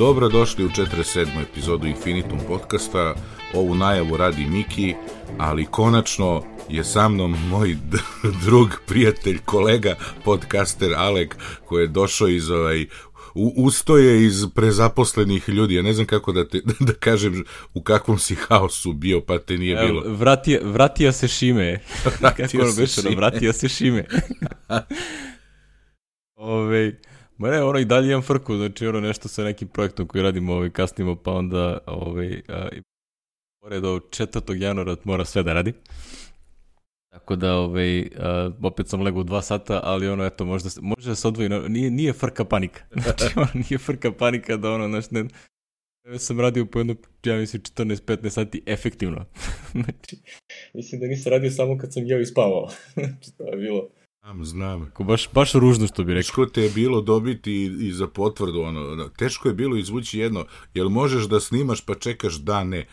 Dobrodošli u 47. epizodu Infinitum podcasta. Ovu najavu radi Miki, ali konačno je sa mnom moj drug, prijatelj, kolega, podcaster Alek, koji je došao iz ovaj u, ustoje iz prezaposlenih ljudi. Ja ne znam kako da, te, da kažem u kakvom si haosu bio, pa te nije bilo. Vratio, vratio se Šime. vratio kako se šime. Vratio se Šime. Ove, ma ne, ono i dalje imam frku, znači ono nešto sa nekim projektom koji radimo ovaj, kasnimo, pa onda ovaj, a, pored do 4. januara mora sve da radi. Tako da, ovaj, uh, opet sam legao u dva sata, ali ono, eto, možda, može da se odvoji, nije, nije frka panika. Znači, ono, nije frka panika da ono, znaš, ne, ne sam radio po jedno, ja mislim, 14-15 sati efektivno. znači, mislim da nisam radio samo kad sam jeo i spavao. znači, to je bilo... Znam, znam. Ako baš, baš ružno što bi rekao. Teško te je bilo dobiti i, i za potvrdu, ono, teško je bilo izvući jedno, jel možeš da snimaš pa čekaš da ne.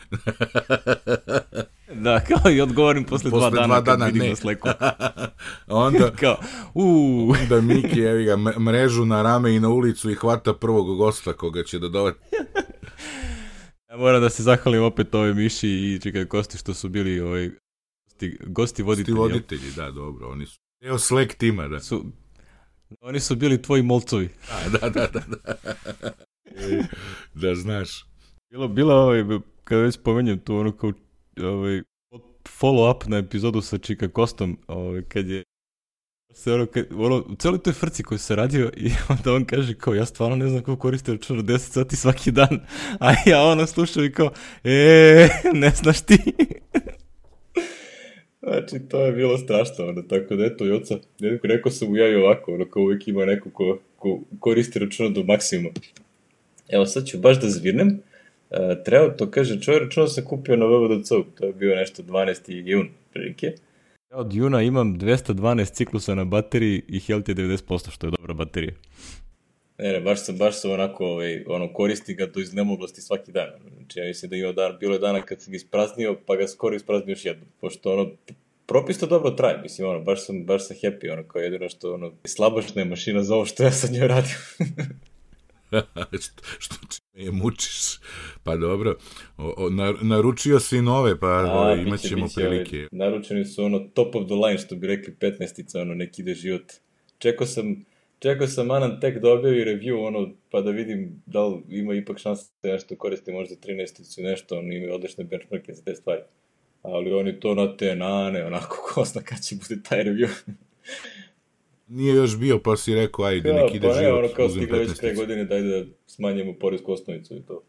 da, kao i odgovorim posle, posle dva dana, dva dana kad vidim ne. na sleku. onda, kao, uuu. onda Miki, evi ga, mrežu na rame i na ulicu i hvata prvog gosta koga će da dovati. ja moram da se zahvalim opet ovoj Miši i čekaj Kosti što su bili ovaj, gosti, gosti voditelji. Gosti voditelji, da, dobro, oni su Evo Slack tima, da. Su, oni su bili tvoji molcovi. Da, da, da, da. Da, da znaš. Bilo, bila ovaj, kada već spomenjem tu ono kao ovaj, follow up na epizodu sa Čika Kostom, ovaj, kad je se ono, kad, ono, u celoj toj frci koju se radio i onda on kaže kao ja stvarno ne znam kako koriste računar 10 sati svaki dan, a ja ono slušam i kao e, ne znaš ti. Znači, to je bilo strašno, ono, tako da eto, Joca, nekako rekao sam mu ja i ovako, ono, kao uvijek ima neko ko, ko koristi računa do maksimuma. Evo, sad ću baš da zvirnem, e, treba to kaže, čovjek računa sam kupio na vvdc to je bio nešto 12. jun, prilike. Ja od juna imam 212 ciklusa na bateriji i health je 90%, što je dobra baterija. Ne, ne, baš sam, baš sam onako, ovaj, ono, koristi ga do iznemoglosti svaki dan. Znači, ja mislim da ima dan, bilo je dana kad sam ga ispraznio, pa ga skoro ispraznio još jedno. Pošto, ono, propis to dobro traje, mislim, ono, baš sam, baš sam happy, ono, kao jedino što, ono, slabašna je mašina za ovo što ja sa njoj radim. što, što me je mučiš. Pa dobro, o, o, naručio si nove, pa A, imat ćemo biće, prilike. Ove, naručeni su ono top of the line, što bi rekli 15-ica, ono, neki ide život. Čekao sam, čekao sam Anan tek da objavi review, ono, pa da vidim da li ima ipak šanse da nešto koristi, možda 13 nešto, ono, imaju odlične benchmarke za te stvari. Ali oni to na te nane, onako, ko zna kad će bude taj review. Nije još bio, pa si rekao, ajde, nek ide pa život. Pa ne, ono kao stigla već pre godine, daj da smanjimo poresku osnovicu i to.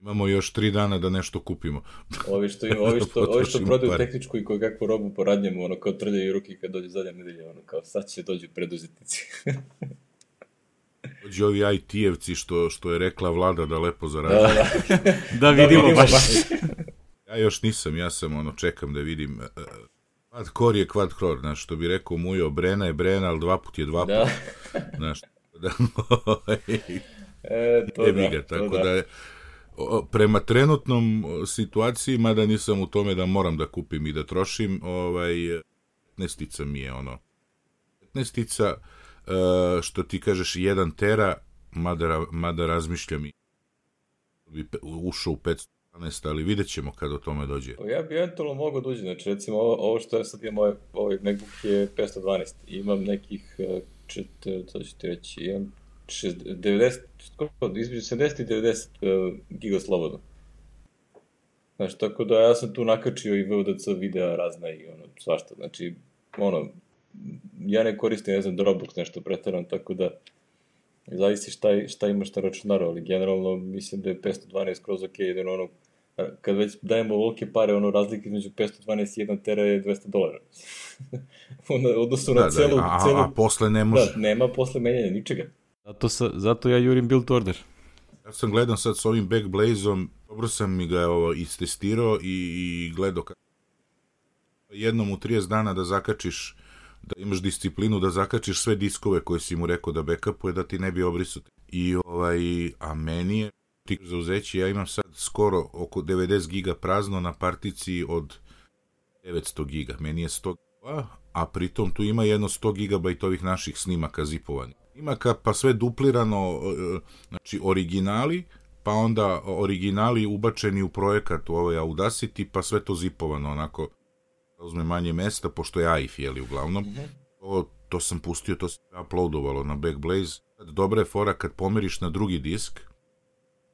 Imamo još tri dana da nešto kupimo. Ovi što, ima, ovi što, ovi što prodaju par. tehničku i koju kakvu robu poradnjamo, ono kao trljaju ruki kad dođe zadnja nedelja, ono kao sad će dođu preduzetnici. Dođe ovi IT-evci što, što je rekla vlada da lepo zarađuju. Da, da. da vidimo, da vidimo baš. ja još nisam, ja sam ono, čekam da vidim. E, e, kvad kor je kvad kror, znaš, što bi rekao Mujo, Brena je Brena, ali dva put je dva da. put. Znaš, da, e, to da, tako to da. da prema trenutnom situaciji, mada nisam u tome da moram da kupim i da trošim, ovaj, 15 mi je ono, 15 uh, što ti kažeš 1 tera, mada, mada razmišljam i bi ušao u 512, ali vidjet ćemo kad o tome dođe. Pa ja bi eventualno mogao dođe, da znači recimo ovo, ovo što ja sad imam, ovaj, ovaj MacBook je 512, imam nekih, čet, to ću ti reći, imam 90, između 70 i 90 uh, giga slobodno. Znači, tako da ja sam tu nakačio i VODC videa razna i ono, svašta. Znači, ono, ja ne koristim, ne znam, Dropbox nešto preteram, tako da zavisi šta, šta imaš na računaru, ali generalno mislim da je 512 kroz ok, jedan ono, kad već dajemo ovolike pare, ono, razlike između 512 i 1 tera je 200 dolara. odnosno da, na celu, da, a, celu... A posle ne može. Da, nema posle menjanja ničega. Zato, sa, zato ja jurim build order. Ja sam gledam sad s ovim Backblaze-om, dobro sam mi ga ovo, istestirao i, i gledao kako jednom u 30 dana da zakačiš da imaš disciplinu da zakačiš sve diskove koje si mu rekao da backupuje da ti ne bi obrisao. I ovaj, a meni je ti zauzeći, ja imam sad skoro oko 90 giga prazno na partici od 900 giga. Meni je 100 giga, a pritom tu ima jedno 100 gigabajt ovih naših snimaka zipovanih. Snimaka, pa sve duplirano, e, znači originali, pa onda originali ubačeni u projekat u ovaj Audacity, pa sve to zipovano onako da uzme manje mesta, pošto je AIF, jeli, uglavnom. Mm -hmm. to, to sam pustio, to se uploadovalo na Backblaze. Dobra je fora kad pomeriš na drugi disk,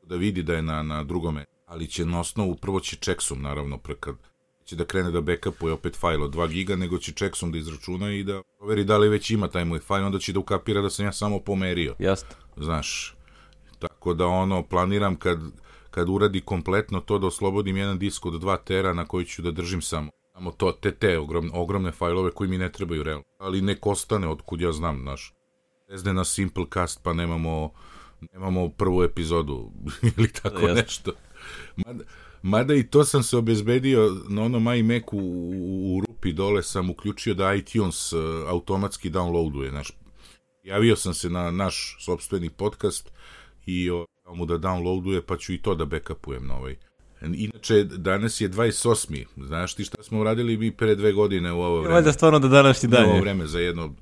da vidi da je na, na drugome, ali će na osnovu, prvo će checksum, naravno, kad će da krene da backupuje opet fajl od 2 giga, nego će checksum da izračuna i da proveri da li već ima taj moj fajl, onda će da ukapira da sam ja samo pomerio. Jasno. Znaš, tako da ono, planiram kad, kad uradi kompletno to da oslobodim jedan disk od 2 tera na koji ću da držim samo samo to, te, te ogromne, ogromne fajlove koji mi ne trebaju realno. Ali nek ostane od kud ja znam, znaš. Ezne na Simplecast pa nemamo, nemamo prvu epizodu ili tako Jasne. nešto. Mada, Mada i to sam se obezbedio na onom iMacu u, u rupi dole sam uključio da iTunes uh, automatski downloaduje. Znaš, javio sam se na naš sobstveni podcast i o, mu da downloaduje, pa ću i to da backupujem na ovaj. Inače, danas je 28. Znaš ti šta smo uradili mi pre dve godine u ovo vreme? Valjda stvarno da današnji dan je. ovo vreme za jedno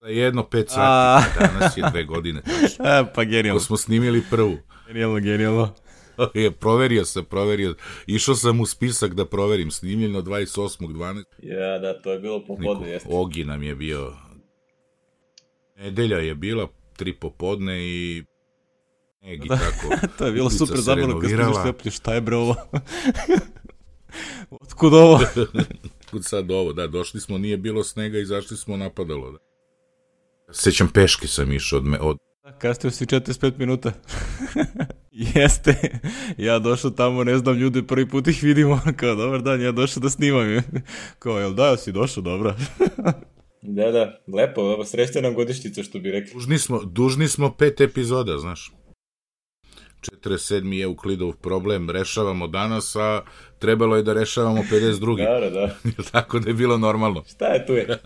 za jedno pet sati. A... Danas je dve godine. Tačno. A, pa genijalno. Ko smo snimili prvu. Genijalno, genijalno. je, proverio sam, proverio. Išao sam u spisak da proverim, snimljeno 28.12. Ja, da, to je bilo popodne, jeste. Ogi nam je bio. Nedelja je bila, tri popodne i Egi, da, tako. to je bilo super zabavno kad stižeš sveplju, šta je bre ovo? Otkud ovo? Kud sad ovo, da, došli smo, nije bilo snega, izašli smo, napadalo. Da. Sećam, peške sam išao od, me, od Da, kasnio si 45 minuta. Jeste. Ja došao tamo, ne znam, ljude prvi put ih vidimo. Kao, dobar dan, ja došao da snimam. Kao, jel da, si došao, dobra. da, da, lepo, srećna nam godištica, što bi rekli. Dužni smo, dužni smo pet epizoda, znaš. 47. je Euklidov problem, rešavamo danas, a trebalo je da rešavamo 52. da, da, da. Tako da je bilo normalno. Šta je tu je?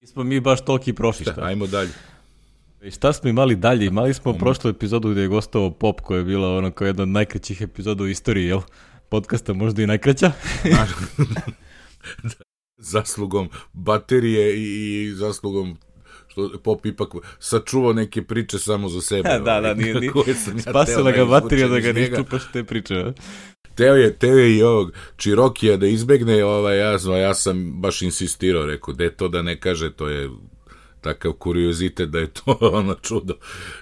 Nismo mi baš toliki prošli, šta? Ajmo dalje. I šta smo imali dalje? Imali smo prošlu epizodu gde je gostao Pop, koja je bila ono kao jedna od najkraćih epizoda u istoriji, jel? Podcasta možda i najkraća. zaslugom baterije i, zaslugom što Pop ipak sačuvao neke priče samo za sebe. da, da, ovaj, nije, nije. Spasila ga baterija da ga ne iščupaš te priče. Teo je, teo je i ovog Čirokija da izbegne, ovaj, ja, ja sam baš insistirao, rekao, de to da ne kaže, to je takav kuriozitet da je to ono čudo.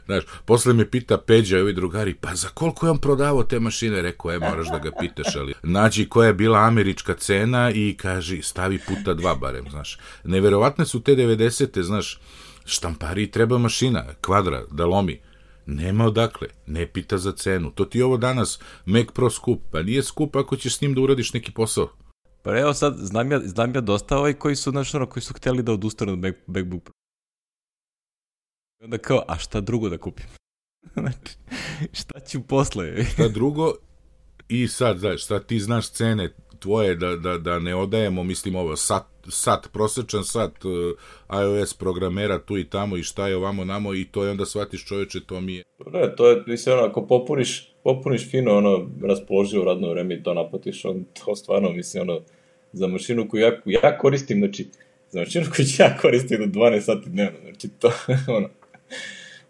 Znaš, posle me pita Peđa i ovi drugari, pa za koliko je on prodavao te mašine? Rekao, e, moraš da ga pitaš, ali nađi koja je bila američka cena i kaži, stavi puta dva barem, znaš. Neverovatne su te 90. znaš, štampari treba mašina, kvadra, da lomi. Nema odakle, ne pita za cenu. To ti ovo danas Mac Pro skup, pa nije skup ako ćeš s njim da uradiš neki posao. Pa evo sad, znam ja, znam ja dosta ovaj koji su, znaš, koji su hteli da odustanu od Mac, MacBook onda kao, a šta drugo da kupim? znači, šta ću posle? šta drugo? I sad, znaš, šta ti znaš cene tvoje da, da, da ne odajemo, mislim ovo, sat, sat, prosečan sat uh, iOS programera tu i tamo i šta je ovamo namo i to je onda shvatiš čoveče, to mi je. Ne, to je, mislim, ono, ako popuniš, popuniš fino, ono, raspoloživo radno vreme i to naplatiš, on, to stvarno, mislim, ono, za mašinu koju ja, ja koristim, znači, za mašinu koju ja koristim do 12 sati dnevno, znači, to, ono,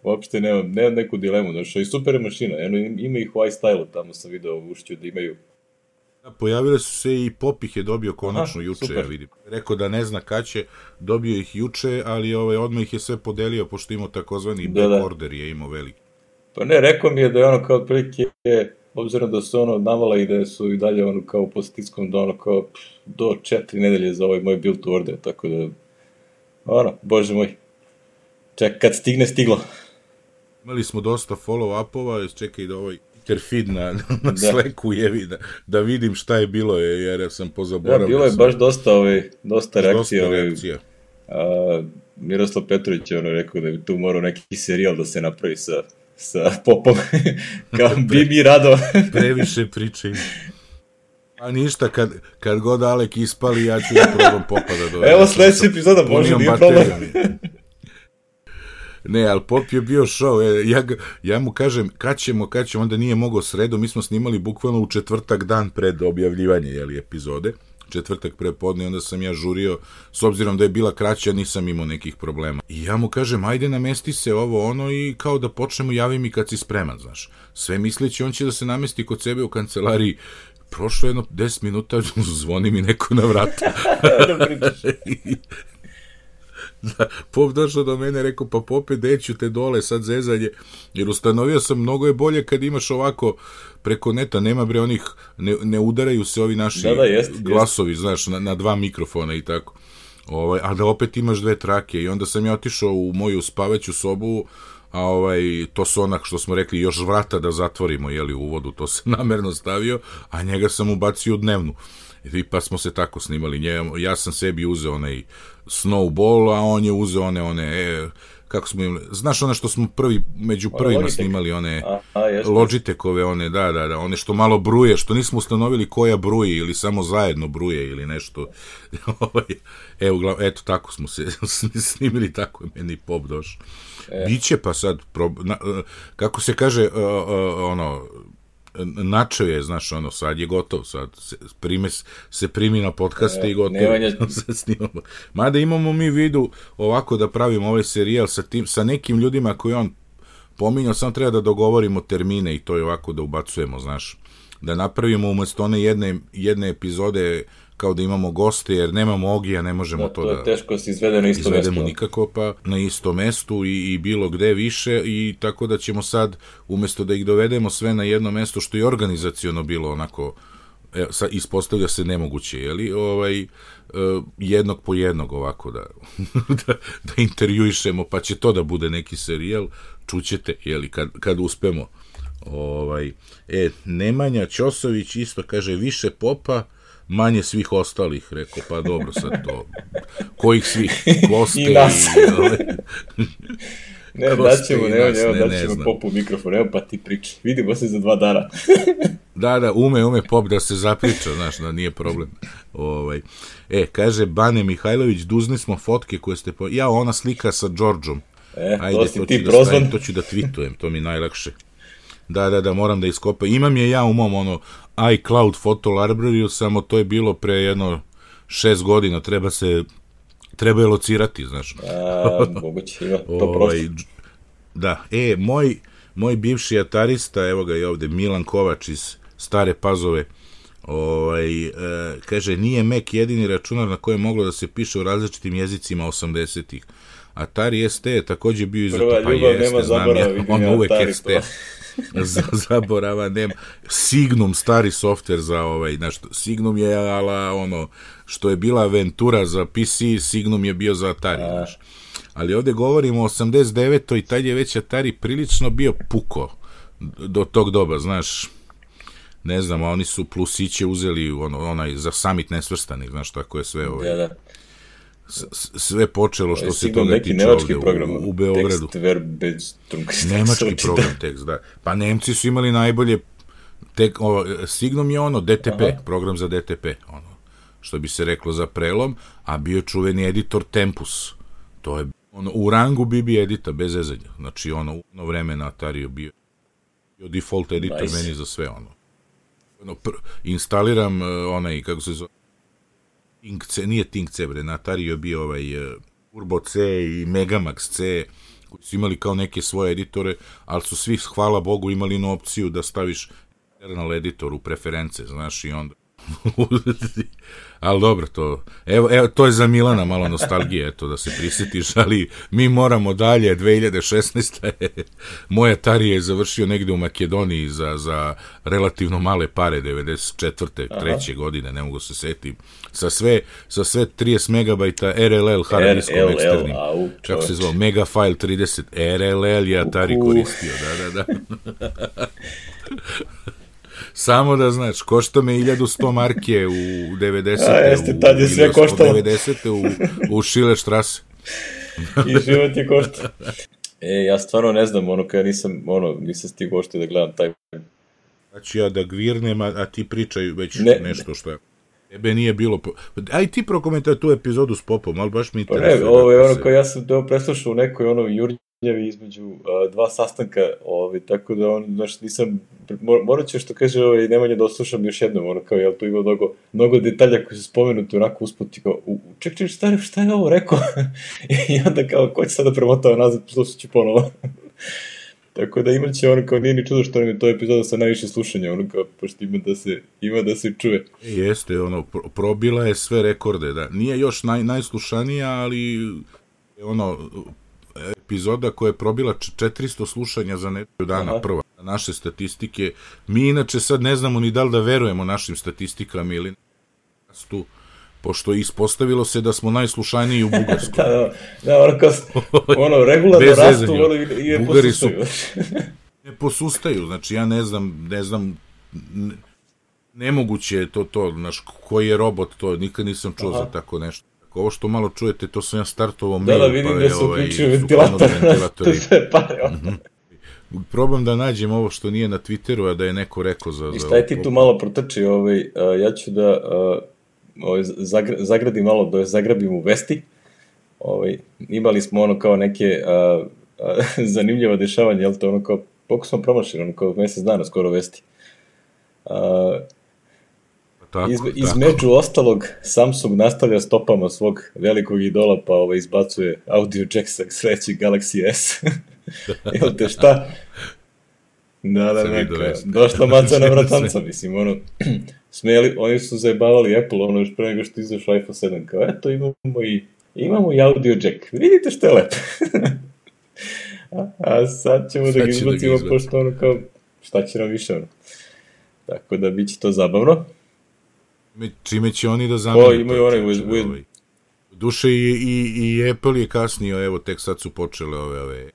uopšte nemam, nemam neku dilemu, znači, i super je mašina, eno, ima ih u iStyle-u, tamo sam video ušću da imaju Da, pojavile su se i Popih je dobio konačno Aha, juče, super. ja vidim. Rekao da ne zna kad će, dobio ih juče, ali ovaj, odmah ih je sve podelio, pošto imao takozvani da, back da. order je imao veliki. Pa ne, rekao mi je da je ono kao prilike, obzirom da su ono navala i da su i dalje ono kao po stiskom da ono kao do četiri nedelje za ovaj moj build order, tako da, ono, bože moj, ček, kad stigne, stiglo. Imali smo dosta follow-upova, čekaj da ovaj feed na, na da. Slacku jevi da, da vidim šta je bilo, jer ja sam pozaboravio. Da, bilo je baš dosta, ovaj, dosta reakcija. Dosta reakcija. Ovaj, a, Miroslav Petrović je ono rekao da bi tu morao neki serijal da se napravi sa, sa popom. Kao bi mi rado. Previše priče A ništa, kad, kad god Alek ispali, ja ću da probam popa da dovedem. Evo sledeća epizoda, može, nije problem. Ne, ali Pop je bio show. E, ja, ja mu kažem, kad ćemo, kad ćemo, onda nije mogao sredo. Mi smo snimali bukvalno u četvrtak dan pred objavljivanje jeli, epizode. četvrtak prepodne, onda sam ja žurio, s obzirom da je bila kraća, nisam imao nekih problema. I ja mu kažem, ajde namesti se ovo ono i kao da počnemo, javi mi kad si spreman, znaš. Sve misleći, on će da se namesti kod sebe u kancelariji, prošlo jedno 10 minuta, zvoni mi neko na vrata. pop došao do mene, rekao, pa pope, deću te dole, sad zezanje, jer ustanovio sam, mnogo je bolje kad imaš ovako preko neta, nema bre onih, ne, ne udaraju se ovi naši Da, da, jest, glasovi, znaš, na, na dva mikrofona i tako. Ovaj, a da opet imaš dve trake i onda sam ja otišao u moju spavaću sobu, a ovaj, to su onak što smo rekli, još vrata da zatvorimo, jeli, u uvodu, to sam namerno stavio, a njega sam ubacio u dnevnu. I pa smo se tako snimali. Nje, ja sam sebi uzeo onaj snowball, a on je uzeo one, one, e, kako smo imali, znaš one što smo prvi, među prvima Logitech. snimali, one A, a jeste. Logitechove, one, da, da, da, one što malo bruje, što nismo ustanovili koja bruji ili samo zajedno bruje ili nešto. Ovaj, Evo, glav, eto, tako smo se snimili, tako je meni pop došao. E. Biće pa sad, prob, na, kako se kaže, uh, uh, ono, načeo je, znaš, ono, sad je gotov, sad se, prime, se primi na podcaste E, i gotovo. Nemanja- sad snimamo. Mada imamo mi vidu ovako da pravimo ovaj serijal sa, tim, sa nekim ljudima koji on pominjao, samo treba da dogovorimo termine i to je ovako da ubacujemo, znaš. Da napravimo umesto one jedne, jedne epizode kao da imamo goste, jer nemamo ogija, ne možemo Da, to to da je teško da se izvede na isto izvedemo mesto. nikako, pa na isto mestu i, i bilo gde više i tako da ćemo sad, umesto da ih dovedemo sve na jedno mesto, što je organizaciono bilo onako, e, sa, ispostavlja se nemoguće, jeli, ovaj, e, jednog po jednog ovako da, da, da intervjuišemo, pa će to da bude neki serijal, čućete, jeli, kad, kad uspemo. Ovaj, e, Nemanja Ćosović isto kaže više popa, manje svih ostalih, rekao, pa dobro sad to, kojih svih, koste I nas. ovaj, Ne, daćemo, i evo, nas, evo, ne, ne daćemo znam. popu mikrofon, evo pa ti priči. Vidimo se za dva dana. Da, da, ume, ume pop da se zapriča, znaš, da nije problem. Ovaj. E, kaže Bane Mihajlović, duzni smo fotke koje ste... Po... Ja, ona slika sa Đorđom. E, Ajde, to to, si ću ti da prozvan. stavim, to ću da tweetujem, to mi najlakše. Da, da, da, moram da iskopam. Imam je ja u mom, ono, iCloud Photo Library, samo to je bilo pre jedno šest godina, treba se, treba je locirati, znaš. A, moguće ima, to Ovaj, prosto. Da, e, moj, moj bivši atarista, evo ga i ovde, Milan Kovač iz Stare Pazove, ovaj, e, kaže, nije Mac jedini računar na kojem je moglo da se piše u različitim jezicima 80-ih. Atari ST je takođe bio iza Prva pa ljubav jeste, nema zaborava, ja, on uvek Atari ST. za, zaborava nema. Signum, stari softver za ovaj, znaš, Signum je ala, ono, što je bila Ventura za PC, Signum je bio za Atari, znaš. Ali ovde govorimo o 89. i tad je već Atari prilično bio puko do tog doba, znaš, ne znam, a oni su plusiće uzeli ono, onaj za summit nesvrstani, znaš, tako je sve ovaj, Da, da. Sve počelo što se toga neki tiče program. u, u Beogradu. Tekst. Nemački program tekst, da. Pa Nemci su imali najbolje tek, o, Signum je ono, DTP, Aha. program za DTP, ono, što bi se reklo za prelom, a bio čuveni editor Tempus. To je ono, u rangu BB edita, bez zezanja. Znači, ono, u ono vreme na Atariju bio, bio default editor Nice. meni za sve, ono. ono pr, instaliram uh, onaj, kako se zove, Think C, nije Think C, bre, na Atariju je bio ovaj uh, Turbo C i Megamax C, koji su imali kao neke svoje editore, ali su svi, hvala Bogu, imali na opciju da staviš internal editor u preference, znaš, i onda ali dobro, to, evo, evo, to je za Milana malo nostalgije, eto, da se prisjetiš, ali mi moramo dalje, 2016. je, moj Atari je završio negde u Makedoniji za, za relativno male pare, 94. treće godine, ne mogu se setim, sa sve, sa sve 30 megabajta RLL hard diskom RLL, eksternim, kako se zvao, Megafile 30, RLL je Atari koristio, da, da, da. Samo da znaš, košta me 1100 marke u 90. A, jeste, tad je sve koštalo. 90. u, u Šile štrase. I život je košta. E, ja stvarno ne znam, ono, kada nisam, ono, nisam stigao uopšte da gledam taj... Znači ja da gvirnem, a, a ti pričaj već Ne. nešto što je. Tebe nije bilo... Po... Aj ti prokomentaj tu epizodu s popom, ali baš mi Pa interesuje. ne, ovo je da ono se- koje ja sam to preslušao u nekoj ono Jurđi između uh, dva sastanka, ovaj, tako da on, znaš, nisam, mor, morat ću što kaže, ovaj, Nemanja da oslušam još jednom, ono kao, jel tu ima mnogo, mnogo detalja koji su spomenuti onako usput, i kao, u, ček, ček, šta, šta je ovo rekao? I onda kao, ko će sada premotao nazad, slušat ću ponovo. Tako da imat će ono kao nije ni čudo što nam je to epizoda sa najviše slušanja, ono kao, pošto ima da se, ima da se čuje. Jeste, ono, pro, probila je sve rekorde, da. Nije još naj, najslušanija, ali ono, epizoda koja je probila 400 slušanja za nedelju dana Aha. prva. Naše statistike, mi inače sad ne znamo ni da li da verujemo našim statistikama ili tu pošto ispostavilo se da smo najslušaniji u Bugarskoj. da, da, da, ono, kao, ono regularno rastu, ono, i je Bugari posustaju. Su, ne posustaju, znači ja ne znam, ne znam, ne, nemoguće je to, to, znaš, koji je robot, to nikad nisam čuo Aha. za tako nešto. Ovo što malo čujete, to sam ja startovao da, mail, da, vidim pa da se ovaj, uključio ventilator, to sve pare, ono. -hmm. Probam da nađem ovo što nije na Twitteru, a da je neko rekao za... I šta je ti tu malo protrči, ovaj, ja ću da ovaj, zagra, zagradim malo, da zagrabim u vesti. Ovaj, imali smo ono kao neke uh, uh, zanimljiva dešavanja, jel to ono kao, pokus smo promašili, ono kao mesec dana skoro vesti. Uh, tako, Iz, između tako. ostalog, Samsung nastavlja stopama svog velikog idola, pa ovaj, izbacuje audio jack sa sledećeg Galaxy S. Jel te šta? Da, da, neka, došla maca na vratanca, mislim, ono, smeli, oni su zajebavali Apple, ono, još pre nego što izašao iPhone 7, kao, eto, imamo i, imamo i audio jack, vidite što je lepo. a, a sad ćemo sad da ga izbacimo, da pošto ono, kao, šta će nam više, ono. Tako da, bit će to zabavno. Čime će oni da zamenu? O, imaju onaj, u, ovaj. Duše i, i, i Apple je kasnio, evo, tek sad su počele ove, ove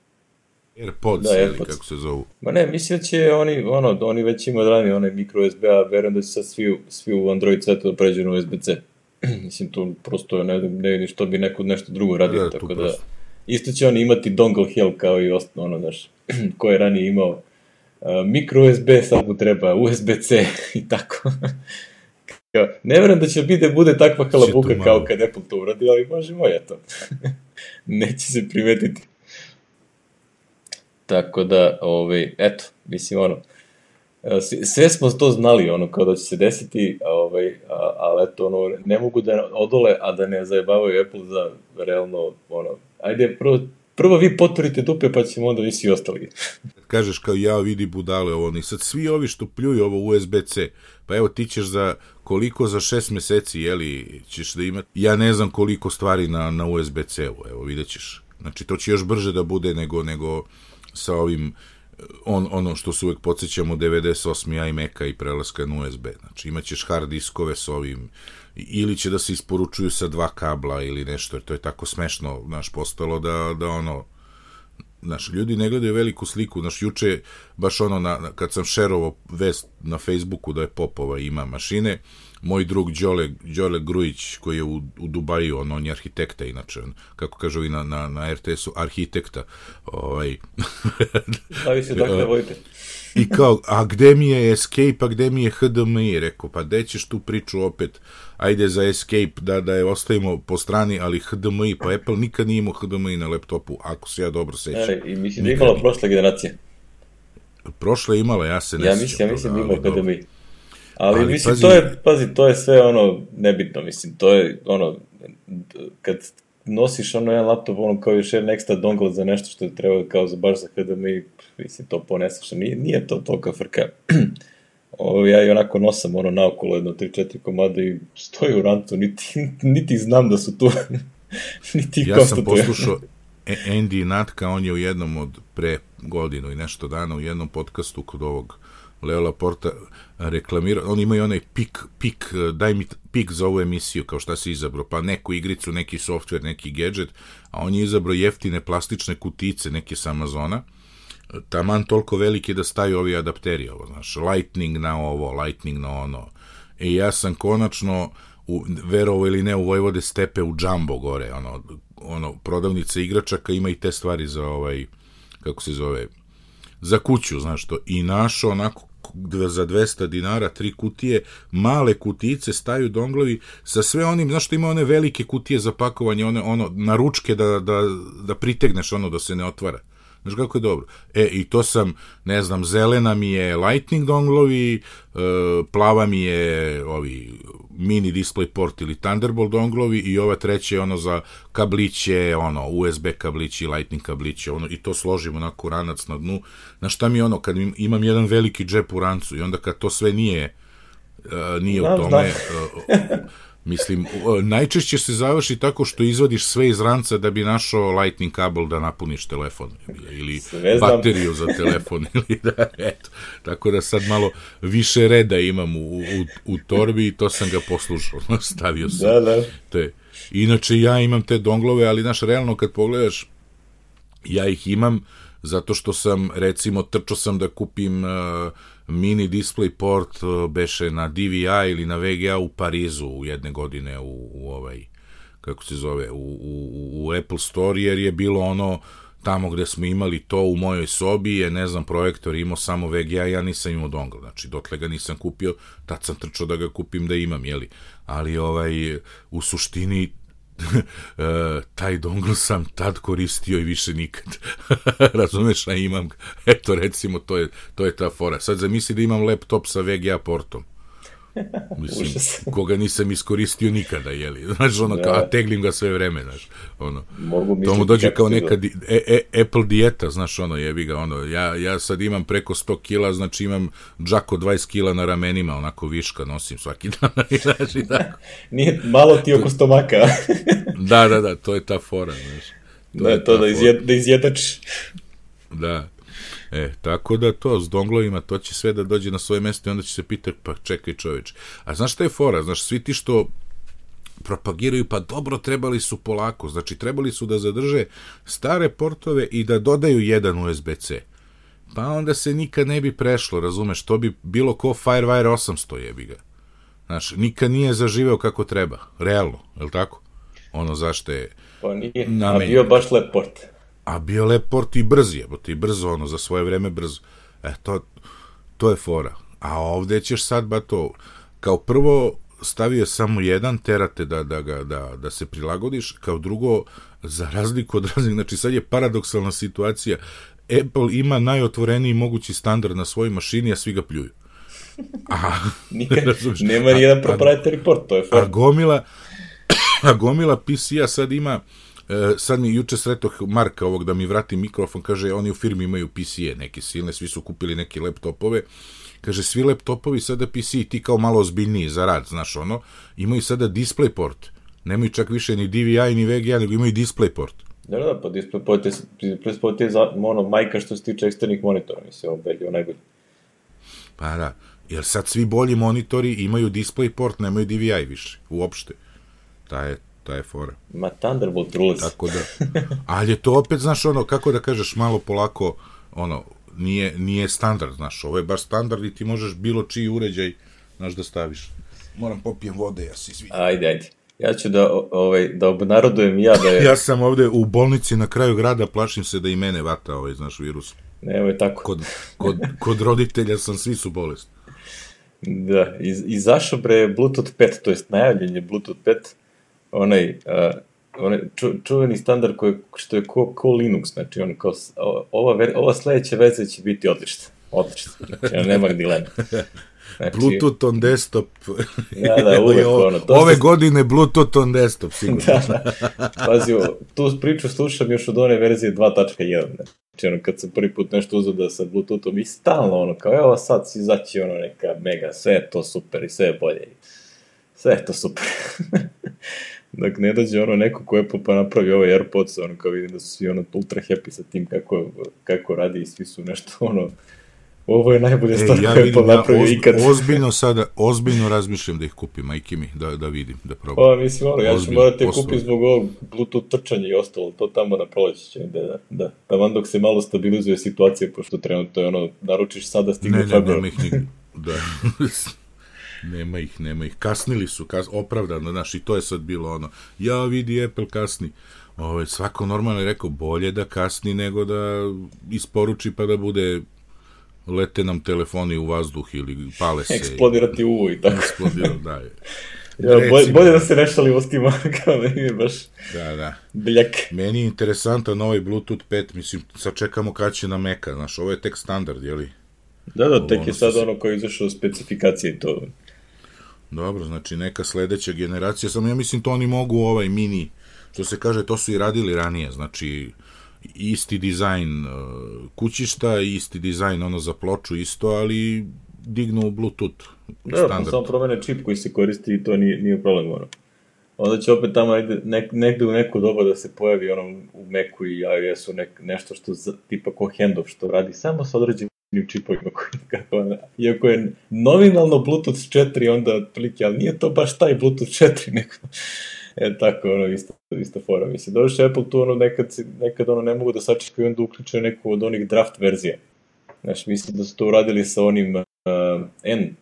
AirPods, da, AirPods. kako se zovu. Ma ne, mislim da će oni, ono, oni već imaju rani onaj micro USB, a verujem da će sad svi, svi u Android setu da pređu na USB-C. mislim, to prosto ne, ne vidim što bi neko nešto drugo radio, da, tako da... Prosto. Isto će oni imati dongle hill kao i ostalo, ono, znaš, ko je ranije imao uh, micro USB, sad mu treba USB-C i tako. Ne verujem da će biti da bude takva halabuka kao kad Apple to uradi, ali može moja to. Neće se primetiti. Tako da, ovaj, eto, mislim, ono, sve smo to znali, ono, kao da će se desiti, ovaj, ali eto, ono, ne mogu da odole, a da ne zajebavaju Apple za realno, ono, ajde, prvo, prvo vi potvorite dupe, pa ćemo onda vi svi ostali. Kažeš kao ja vidi budale ovo, ni sad svi ovi što pljuju ovo USB-C, pa evo ti ćeš za koliko za šest meseci, jeli, ćeš da imati, ja ne znam koliko stvari na, na USB-C-u, evo vidjet ćeš. Znači, to će još brže da bude nego, nego sa ovim on, ono što se uvek podsjećamo 98. iMac-a i prelaska na USB. Znači imaćeš hard diskove s ovim ili će da se isporučuju sa dva kabla ili nešto, jer to je tako smešno, naš postalo da, da ono Znaš, ljudi ne gledaju veliku sliku. Znaš, juče, baš ono, na, na, kad sam šerovao vest na Facebooku da je Popova ima mašine, moj drug Đole, Đole Grujić, koji je u, u Dubaju, on, on je arhitekta, inače, on, kako kažu i na, na, na RTS-u, arhitekta. Ovaj. da vi se dakle vojite. I kao, a gde mi je Escape, a gde mi je HDMI? Rekao, pa gde ćeš tu priču opet? Ajde za Escape da, da je ostavimo po strani, ali HDMI, pa Apple nikad nije imao HDMI na laptopu, ako se ja dobro sećam. E, I mislim da je imala prošle generacije. Prošle je imala, ja se ne ja mislim, Ja mislim da imao HDMI. Ali, ali mislim, pazi, to je, pazi, to je sve ono nebitno, mislim, to je ono, kad nosiš ono jedan laptop, ono kao još jedan ekstra dongle za nešto što je treba kao za baš za HDMI, mislim, to poneseš, nije, nije to tolika frka. o, ja i onako nosam ono naokolo jedno 3-4 komada i stoji u rantu, niti, niti znam da su tu, niti Ja sam poslušao Andy Natka, on je u jednom od pre godinu i nešto dana u jednom podcastu kod ovog Leo Laporta reklamira, oni imaju onaj pik, pik, daj mi pik za ovu emisiju, kao šta se izabro, pa neku igricu, neki software, neki gadget, a on je izabro jeftine plastične kutice, neke sa Amazona, taman toliko velike da staju ovi adapteri, ovo, znaš, lightning na ovo, lightning na ono. I ja sam konačno, u, verovo ili ne, u Vojvode stepe u Jumbo gore, ono, ono, prodavnice igračaka ima i te stvari za ovaj, kako se zove, za kuću, znaš to, i našo onako za 200 dinara tri kutije, male kutice staju donglovi sa sve onim, znaš što ima one velike kutije za pakovanje, one, ono, na ručke da, da, da pritegneš ono da se ne otvara. Znaš kako je dobro? E, i to sam, ne znam, zelena mi je Lightning donglovi, e, plava mi je ovi mini display port ili Thunderbolt donglovi i ova treća je ono za kabliće, ono, USB kablići, Lightning kabliće, ono, i to složimo onako ranac na dnu. Znaš šta mi je ono, kad imam jedan veliki džep u rancu i onda kad to sve nije, uh, nije Znam, u tome, uh, Mislim, najčešće se završi tako što izvadiš sve iz ranca da bi našao lightning kabel da napuniš telefon ili bateriju za telefon ili da, eto. Tako da sad malo više reda imam u, u, u torbi i to sam ga poslušao, stavio sam. Da, da. Te. Inače ja imam te donglove, ali naš realno kad pogledaš ja ih imam zato što sam recimo trčao sam da kupim uh, mini display port uh, beše na DVI ili na VGA u Parizu u jedne godine u, u ovaj kako se zove u, u, u Apple Store jer je bilo ono tamo gde smo imali to u mojoj sobi je, ne znam, projektor imao samo VGA, ja nisam imao dongle, znači dotle ga nisam kupio, tad sam trčao da ga kupim da imam, jeli, ali ovaj, u suštini E, taj dongle sam tad koristio i više nikad. Razumeš, a imam. Eto, recimo, to je, to je ta fora. Sad zamisli da imam laptop sa VGA portom. Mislim, koga nisam iskoristio nikada, jeli. Znaš, ono, da. a teglim ga sve vreme, znaš. Ono, Mogu to mu dođe kao neka di, e, e, Apple dijeta, znaš, ono, jebi ga, ono, ja, ja sad imam preko 100 kila, znači imam džako 20 kila na ramenima, onako viška nosim svaki dan, znaš, i tako. Nije, malo ti oko stomaka. da, da, da, to je ta fora, znaš. To da, to da, izjed, da izjedač. Da, E, tako da to, s donglovima, to će sve da dođe na svoje mesto i onda će se pitati, pa čekaj čoveč. A znaš šta je fora? Znaš, svi ti što propagiraju, pa dobro, trebali su polako, znači trebali su da zadrže stare portove i da dodaju jedan USB-C. Pa onda se nikad ne bi prešlo, razumeš, to bi bilo ko Firewire 800 jebi ga. Znaš, nikad nije zaživeo kako treba, realno, je li tako? Ono zašto je... Pa nije, a bio baš lep port a bio lep port i brz je, ti brzo, ono, za svoje vreme brzo. E, to, to je fora. A ovde ćeš sad, ba to, kao prvo, stavio samo jedan, terate da, da, ga, da, da se prilagodiš, kao drugo, za razliku od raznih, znači sad je paradoksalna situacija, Apple ima najotvoreniji mogući standard na svojoj mašini, a svi ga pljuju. A, Nikad, nema ni jedan proprietary port, to je fora. A gomila, a gomila PC-a sad ima E, sad mi juče sretoh Marka ovog da mi vrati mikrofon, kaže, oni u firmi imaju PC-e neke silne, svi su kupili neke laptopove, kaže, svi laptopovi sada PC, ti kao malo ozbiljniji za rad, znaš ono, imaju sada display port, nemaju čak više ni DVI ni VGA, nego imaju display port. Da, da, pa display port je, display port je za, ono, majka što se tiče eksternih monitora, mislim, je najbolji. Pa da, jer sad svi bolji monitori imaju display port, nemaju DVI više, uopšte. Ta je, ta je fora. Ma Thunderbolt rules. Tako da, ali je to opet, znaš, ono, kako da kažeš, malo polako, ono, nije, nije standard, znaš, ovo je baš standard i ti možeš bilo čiji uređaj, znaš, da staviš. Moram popijem vode, ja se izvinim. Ajde, ajde. Ja ću da, ovaj, da obnarodujem ja da je... ja sam ovde u bolnici na kraju grada, plašim se da i mene vata ovaj, znaš, virus. Ne, ovo je tako. Kod, kod, kod roditelja sam, svi su bolesti. Da, izašao bre Bluetooth 5, to jest najavljen je Bluetooth 5, onaj, uh, onaj ču, čuveni standard koji, što je ko, ko Linux, znači on kao, ova, ver, ova sledeća veza će biti odlična. Odlična, znači nema dilema. Znači, Bluetooth on desktop. Da, da, uvek ono. To ove se... godine Bluetooth on desktop, sigurno. da, da. Pazi, tu priču slušam još od one verzije 2.1. Znači, ono, kad sam prvi put nešto uzao da sa Bluetoothom i stalno, ono, kao, evo sad si izaći, ono, neka mega, sve je to super i sve je bolje. Sve je to super. Dok ne dođe ono neko ko je pa napravi ovaj Airpods, ono kao vidim da su svi ono ultra happy sa tim kako, kako radi i svi su nešto ono Ovo je najbolja stvar e, ja koju je Apple napravio ja, ikad. Ozbiljno sada, ozbiljno razmišljam da ih kupim, majke mi, da, da vidim, da probam. Pa, mislim, ono, ja ću morati kupiti zbog ovog Bluetooth trčanja i ostalo, to tamo na proleće će, da, da, da. Taman dok se malo stabilizuje situacija, pošto trenutno je ono, naručiš sada stigne ne, ne, ne, ih ni, da. Nema ih, nema ih. Kasnili su, kas, opravdano, znaš, i to je sad bilo ono, ja vidi Apple kasni. Ove, ovaj, svako normalno je rekao, bolje da kasni nego da isporuči pa da bude lete nam telefoni u vazduh ili pale se. Eksplodirati uvo i tako. Eksplodira, da. Je. Ja, bolje, bolje da se ne šalimo s tim, kao da nije baš Da, da. biljak. Meni je interesantan ovaj Bluetooth 5, mislim, sad čekamo kad će na Meka, znaš, ovo je tek standard, jeli? Da, da, tek Ono je sad se- ono koji je izašao specifikacije i to. Dobro, znači neka sledeća generacija, samo ja mislim to oni mogu ovaj mini, što se kaže, to su i radili ranije, znači isti dizajn uh, kućišta, isti dizajn ono za ploču isto, ali dignu u Bluetooth Da, standard. samo promene čip koji se koristi i to nije, nije problem, ono. Onda će opet tamo negde, negde u neko doba da se pojavi ono u Macu i iOS-u nek, nešto što za, tipa ko handoff što radi samo sa određenim čipovima koji kako, ono, iako je nominalno Bluetooth 4 onda otprilike, ali nije to baš taj Bluetooth 4 nego e tako ono isto isto fora mislim dođe Apple tu ono nekad nekad ono ne mogu da sačekaju i onda uključe neku od onih draft verzija Znaš, mislim da su to uradili sa onim uh, N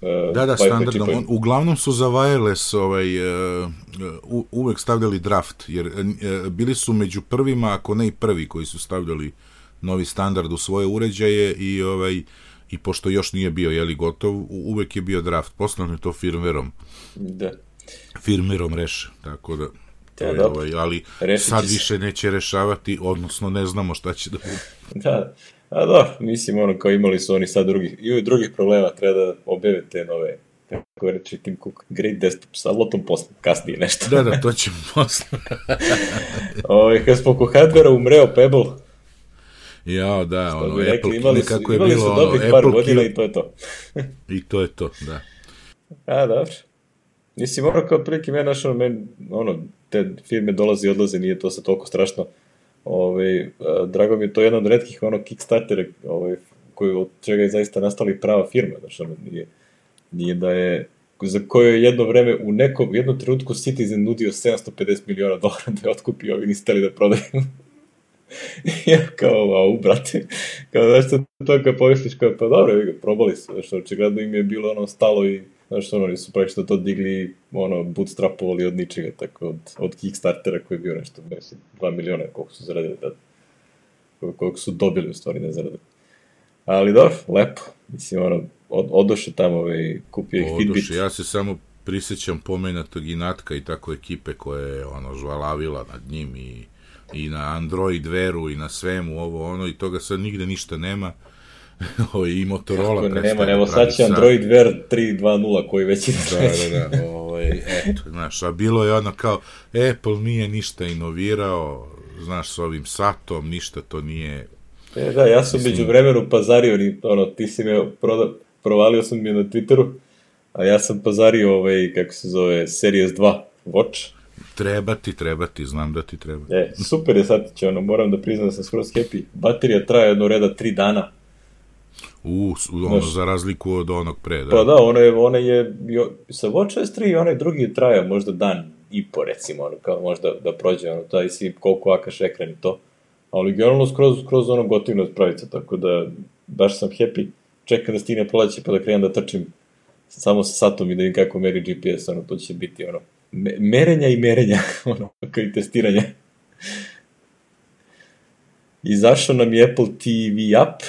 uh, Da, da, standardom. čipovima. On, uglavnom su za wireless ovaj, uh, u, uvek stavljali draft, jer uh, bili su među prvima, ako ne i prvi, koji su stavljali novi standard u svoje uređaje i ovaj i pošto još nije bio jeli gotov, u- uvek je bio draft. Poslano je to firmwareom. Da. Firmwareom reše, tako da to Ja, je, ovaj, ali Rešit sad se. više neće rešavati, odnosno ne znamo šta će da bude. Da, a da, mislim, ono, kao imali su oni sad drugih, imaju drugih problema, treba da objave te nove, kako reći Tim Cook, Great Desktop, sa lotom posle, kasnije nešto. Da, da, to ćemo posle. Ove, kad smo oko hardvera umreo Pebble, Jao, da, što ono, bi rekli, Apple, imali su, nekako je imali bilo su ono, par Apple godina i to je to. i to je to, da. A, dobro. Mislim, ono kao prilike znaš, ono, meni, ono, te firme dolaze i odlaze, nije to sad toliko strašno. Ove, a, drago mi je, to je jedna od redkih, ono, Kickstartera, ovaj, koji, od čega je zaista nastala i prava firma, znaš, ono, nije, nije da je, za koju je jedno vreme, u nekom, jednom trenutku Citizen nudio 750 miliona dolara da je otkupio, ovi niste da prodaju. ja kao, wow, brate, kao, znaš, to, to kad pomisliš, kao, pa dobro, probali su, znaš, očigledno im je bilo, ono, stalo i, znaš, ono, oni su praktično to digli, ono, bootstrapovali od ničega, tako, od, od Kickstartera koji je bio nešto, mislim, 2 miliona, koliko su zaradili tad, koliko, su dobili, u stvari, ne zaradili. Ali dobro, lepo, mislim, ono, od, odoše tamo, ovaj, kupio je Fitbit. Oduše, ja se samo prisjećam pomenatog i Natka i tako ekipe koja je ono žvalavila nad njim i, i na Android veru i na svemu ovo ono i toga sad nigde ništa nema. I Motorola Kako nema, da pravi sad će Android Wear 3.2.0 koji već ide Da, da, da, ovaj, eto, znaš, a bilo je ono kao, Apple nije ništa inovirao, znaš, s ovim satom, ništa to nije, E, da, ja sam među vremenu pazario, ni, ono, ti si me proda, provalio sam mi na Twitteru, a ja sam pazario ovaj, kako se zove, Series 2 Watch. Treba ti, treba ti, znam da ti treba. E, super je sad, će, ono, moram da priznam da sam skroz happy. Baterija traje jedno reda 3 dana. U, ono, Znaš. za razliku od onog pre, da. Pa da, ono je, ona je, jo, sa Watch S3 onaj drugi je trajao možda dan i po, recimo, ono, kao možda da prođe, ono, taj si koliko akaš ekran i to. Ali generalno skroz, skroz ono gotivno spravica, tako da baš sam happy. Čekam da stigne proleće pa da krenem da trčim samo sa satom i da vidim kako meri GPS, ono, to će biti, ono, me, merenja i merenja, ono, kao i testiranja. Izašao nam je Apple TV app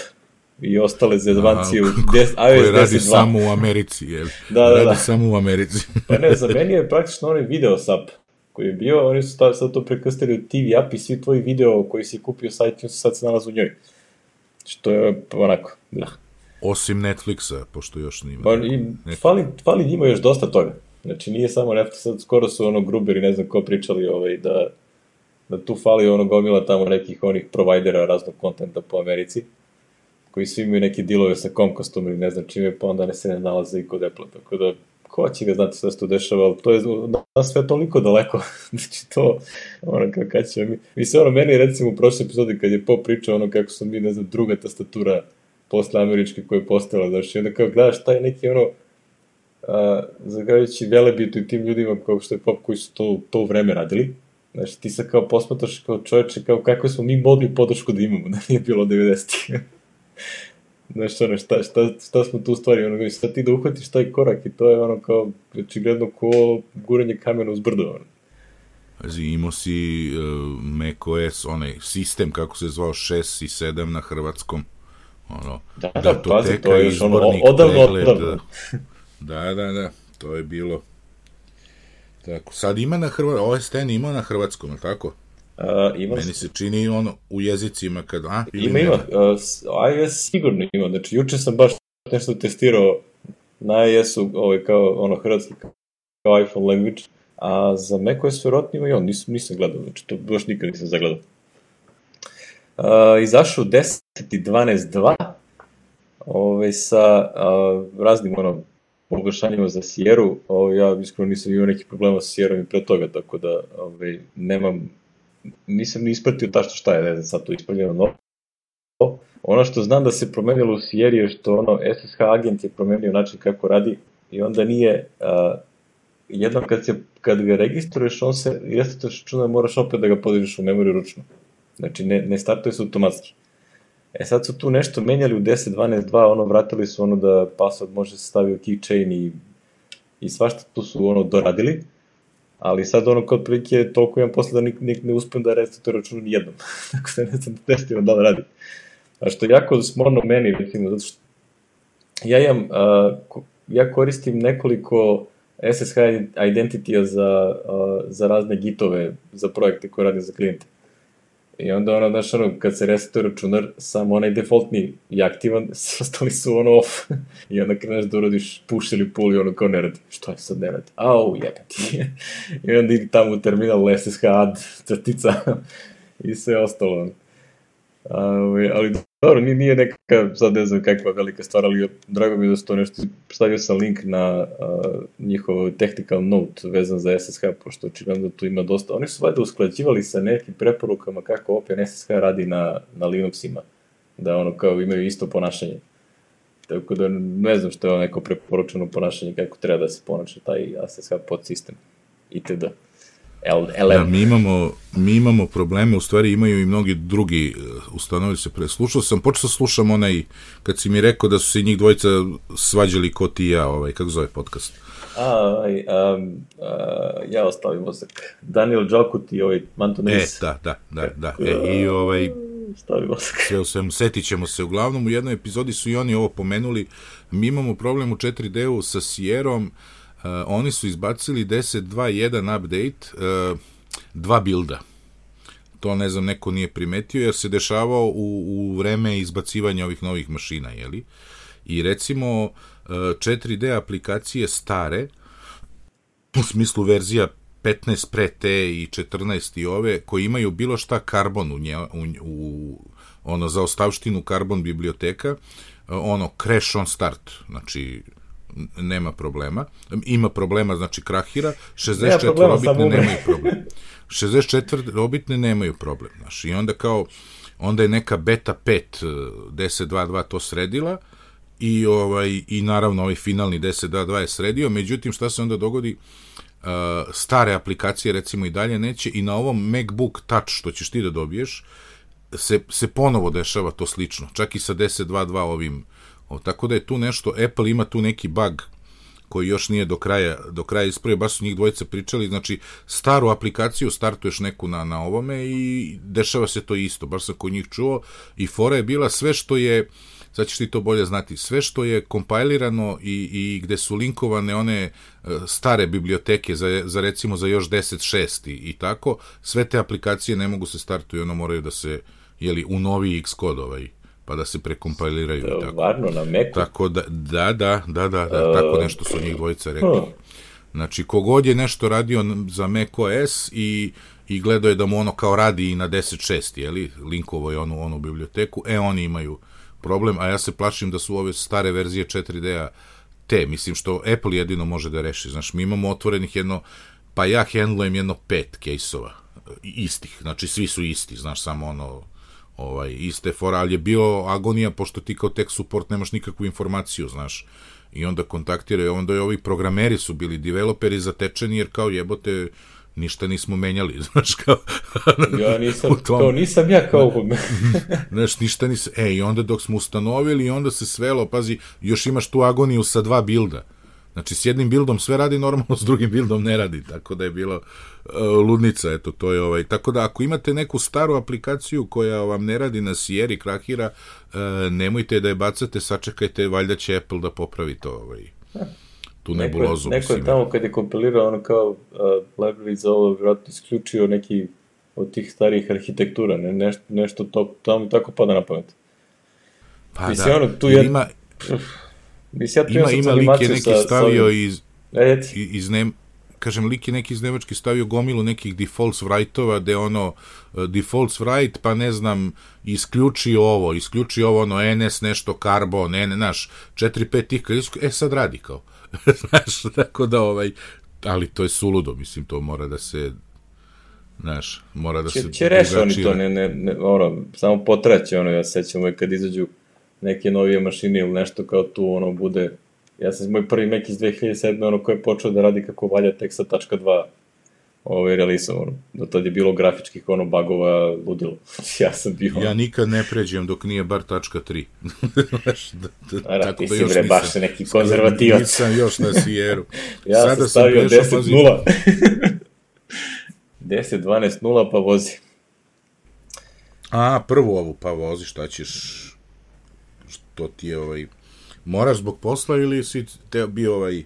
i ostale zezvancije u A, 10, koji iOS radi 10.2. samo u Americi, jel? Da, da, radi da. samo u Americi. Pa ne, za meni je praktično onaj video sap koji je bio, oni su ta, sad to prekrstili u TV app i svi tvoji video koji si kupio sa iTunes sad se nalaze u njoj. Što je onako, da. Osim Netflixa, pošto još nima. Pa, i fali, fali njima još dosta toga. Znači nije samo Netflix, sad skoro su ono Gruber i ne znam ko pričali ovaj, da, da tu fali ono gomila tamo nekih onih provajdera raznog kontenta po Americi koji svi imaju neke dilove sa Comcastom ili ne znam čime, pa onda ne se ne nalaze i kod Apple, tako da ko će ga znati se tu dešava, ali to je na sve toliko daleko, znači to, ono kao kad ćemo mi, mislim ono meni recimo u prošle epizodi kad je Pop pričao ono kako su mi, ne znam, druga tastatura posle američke koja je postala, znači onda kao gledaš taj neki ono, zagravljajući Velebitu i tim ljudima kao što je Pop koji su to, to vreme radili, Znači, ti sad kao posmatraš kao čoveče, kao kako smo mi mogli podršku da imamo, da nije bilo 90-ih. Znaš, ono, šta, šta, šta smo tu stvari, ono, sad ti da uhvatiš taj korak i to je ono kao, očigledno ko guranje kamena uz brdo, ono. Pazi, imao si uh, macOS, onaj sistem, kako se zvao, 6 i 7 na hrvatskom. Ono, Da, da, pazi, datoteka, to je još ono, odavno, odavno. Da, da, da, to je bilo. Tako, sad ima na hrvatskom, OS X ima na hrvatskom, je tako? Uh, ima, Meni se čini ono u jezicima kad, a? ima, ima. Uh, iOS sigurno ima. Znači, juče sam baš nešto testirao na iOS-u, ovaj, kao ono hrvatski, kao iPhone language, a za macOS verovatno ima i on, nisam, nisam gledao, znači to baš nikad nisam zagledao. Uh, izašao 10 i 12.2, ovaj, sa uh, raznim ono, poboljšanjima za Sierra, ovaj, ja iskreno nisam imao nekih problema sa Sierra i pre toga, tako da ovaj, nemam, nisam ni ispratio tačno šta je, ne znam, sad to ispravljeno novo. Ono što znam da se promenilo u Sierra je što ono SSH agent je promenio način kako radi i onda nije uh, jednom kad, se, kad ga registruješ, on se resetuješ računa, moraš opet da ga podižeš u memoriju ručno. Znači, ne, ne startuje se automatski. E sad su tu nešto menjali u 10.12.2, ono, vratili su ono da password može se stavi u keychain i, i svašta tu su ono doradili, ali sad ono kod prilike toliko imam posle da nik, nik ne uspem da resetujem račun nijednom. Tako da ne znam da testiram da radi. A što jako smorno meni, recimo, zato što ja imam, uh, ja koristim nekoliko SSH identitija za, uh, za razne gitove, za projekte koje radim za klijente. I onda ono, znaš, ono, kad se resetuje računar, samo onaj defaultni je aktivan, ostali su ono off. I onda kreneš da uradiš push ili pull i ono kao ne radi. Što je sad ne radi? Au, jebati. I onda idi tamo u terminal SSH add, crtica i sve ostalo. ovaj, ali dobro, nije, neka, sad ne znam kakva velika stvar, ali drago mi je da su to nešto, stavio sam link na uh, njihov technical note vezan za SSH, pošto očigledno da tu ima dosta, oni su valjda usklađivali sa nekim preporukama kako OpenSSH radi na, na Linuxima, da ono kao imaju isto ponašanje. Tako da ne znam što je neko preporučeno ponašanje, kako treba da se ponaša taj SSH podsistem itd. L, LM. Da, mi imamo, mi imamo probleme, u stvari imaju i mnogi drugi, eh, ustanovili se pre. Slušao sam, počeo slušam onaj, kad si mi rekao da su se njih dvojica svađali ko ti ja, ovaj, kako zove podcast? A, aj, um, a, ja ostavim mozak. Daniel Džokut i ovaj E, Mantonis. da, da, da, da. E, I ovaj, Stavim mozak. sve u svemu, setit ćemo se. Uglavnom, u jednoj epizodi su i oni ovo pomenuli. Mi imamo problem u 4D-u sa Sierom. Uh, oni su izbacili 10.2.1 update, uh, dva bilda. To ne znam, neko nije primetio, jer se dešavao u, u vreme izbacivanja ovih novih mašina, jeli? I recimo, uh, 4D aplikacije stare, u smislu verzija 15 pre te i 14 i ove, koji imaju bilo šta karbon u, nje, u, u ono, za ostavštinu karbon biblioteka, e, ono, crash on start, znači, nema problema. Ima problema, znači krahira, 64 problema, obitne nemaju problem. 64 obitne nemaju problem, znaš, i onda kao, onda je neka beta 5 eh, 10.2.2 to sredila i ovaj i naravno ovaj finalni 10.2.2 je sredio, međutim šta se onda dogodi uh, stare aplikacije recimo i dalje neće i na ovom MacBook Touch što ćeš ti da dobiješ se, se ponovo dešava to slično, čak i sa 10.2.2 ovim, o, tako da je tu nešto, Apple ima tu neki bug koji još nije do kraja, do kraja ispravio, baš su njih dvojica pričali, znači staru aplikaciju startuješ neku na, na ovome i dešava se to isto, baš sam kod njih čuo. I fora je bila sve što je, sad ćeš ti to bolje znati, sve što je kompajlirano i, i gde su linkovane one e, stare biblioteke za, za recimo za još 10.6 i, i tako, sve te aplikacije ne mogu se startuju, ono moraju da se, jeli, u novi Xcode ovaj, pa da se prekompajliraju i tako. Varno na Macu. Tako da, da, da, da, da, da tako nešto su njih dvojica rekli. Huh. Znači, kogod je nešto radio za macOS i, i gledao je da mu ono kao radi i na 10.6, jeli, linkovo je onu, onu biblioteku, e, oni imaju problem, a ja se plašim da su ove stare verzije 4D-a te, mislim, što Apple jedino može da reši. Znaš, mi imamo otvorenih jedno, pa ja handlujem jedno pet kejsova, istih, znači svi su isti, znaš, samo ono, ovaj, iste fora, ali je bio agonija, pošto ti kao tech support nemaš nikakvu informaciju, znaš, i onda kontaktiraju, onda je ovi programeri su bili developeri zatečeni, jer kao jebote, ništa nismo menjali, znaš, kao... Ja nisam, tom- kao nisam ja kao... Znaš, ništa nisi... E, i onda dok smo ustanovili, onda se svelo, pazi, još imaš tu agoniju sa dva bilda. Znači, s jednim bildom sve radi normalno, s drugim bildom ne radi, tako da je bilo uh, ludnica, eto, to je ovaj. Tako da, ako imate neku staru aplikaciju koja vam ne radi na Sierra, krahira, uh, nemojte da je bacate, sačekajte, valjda će Apple da popravi to, ovaj tu Neko, je- nebulozu. neko je mislim. tamo kad je kompilirao ono kao uh, library za ovo, vjerojatno isključio neki od tih starijih arhitektura, ne, nešto, nešto to, tamo tako pada na pamet. Pa Mislim, da, ono, tu je- ima, Mislim, ja ima, ima lik je neki sa, stavio sa iz, E, iz Nem, kažem, lik je neki iz Nemačke stavio gomilu nekih defaults write-ova, gde ono, uh, defaults write, pa ne znam, isključi ovo, isključi ovo, ono, NS nešto, carbon, ne, znaš, 4-5 tih, e, sad radi kao. znaš, tako da, ovaj, ali to je suludo, mislim, to mora da se, znaš, mora da se Će, će reše oni to, ne, ne, ne, ono, samo potraće, ono, ja se sećam uvek kad izađu neke novije mašine ili nešto kao tu, ono, bude, ja sam moj prvi Mac iz 2007. ono, ko je počeo da radi kako valja tek sa tačka 2 ovaj, ono, do tad je bilo grafičkih, ono, bagova, ludilo. ja sam bio, Ja nikad ne pređem dok nije bar tačka 3. Znaš, da, da, Ara, tako ti da si, bre, nisam- baš neki konzervativac. Nisam još na Sierra. ja Sada sam stavio prešao, 10 pazi, 0. 10, 12, 0, pa vozi. A, prvu ovu, pa vozi, šta ćeš, što ti je ovaj, moraš zbog posla ili si te bio ovaj,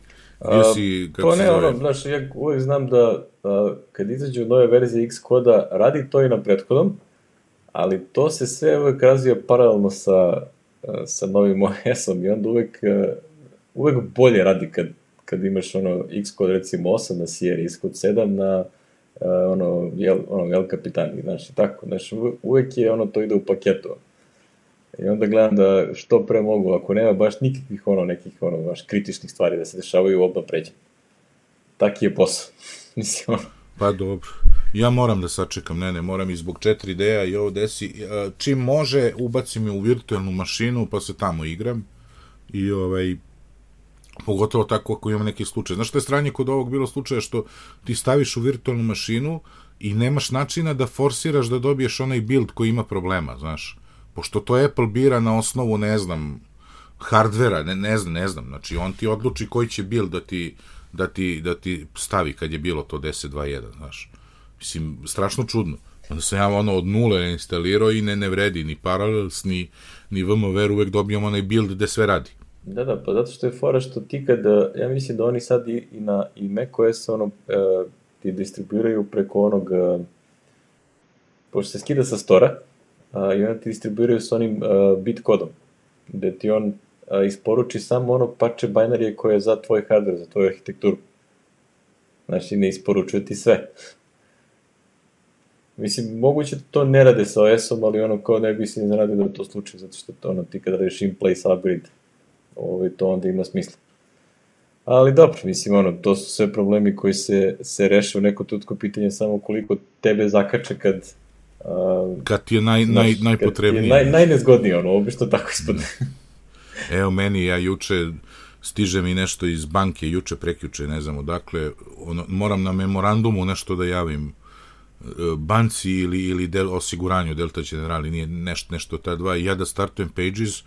bio si, kako se ne, zove, ono, znaš, ja uvek znam da a, kad izađu nove verzije X koda, radi to i na prethodnom, ali to se sve uvek razvija paralelno sa, a, sa novim OS-om i onda uvek, a, uvek bolje radi kad, kad imaš ono X kod recimo 8 na Sierra, X kod 7 na a, ono, jel, ono, El Capitan, znaš, i tako, znaš, uve- uvek je ono, to ide u paketu. I onda gledam da što pre mogu, ako nema baš nikakvih ono, nekih ono, baš kritičnih stvari da se dešavaju, odmah pređem. Taki je posao. Mislim, ono, Pa dobro. Ja moram da sačekam, ne, ne, moram i zbog 4D-a i ovo desi. a, Čim može, ubacim je u virtualnu mašinu, pa se tamo igram. I ovaj, pogotovo tako ako imam neki slučaj. Znaš što je stranje kod ovog bilo slučaja što ti staviš u virtualnu mašinu i nemaš načina da forsiraš da dobiješ onaj build koji ima problema, znaš. Pošto to Apple bira na osnovu, ne znam, hardvera, ne, ne znam, ne znam. Znači, on ti odluči koji će build da ti, da ti, da ti stavi kad je bilo to 10.2.1, znaš. Mislim, strašno čudno. Onda sam ja ono od nule instalirao i ne, ne vredi ni Parallels, ni, ni VMware, uvek dobijam onaj build gde sve radi. Da, da, pa zato što je fora što ti kad, ja mislim da oni sad i, i na i macOS ono, e, ti distribuiraju preko onog, e, pošto se skida sa stora, i onda ti distribuiraju s onim bit kodom, gde ti on isporuči samo ono parče binarije koje je za tvoj hardware, za tvoju arhitekturu. Znači, ne isporučuje ti sve. Mislim, moguće da to ne rade sa OS-om, ali ono kao ne bi se iznenadio da to slučaj, zato što to ono, ti kada radiš in place upgrade, ovaj, to onda ima smisla. Ali dobro, mislim, ono, to su sve problemi koji se, se reše u neko tutko pitanje samo koliko tebe zakače kad... Kad ti je naj, znaš, naj, kad najpotrebnije. ti je Naj, najnezgodnije, ono, obično tako ispadne. Evo meni, ja juče stiže mi nešto iz banke, juče, prekjuče, ne znam odakle, ono, moram na memorandumu nešto da javim e, banci ili, ili del, osiguranju Delta Generali, nije nešto, nešto ta dva, ja da startujem Pages,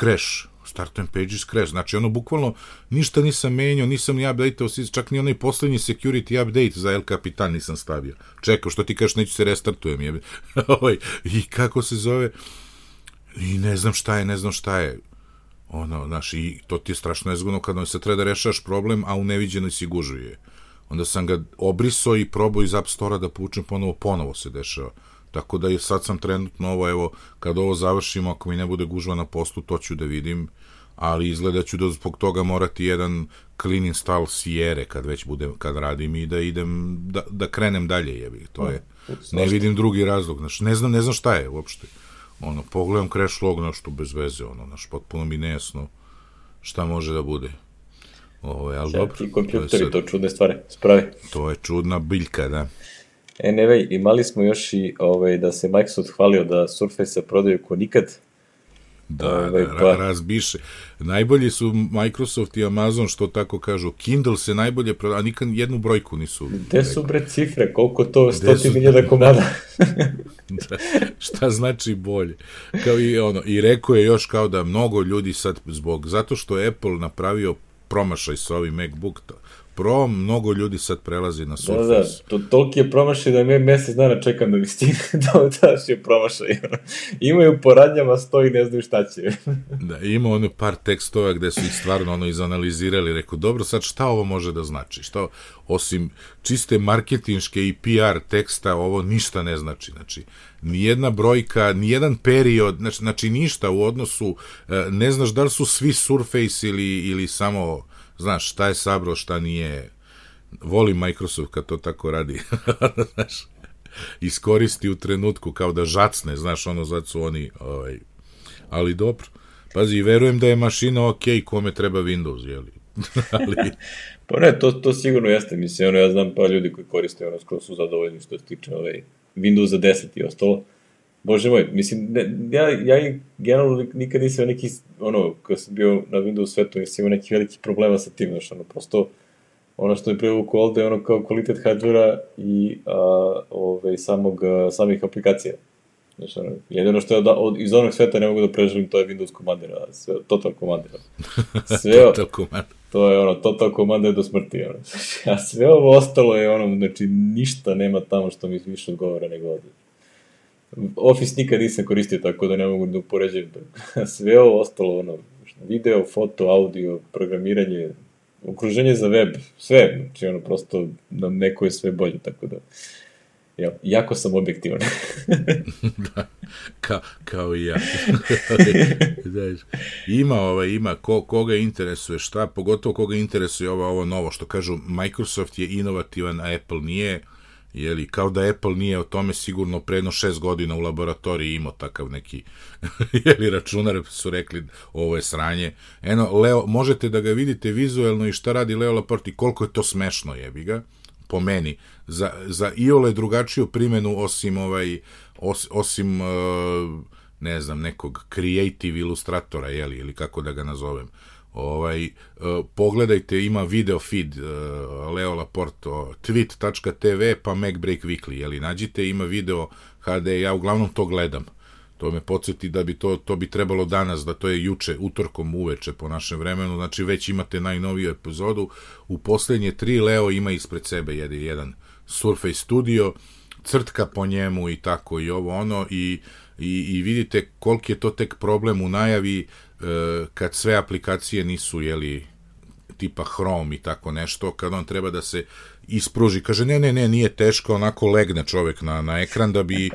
crash, startujem Pages, crash, znači ono bukvalno ništa nisam menjao, nisam ni updateao, si- čak ni onaj poslednji security update za El Capitan nisam stavio. Čekao, što ti kažeš, neću se restartujem, jebe. Ovaj, I kako se zove, i ne znam šta je, ne znam šta je, ono, znaš, i to ti je strašno nezgodno kada se treba da rešaš problem, a u neviđenoj si gužuje. Onda sam ga obrisao i probao iz App Store-a da poučem ponovo, ponovo se dešava. Tako da je sad sam trenutno ovo, evo, kad ovo završimo, ako mi ne bude gužva na postu, to ću da vidim, ali izgleda ću da zbog toga morati jedan clean install Sierra kad već bude, kad radim i da idem, da, da krenem dalje, jebi, to je, ne vidim drugi razlog, znaš, ne znam, ne znam šta je uopšte ono, pogledam crash log nešto bez veze, ono, znaš, potpuno mi nejasno šta može da bude. Ovo, ali dobro, Ti to kompjuteri, sad, to čudne stvari, spravi. to je čudna biljka, da. Anyway, imali smo još i ovaj, da se Microsoft hvalio da Surface prodaju ko nikad. Da, Ovaj, da, pa- ra, razbiše. Najbolji su Microsoft i Amazon, što tako kažu. Kindle se najbolje proda, a nikad jednu brojku nisu. Gde su bre cifre, koliko to, Gde su- hiljada komada? da, šta znači bolje. Kao i ono, i rekao je još kao da mnogo ljudi sad zbog, zato što Apple napravio promašaj sa ovim MacBook, Pro, mnogo ljudi sad prelazi na Surface. Da, da, to, toliki je promašaj da me mesec dana čekam da mi stigne da daš je promašaj. Imaju po radnjama stoji ne znaju šta će. da, ima ono par tekstova gde su ih stvarno ono izanalizirali, rekao, dobro, sad šta ovo može da znači? Šta, osim čiste marketinške i PR teksta, ovo ništa ne znači. Znači, nijedna brojka, nijedan period, znači, znači ništa u odnosu, e, ne znaš da li su svi Surface ili, ili samo znaš, šta je sabro, šta nije, volim Microsoft kad to tako radi, znaš, iskoristi u trenutku kao da žacne, znaš, ono, zato su oni, ovaj, ali dobro, pazi, verujem da je mašina ok, kome treba Windows, jeli, ali... pa ne, to, to sigurno jeste, mislim, ono, ja znam pa ljudi koji koriste, ono, skoro su zadovoljni što se tiče, ovaj, Windows za 10 i ostalo, Bože moj, mislim, ne, ja, ja generalno nikad nisam neki, ono, kada sam bio na Windows svetu, nisam imao neki veliki problema sa tim, znaš, ono, prosto, ono što je privuku ovde je ono kao kvalitet hardvera i a, ove, samog, a, samih aplikacija. Znaš, ono, jedino što je da, od, iz onog sveta ne mogu da preželim, to je Windows Commander, a sve, Total Commander. Sve, total Commander. To je ono, Total Commander do smrti, ono. A sve ovo ostalo je ono, znači, ništa nema tamo što mi više odgovara nego ovde. Office nikad nisam koristio, tako da ne mogu da upoređujem. Sve ovo ostalo, ono, video, foto, audio, programiranje, okruženje za web, sve, znači ono, prosto nam neko je sve bolje, tako da, ja, jako sam objektivan. da, ka, kao i ja. Znaš, ima, ovaj, ima, ko, koga interesuje šta, pogotovo koga interesuje ovo, ovo novo, što kažu, Microsoft je inovativan, a Apple nije, Jeli, kao da Apple nije o tome sigurno predno šest godina u laboratoriji imao takav neki jeli, računar, su rekli ovo je sranje. Eno, Leo, možete da ga vidite vizuelno i šta radi Leo Laporte i koliko je to smešno, jebi ga, po meni. Za, za iole drugačiju primenu osim ovaj, os, osim uh, ne znam, nekog creative ilustratora, jeli, ili kako da ga nazovem ovaj, uh, pogledajte, ima video feed uh, Leo Laporte, tweet.tv pa MacBreak Weekly, jeli, nađite, ima video HD, ja uglavnom to gledam. To me podsjeti da bi to, to bi trebalo danas, da to je juče, utorkom uveče po našem vremenu, znači već imate najnoviju epizodu. U poslednje tri Leo ima ispred sebe jedan, jedan Surface Studio, crtka po njemu i tako i ovo ono i, i, i vidite koliki je to tek problem u najavi E, kad sve aplikacije nisu, jeli, tipa Chrome i tako nešto, kad on treba da se ispruži, kaže ne, ne, ne, nije teško, onako legne čovek na, na ekran da bi e,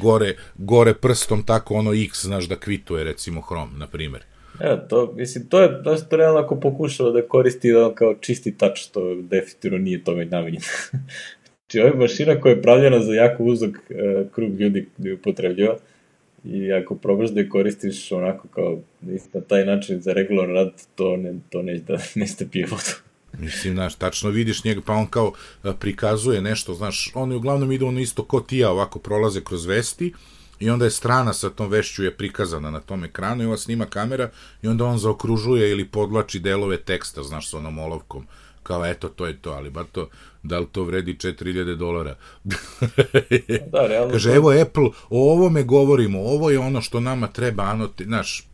gore, gore prstom tako ono X, znaš, da kvituje recimo Chrome, na primer. Ja, to, mislim, to je, da to realno ako pokušava da koristi da kao čisti touch, to definitivno nije tome namenjeno. znači, ovo je mašina koja je pravljena za jako uzak uh, krug ljudi da je upotrebljava, i ako probaš da je koristiš onako kao na taj način za regularan rad, to, ne, to neće da, da pije vodu. Mislim, znaš, tačno vidiš njega, pa on kao prikazuje nešto, znaš, oni uglavnom idu ono isto ko ti ja, ovako prolaze kroz vesti, i onda je strana sa tom vešću je prikazana na tom ekranu i ova snima kamera i onda on zaokružuje ili podlači delove teksta, znaš, sa onom olovkom kao eto to je to, ali ba to, da li to vredi 4000 dolara? da, realno. Kaže, evo Apple, o ovome govorimo, ovo je ono što nama treba, ano, te, znaš,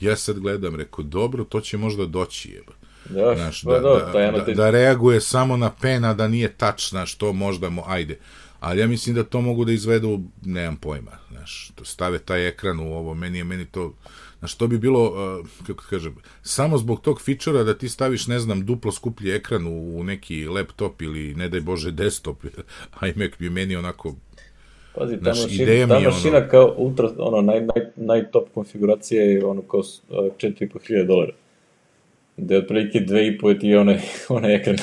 ja sad gledam, rekao, dobro, to će možda doći, jeba. Da, znaš, pa da, da, da, da, da, reaguje samo na pena, da nije tač, znaš, to možda, mo, ajde. Ali ja mislim da to mogu da izvedu, nemam pojma, znaš, to stave taj ekran u ovo, meni je, meni to, Znaš, to bi bilo, kako kažem, samo zbog tog fičera da ti staviš, ne znam, duplo skuplji ekran u, neki laptop ili, ne daj Bože, desktop, iMac bi meni onako Pazi, ta mašina, ta mašina ono... kao ultra, ono, naj, naj, najtop konfiguracija je ono kao 4500 dolara da je otprilike dve i po ti onaj, onaj ekran.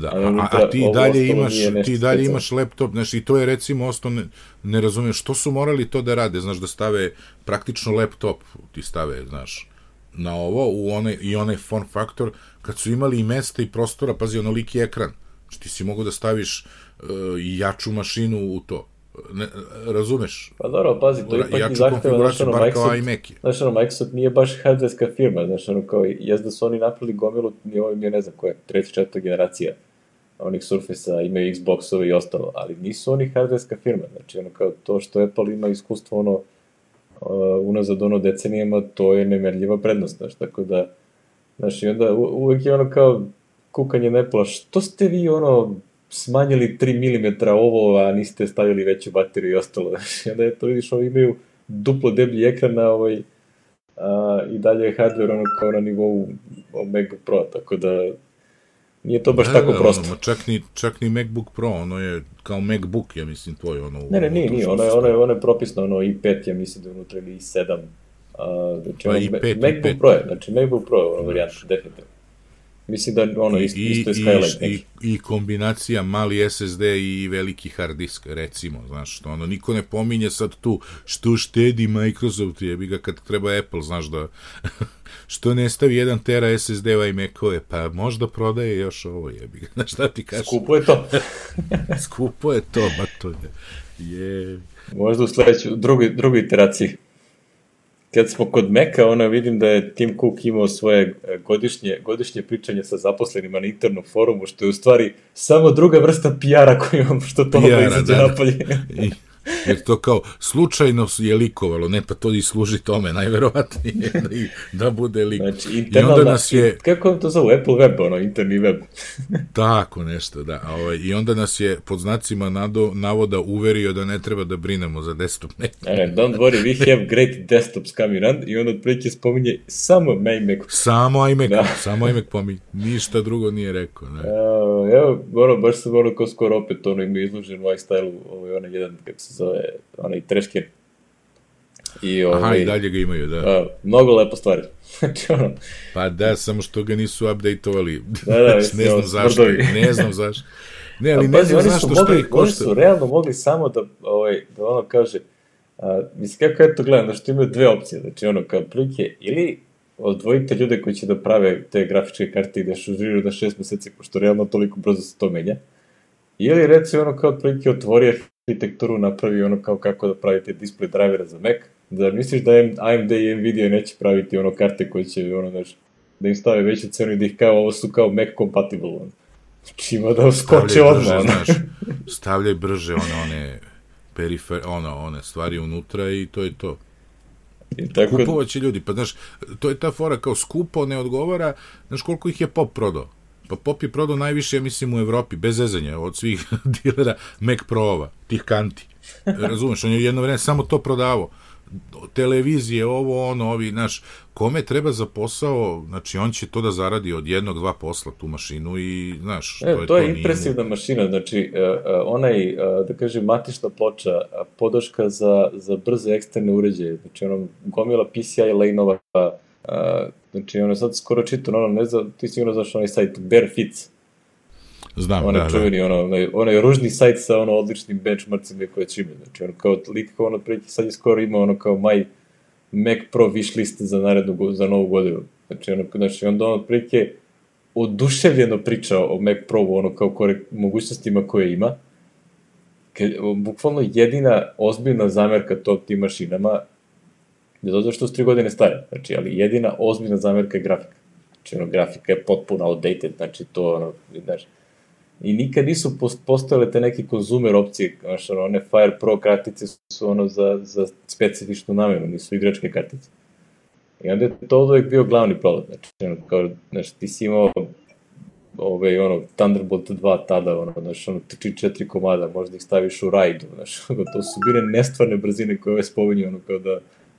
Da, a, a ti dalje imaš, ti dalje specijalno. imaš laptop, znaš, i to je recimo osto, ne, ne razumem, što su morali to da rade, znaš, da stave praktično laptop, ti stave, znaš, na ovo, u onaj, i onaj form factor, kad su imali i mesta i prostora, pazi, onoliki ekran, znači ti si mogu da staviš uh, jaču mašinu u to ne, razumeš? Pa dobro, pazi, to ipak i zahteva, znaš, ono, Microsoft, znaš, ono, Microsoft nije baš hardwareska firma, znaš, ono, kao, jezda su oni napravili gomilu, nije ovo, nije ne znam koja, treća, četvrta generacija onih Surface-a, imaju Xbox-ove i ostalo, ali nisu oni hardwareska firma, znači, ono, kao, to što Apple ima iskustvo, ono, uh, unazad, ono, decenijama, to je nemerljiva prednost, znaš, tako da, znaš, i onda uvek je ono kao, kukanje Apple, što ste vi ono smanjili 3 mm ovo, a niste stavili veću bateriju i ostalo. I onda je to vidiš, ovi imaju duplo deblji ekran na ovaj, a, i dalje je hardware ono kao na nivou Omega Pro, tako da nije to baš Da, tako da, prosto. Ono, čak, ni, čak ni MacBook Pro, ono je kao MacBook, ja mislim, tvoj, ono... Ne, ne, nije, nije, ono je, ono je, ono je propisno, ono i5, ja mislim da je unutra ili i7. A, znači, Pa ono, i Ma- pet, i MacBook pet. Pro je, znači MacBook Pro je ono varijanta, definitivno. Mislim da ono isto, isto je Skylight i, neki. i, i kombinacija mali SSD i veliki hard disk, recimo, znaš, što ono, niko ne pominje sad tu što štedi Microsoft, jebi ga kad treba Apple, znaš da, što ne stavi 1 tera SSD-ova i Mac-ove, pa možda prodaje još ovo, jebi ga, znaš šta ti kažeš, Skupo je to. skupo je to, ba to je, je, Možda u sledećoj, drugoj, drugoj iteraciji. Kad smo kod Meka, ono vidim da je Tim Cook imao svoje e, godišnje, godišnje pričanje sa zaposlenima na internom forumu, što je u stvari samo druga vrsta PR-a koju imamo, što to izađe da, da. napolje. I, jer to kao slučajno je likovalo, ne pa to i služi tome najverovatnije da, i- da bude lik. Znači, I internalna, onda nas je, Kako vam to zovu? Apple web, ono, interni web. tako nešto, da. Ovaj, I onda nas je pod znacima nado, navoda uverio da ne treba da brinemo za desktop. Ne, don't worry, we have great desktops coming on i onda otprilike spominje samo Mac. Samo iMac, Da. samo iMac pomi, ništa drugo nije rekao. Ne. Evo, evo, baš sam ono kao skoro opet ono ima izložen u lifestyle-u, ovaj, onaj jedan, kako se zove, onaj treškin. I, ovaj, Aha, i dalje ga imaju, da. A, mnogo lepo stvari. znači, ono, Pa da, samo što ga nisu updateovali. Da, da, ne znam zašto, ne znam zašto. Ne, ali ne znam oni zašto, šta mogli, ih oni košta. su realno mogli samo da, ovaj, da ono kaže, a, mislim, kako ja to gledam, znači imaju dve opcije, znači ono, kao prilike, ili odvojite ljude koji će da prave te grafičke karte i da šužiraju na šest meseci, pošto realno toliko brzo se to menja, ili recimo ono kao otprilike otvori arhitekturu, napravi ono kao kako da pravite display drivera za Mac, da misliš da AMD i Nvidia neće praviti ono karte koje će ono, znaš, da im stave veću cenu i da ih kao, ovo su kao Mac compatible, ono. Znači ima da skoče Stavljaj odmah, znaš, stavljaj brže one, one perifer, ono, one stvari unutra i to je to. I tako, Kupovat će ljudi, pa znaš, to je ta fora kao skupo, ne odgovara, znaš koliko ih je Pop prodao? Pa Pop je prodao najviše, ja mislim, u Evropi, bez zezanja, od svih dilera Mac Pro-ova, tih kanti. Razumeš, on je jedno vreme samo to prodavao. Televizije, ovo, ono, ovi, znaš, kome treba za posao, znači on će to da zaradi od jednog, dva posla tu mašinu i, znaš, E, to je to je nije mu- impresivna mašina, znači uh, uh, onaj, uh, da kažem, matična ploča, podrška za, za brze eksterne uređaje, znači ono, gomila PCI lane-ova, uh, znači ono, sad skoro čitam, ono, ne znam, ti sigurno znaš onaj sajt Bare Fits, Znam, onaj da, da. čuveni, ono, onaj, onaj ružni sajt sa ono odličnim benchmarkcima koje će imati, znači ono, kao lik, kao ono, prilike, sad je skoro ima ono kao maj Mac Pro wish list za narednu, za novu godinu, znači ono, znači onda on otprilike oduševljeno priča o Mac Pro, ono kao korek, mogućnostima koje ima, Ke, bukvalno jedina ozbiljna zamerka to tim mašinama, bez obzira što su tri godine stare, znači, ali jedina ozbiljna zamerka je grafika. Znači, ono, grafika je potpuno outdated, znači, to, ono, znaš, i nikad nisu post- postojale te neke konzumer opcije, znaš, ono, one Fire Pro kartice su ono za, za specifičnu namenu, nisu igračke kartice. I onda je to uvek bio glavni problem, znači, ono, kao, znaš, ti si imao ove, ono, Thunderbolt 2 tada, ono, znaš, ono, 3-4 komada, možda ih staviš u rajdu, znaš, ono, to su bile nestvarne brzine koje ove spominju, ono, kao da,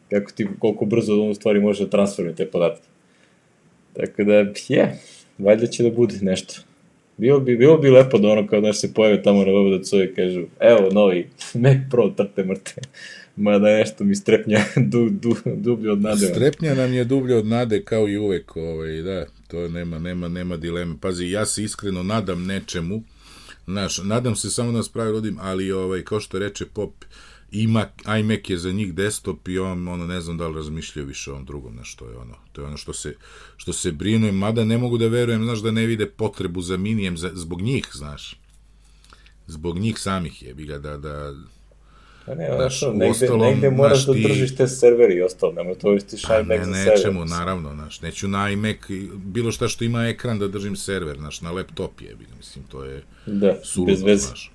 kako ti, koliko brzo on u stvari može da transferuje te podatke. Tako da, je, valjda će da bude nešto. Bilo bi, bilo bi lepo da ono kao da se pojave tamo na VVDC i kažu, evo novi Mac Pro trte mrte. Mada nešto mi strepnja du, du, dublje od nade. Strepnja nam je dublje od nade kao i uvek, ovaj, da, to nema, nema, nema dileme. Pazi, ja se iskreno nadam nečemu, znaš, nadam se samo da nas pravi rodim, ali ovaj, kao što reče Pop, ima, iMac je za njih desktop i on, ono, ne znam da li razmišljaju više o ovom drugom, znaš, to je ono, to je ono što se, što se brinu, mada ne mogu da verujem, znaš, da ne vide potrebu za minijem, za, zbog njih, znaš, zbog njih samih je, bi ga, da, da, Pa ne, Znaš, znaš, negde, uostalom, negde moraš da držiš te serveri i ostalo, nemoj to isti Shine ne, za server. mislim. naravno, znaš, neću na iMac, bilo šta što ima ekran da držim server, znaš, na laptop je, mislim, to je Da, suludo, bez veze. znaš.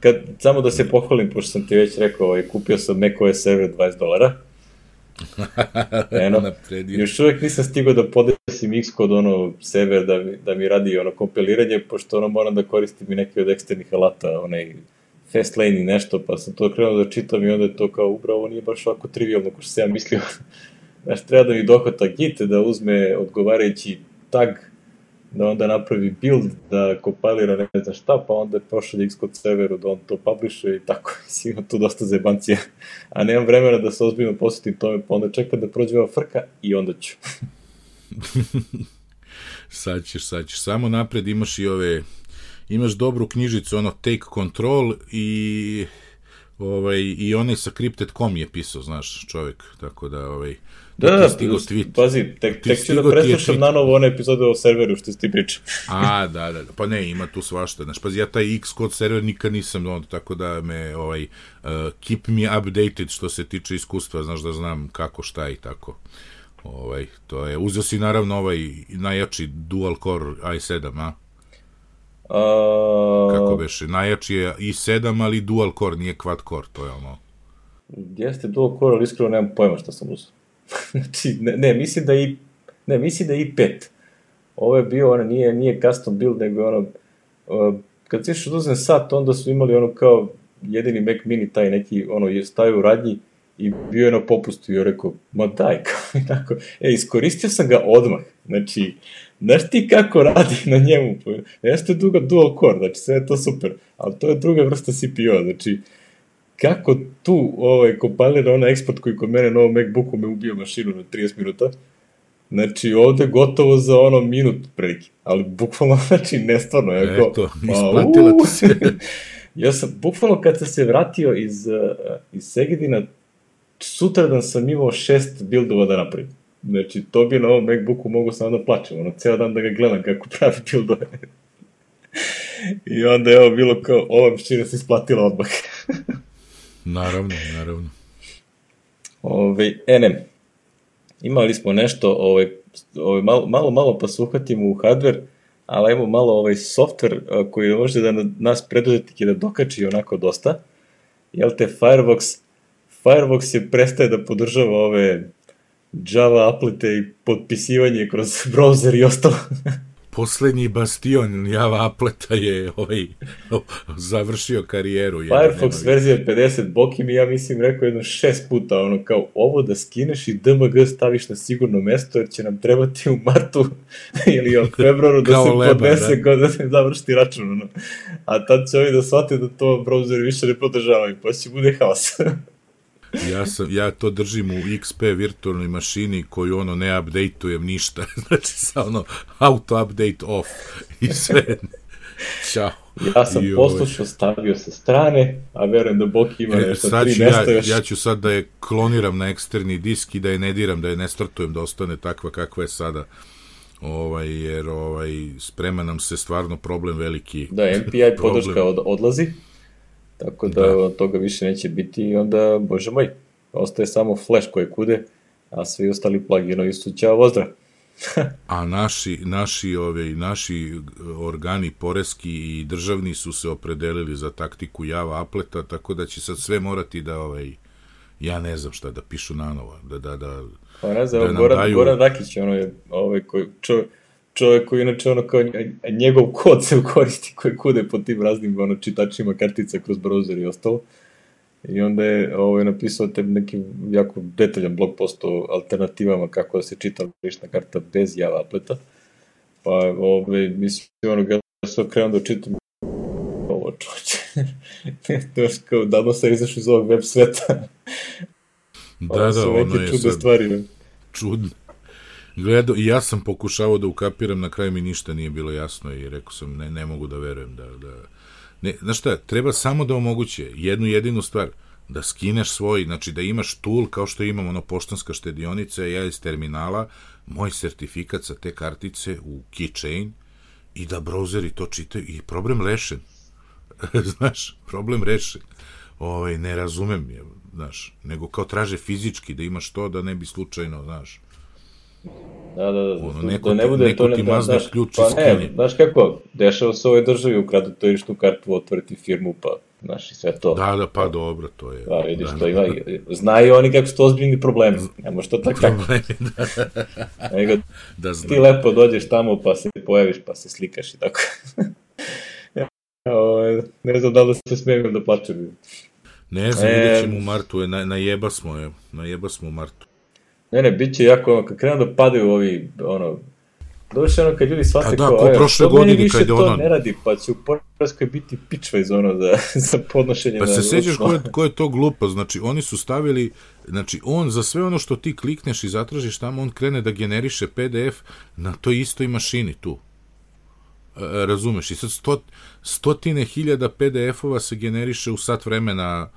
Kad, samo da se pohvalim, pošto sam ti već rekao, ovaj, kupio sam macOS server 20 dolara. Eno, još uvek nisam stigao da podesim Xcode ono server da mi, da mi radi ono kompiliranje, pošto ono moram da koristim i neke od eksternih alata, onaj Fastlane i nešto, pa sam to krenuo da čitam i onda je to kao upravo nije baš ovako trivialno ko što sam ja mislio. Znaš, treba da mi dohvata git, da uzme odgovarajući tag, da onda napravi build, da kompilira ne znam šta, pa onda pošalje Xcode serveru da on to publishuje i tako. Mislim, ima tu dosta zebancija. A nemam vremena da se ozbiljno posvetim tome, pa onda čekam da prođe ova frka i onda ću. sad ćeš, sad ćeš. Samo napred imaš i ove, imaš dobru knjižicu, ono Take Control i ovaj, i onaj sa Crypted.com je pisao, znaš, čovjek, tako da, ovaj, Da, ti je da, tweet. pazi, tek, tek ću da preslušam na novo one epizode o serveru što ti pričao. A, da, da, da, pa ne, ima tu svašta, znaš, pazi, ja taj Xcode server nikad nisam, on, tako da me, ovaj, uh, keep me updated što se tiče iskustva, znaš da znam kako, šta i tako. Ovaj, to je, uzeo si naravno ovaj najjači dual core i7, a? A, Kako beše, najjači je i7, ali dual core, nije quad core, to je ono. Jeste dual core, ali iskreno nemam pojma šta sam uzao. znači, ne, ne, mislim da i, ne, mislim da i 5. Ovo je bio, ono, nije, nije custom build, nego ono, uh, kad si išao da uzem sat, onda su imali ono kao jedini Mac mini, taj neki, ono, je stavio u radnji i bio je na popustu i je rekao, ma daj, kao i tako. E, iskoristio sam ga odmah. Znači, znaš ti kako radi na njemu? Jeste duga dual core, znači sve je to super, ali to je druga vrsta CPU-a, znači, kako tu ovaj, kompilira onaj eksport koji kod mene na ovom Macbooku me ubio mašinu na 30 minuta, znači ovde gotovo za ono minut prilike, ali bukvalno, znači nestvarno, ja kao, Eto, isplatila ti se. ja sam, bukvalno kad sam se vratio iz, uh, iz Segedina, sutradan sam imao šest bildova da napravim. Znači, to bi na ovom Macbooku mogu samo da plačem, ono, ceo dan da ga gledam kako pravi bildove. I onda je ovo bilo kao, ova mašina se isplatila odmah. Naravno, naravno. Ove, ene, imali smo nešto, ovaj, ovaj, malo, malo, malo pa se uhvatimo u hardware, ali ajmo malo ovaj software koji može da na, nas preduzetnike da dokači onako dosta. Jel te Firefox, Firefox je prestaje da podržava ove Java aplete i potpisivanje kroz browser i ostalo. Poslednji bastion Java apleta je ovaj, završio karijeru. jedan, Firefox nema verzija 50 Boki mi ja mislim rekao jedno šest puta ono kao ovo da skineš i DMG staviš na sigurno mesto jer će nam trebati u martu ili u februaru da se leba, podnese da. da se završi račun ono. a tad će ovi da shvate da to browser više ne podržavaju pa će bude haos Ja, sam, ja to držim u XP virtualnoj mašini koju ono ne updateujem ništa. Znači sa ono auto update off i sve. Ćao. ja sam I poslušao stavio sa strane a verujem da Boki ima E, nešto sad tri ću mesta ja, još ja ću sad da je kloniram na eksterni disk i da je ne diram, da je ne startujem, da ostane takva kakva je sada. Ovaj, jer ovaj, sprema nam se stvarno problem veliki. Da, MPI podrška od, odlazi, tako da, Da. toga više neće biti i onda, bože moj, ostaje samo Flash koje kude, a svi ostali pluginovi su ćao vozdra. A naši, naši, ove, naši organi poreski i državni su se opredelili za taktiku Java apleta, tako da će sad sve morati da, ovaj, ja ne znam šta, da pišu nanovo, da, da, da, Pa ne znam, Da Goran, daju- Goran Rakić, ono je, ovaj koji, čo, čovjek koji inače ono kao nj- njegov kod se koristi koji kude po tim raznim ono, čitačima kartica kroz browser i ostalo. I onda je ovaj, napisao te neki jako detaljan blog post o alternativama kako da se čita lična karta bez Java apleta. Pa, ovaj, mislim, ono, ga sam krenuo da čitam ovo čoče. to je kao, davno sam izašao iz ovog web sveta. da, da, ono je čudne sad stvari. ne? Gledao, i ja sam pokušavao da ukapiram, na kraju mi ništa nije bilo jasno i rekao sam, ne, ne mogu da verujem da, da, ne, znaš šta, treba samo da omoguće jednu jedinu stvar, da skineš svoj, znači da imaš tool kao što imam ono poštanska štedionica, ja iz terminala, moj sertifikat sa te kartice u keychain i da brauzeri to čitaju i problem rešen. znaš, problem rešen. Ovaj, ne razumem je, znaš, nego kao traže fizički da imaš to da ne bi slučajno, znaš, Da, da, da, Ono, da, neko da ne bude neko to ne, ti da, mazne znaš, ključ pa ne, znaš kako, dešava se u ovoj državi, ukradu to ličnu kartu, otvoriti firmu, pa znaš, i sve to. Da, da, pa dobro, to je. Da, vidiš, da, to ima, znaju oni kako su to ozbiljni problemi, ne može to tako. Problemi, da, Nego, da ti lepo dođeš tamo pa se pojaviš pa se slikaš i tako. ovaj, ne znam da li da se smijem da plačem. Ne znam, E, vidjet ćemo u martu, je, na, najeba smo je, najeba smo u martu. Ne, ne, bit će jako, ono, kad krenu da padaju ovi, ono, Došli ono kad ljudi shvate da, kao, ko "E, prošle godine više kad je to ono- ne radi, pa će u Poreskoj biti pičva iz ono za, za podnošenje Pa se sećaš ko je, ko je to glupo, znači oni su stavili, znači on za sve ono što ti klikneš i zatražiš tamo, on krene da generiše PDF na toj istoj mašini tu. E, razumeš, i sad sto, stotine hiljada PDF-ova se generiše u sat vremena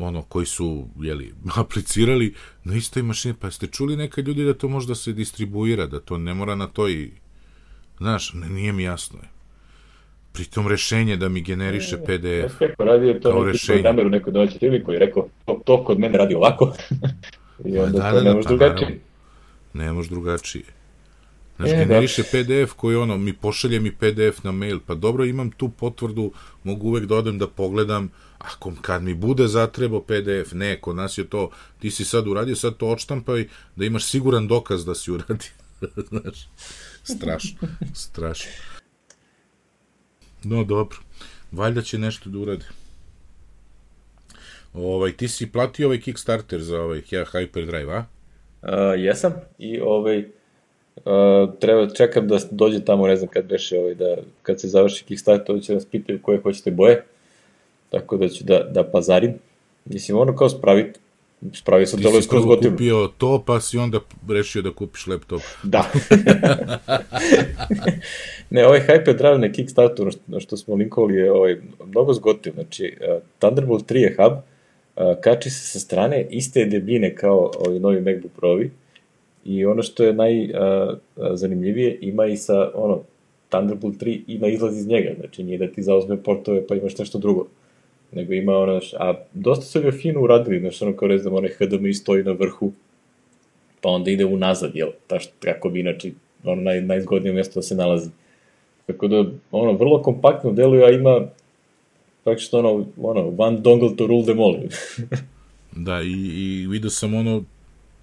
ono, koji su, jeli, aplicirali na istoj mašini, pa ste čuli neka ljudi da to možda se distribuira, da to ne mora na toj, znaš, ne, nije mi jasno je. Pritom rešenje da mi generiše PDF. Znaš kako radi je to Kao neki rešenje. programer u nekoj domaćoj firmi koji je rekao, to, to kod mene radi ovako. I onda da, to da, ne da, može pa drugačije. naravno. Ne može drugačije. Znaš, E, generiše PDF koji ono, mi pošalje mi PDF na mail, pa dobro, imam tu potvrdu, mogu uvek da odem da pogledam, ako kad mi bude zatrebo PDF, ne, kod nas je to, ti si sad uradio, sad to odštampaj, da imaš siguran dokaz da si uradio. Znaš, strašno, strašno. No, dobro. Valjda će nešto da urade. Ovaj, ti si platio ovaj Kickstarter za ovaj Hyperdrive, a? Uh, jesam i ovaj, uh, treba, čekam da dođe tamo, ne znam kad beše, ovaj, da, kad se završi Kickstarter, onda će nas pitaju koje hoćete boje, tako da ću da, da pazarim. Mislim, ono kao spraviti, spravi se Ti delo skroz gotivno. kupio to, pa si onda rešio da kupiš laptop. Da. ne, ovaj Hyper Drive na Kickstarteru, na što smo linkovali, je ovaj, mnogo zgotiv. Znači, uh, Thunderbolt 3 je hub, uh, kači se sa strane, iste debljine kao ovi novi MacBook Pro-vi, i ono što je najzanimljivije, ima i sa, ono, Thunderbolt 3 ima izlaz iz njega, znači nije da ti zauzme portove pa imaš nešto drugo nego ima ono, a dosta su ga fino uradili, znaš, ono kao ne znam, onaj HDMI stoji na vrhu, pa onda ide unazad, jel, ta što, kako bi inače, ono, naj, najzgodnije mjesto da se nalazi. Tako da, ono, vrlo kompaktno deluje, a ima praktično ono, ono, one dongle to rule them all. Da, i, i vidio sam ono,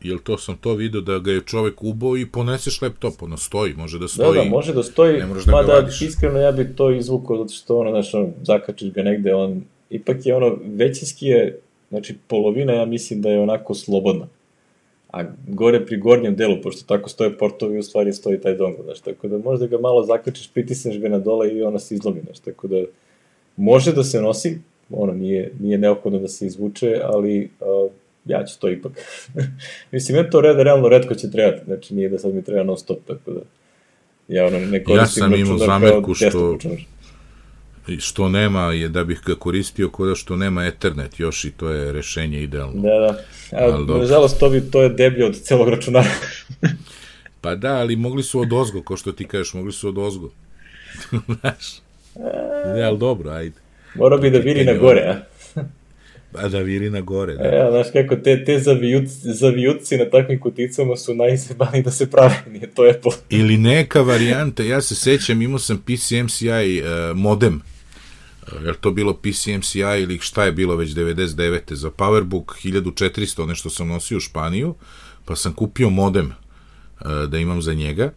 jel to sam to video da ga je čovek ubao i poneseš laptop, ono stoji, može da da, stoji. da, može da stoji, ne da mada vadiš. iskreno ja bi to izvukao, zato što ono, znaš, ono, zakačiš ga negde, on, ipak je ono, većinski je, znači, polovina, ja mislim da je onako slobodna. A gore pri gornjem delu, pošto tako stoje portovi, u stvari stoji taj dongle, znaš, tako da možda ga malo zakačiš, pritisneš ga na dole i ona se izlomi, znaš, tako da može da se nosi, ono, nije, nije neophodno da se izvuče, ali uh, ja ću to ipak. mislim, je to red, realno redko će trebati, znači nije da sad mi treba non stop, tako da ja ono ne koristim sam imao zamerku što- računar. Što nema, je da bih ga koristio kod što nema Ethernet još i to je rešenje idealno. Da, da. A, nažalost, to, bi, to je deblje od celog računara. Pa da, ali mogli su od ozgo, ko što ti kažeš, mogli su od ozgo. Znaš? Ne, ali dobro, ajde. Morao bi da viri na gore, a? Pa da viri na gore, da. E, znaš kako, te, te zavijuc, zavijuci na takvim kuticama su najzebani da se prave, nije to Apple. Ili neka varijanta, ja se sećam, imao sam PCMCI uh, modem, Uh, je li to bilo PCMCI ili šta je bilo već 99. za Powerbook 1400, nešto sam nosio u Španiju, pa sam kupio modem uh, da imam za njega.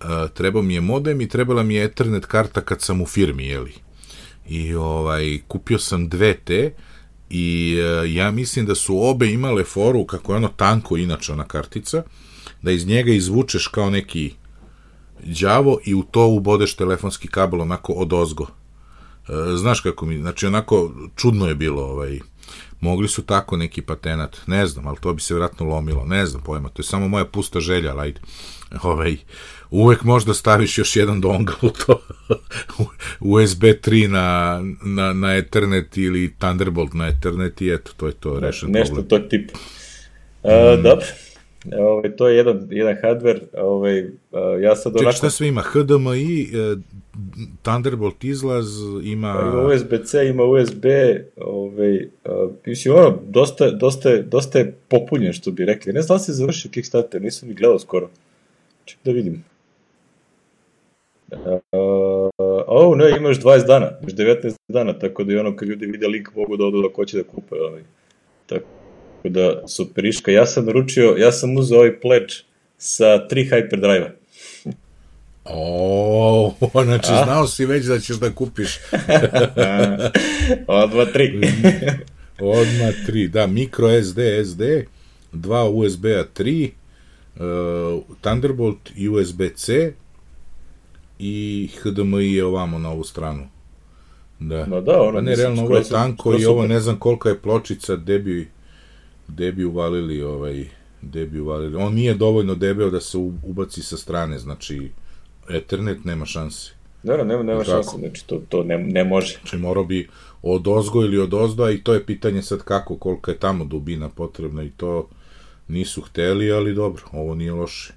Uh, trebao mi je modem i trebala mi je Ethernet karta kad sam u firmi, jeli. I ovaj, kupio sam dve te i ja mislim da su obe imale foru, kako je ono tanko inače ona kartica, da iz njega izvučeš kao neki đavo i u to ubodeš telefonski kabel onako od ozgo. E, znaš kako mi, znači onako čudno je bilo, ovaj, mogli su tako neki patenat, ne znam, ali to bi se vjerojatno lomilo, ne znam pojma, to je samo moja pusta želja, ali ajde. ovaj, uvek možda staviš još jedan dongle u to, USB 3 na, na, na Ethernet ili Thunderbolt na Ethernet i eto, to je to, rešen Nešto problem. tog tipa. A, mm. Dobro. Ovaj, to je jedan, jedan hardware, ovaj, ja sad Čekaj, onako... šta sve ima? HDMI, e, Thunderbolt izlaz, ima... Pa Ima USB-C, ima USB, ovaj, mislim, ono, dosta, dosta, dosta je popunjen, što bi rekli. Ne znam da se završio Kickstarter, nisam ni gledao skoro. Ček da vidim. Uh, oh, ne, imaš 20 dana, imaš 19 dana, tako da i ono kad ljudi vide link mogu da odu da ko će da kupe. Ovaj. Tako da, superiška. Ja sam naručio, ja sam uzeo ovaj pledge sa tri hyperdrive-a. O, znači A? znao si već da ćeš da kupiš. Odmah tri. Odmah tri, da, micro SD, SD, dva USB-a 3, uh, Thunderbolt USB-C i HDMI je ovamo na ovu stranu. Da. Ma da, ono, pa ne, realno ovo je tanko i ovo ne znam kolika je pločica, gde bi, gde bi uvalili ovaj, gde bi uvalili. On nije dovoljno debeo da se ubaci sa strane, znači Ethernet nema šanse. Da, da, nema, nema šanse, znači to, to ne, ne može. Znači morao bi od ozgo ili od ozdo, i to je pitanje sad kako, kolika je tamo dubina potrebna i to nisu hteli, ali dobro, ovo nije loše.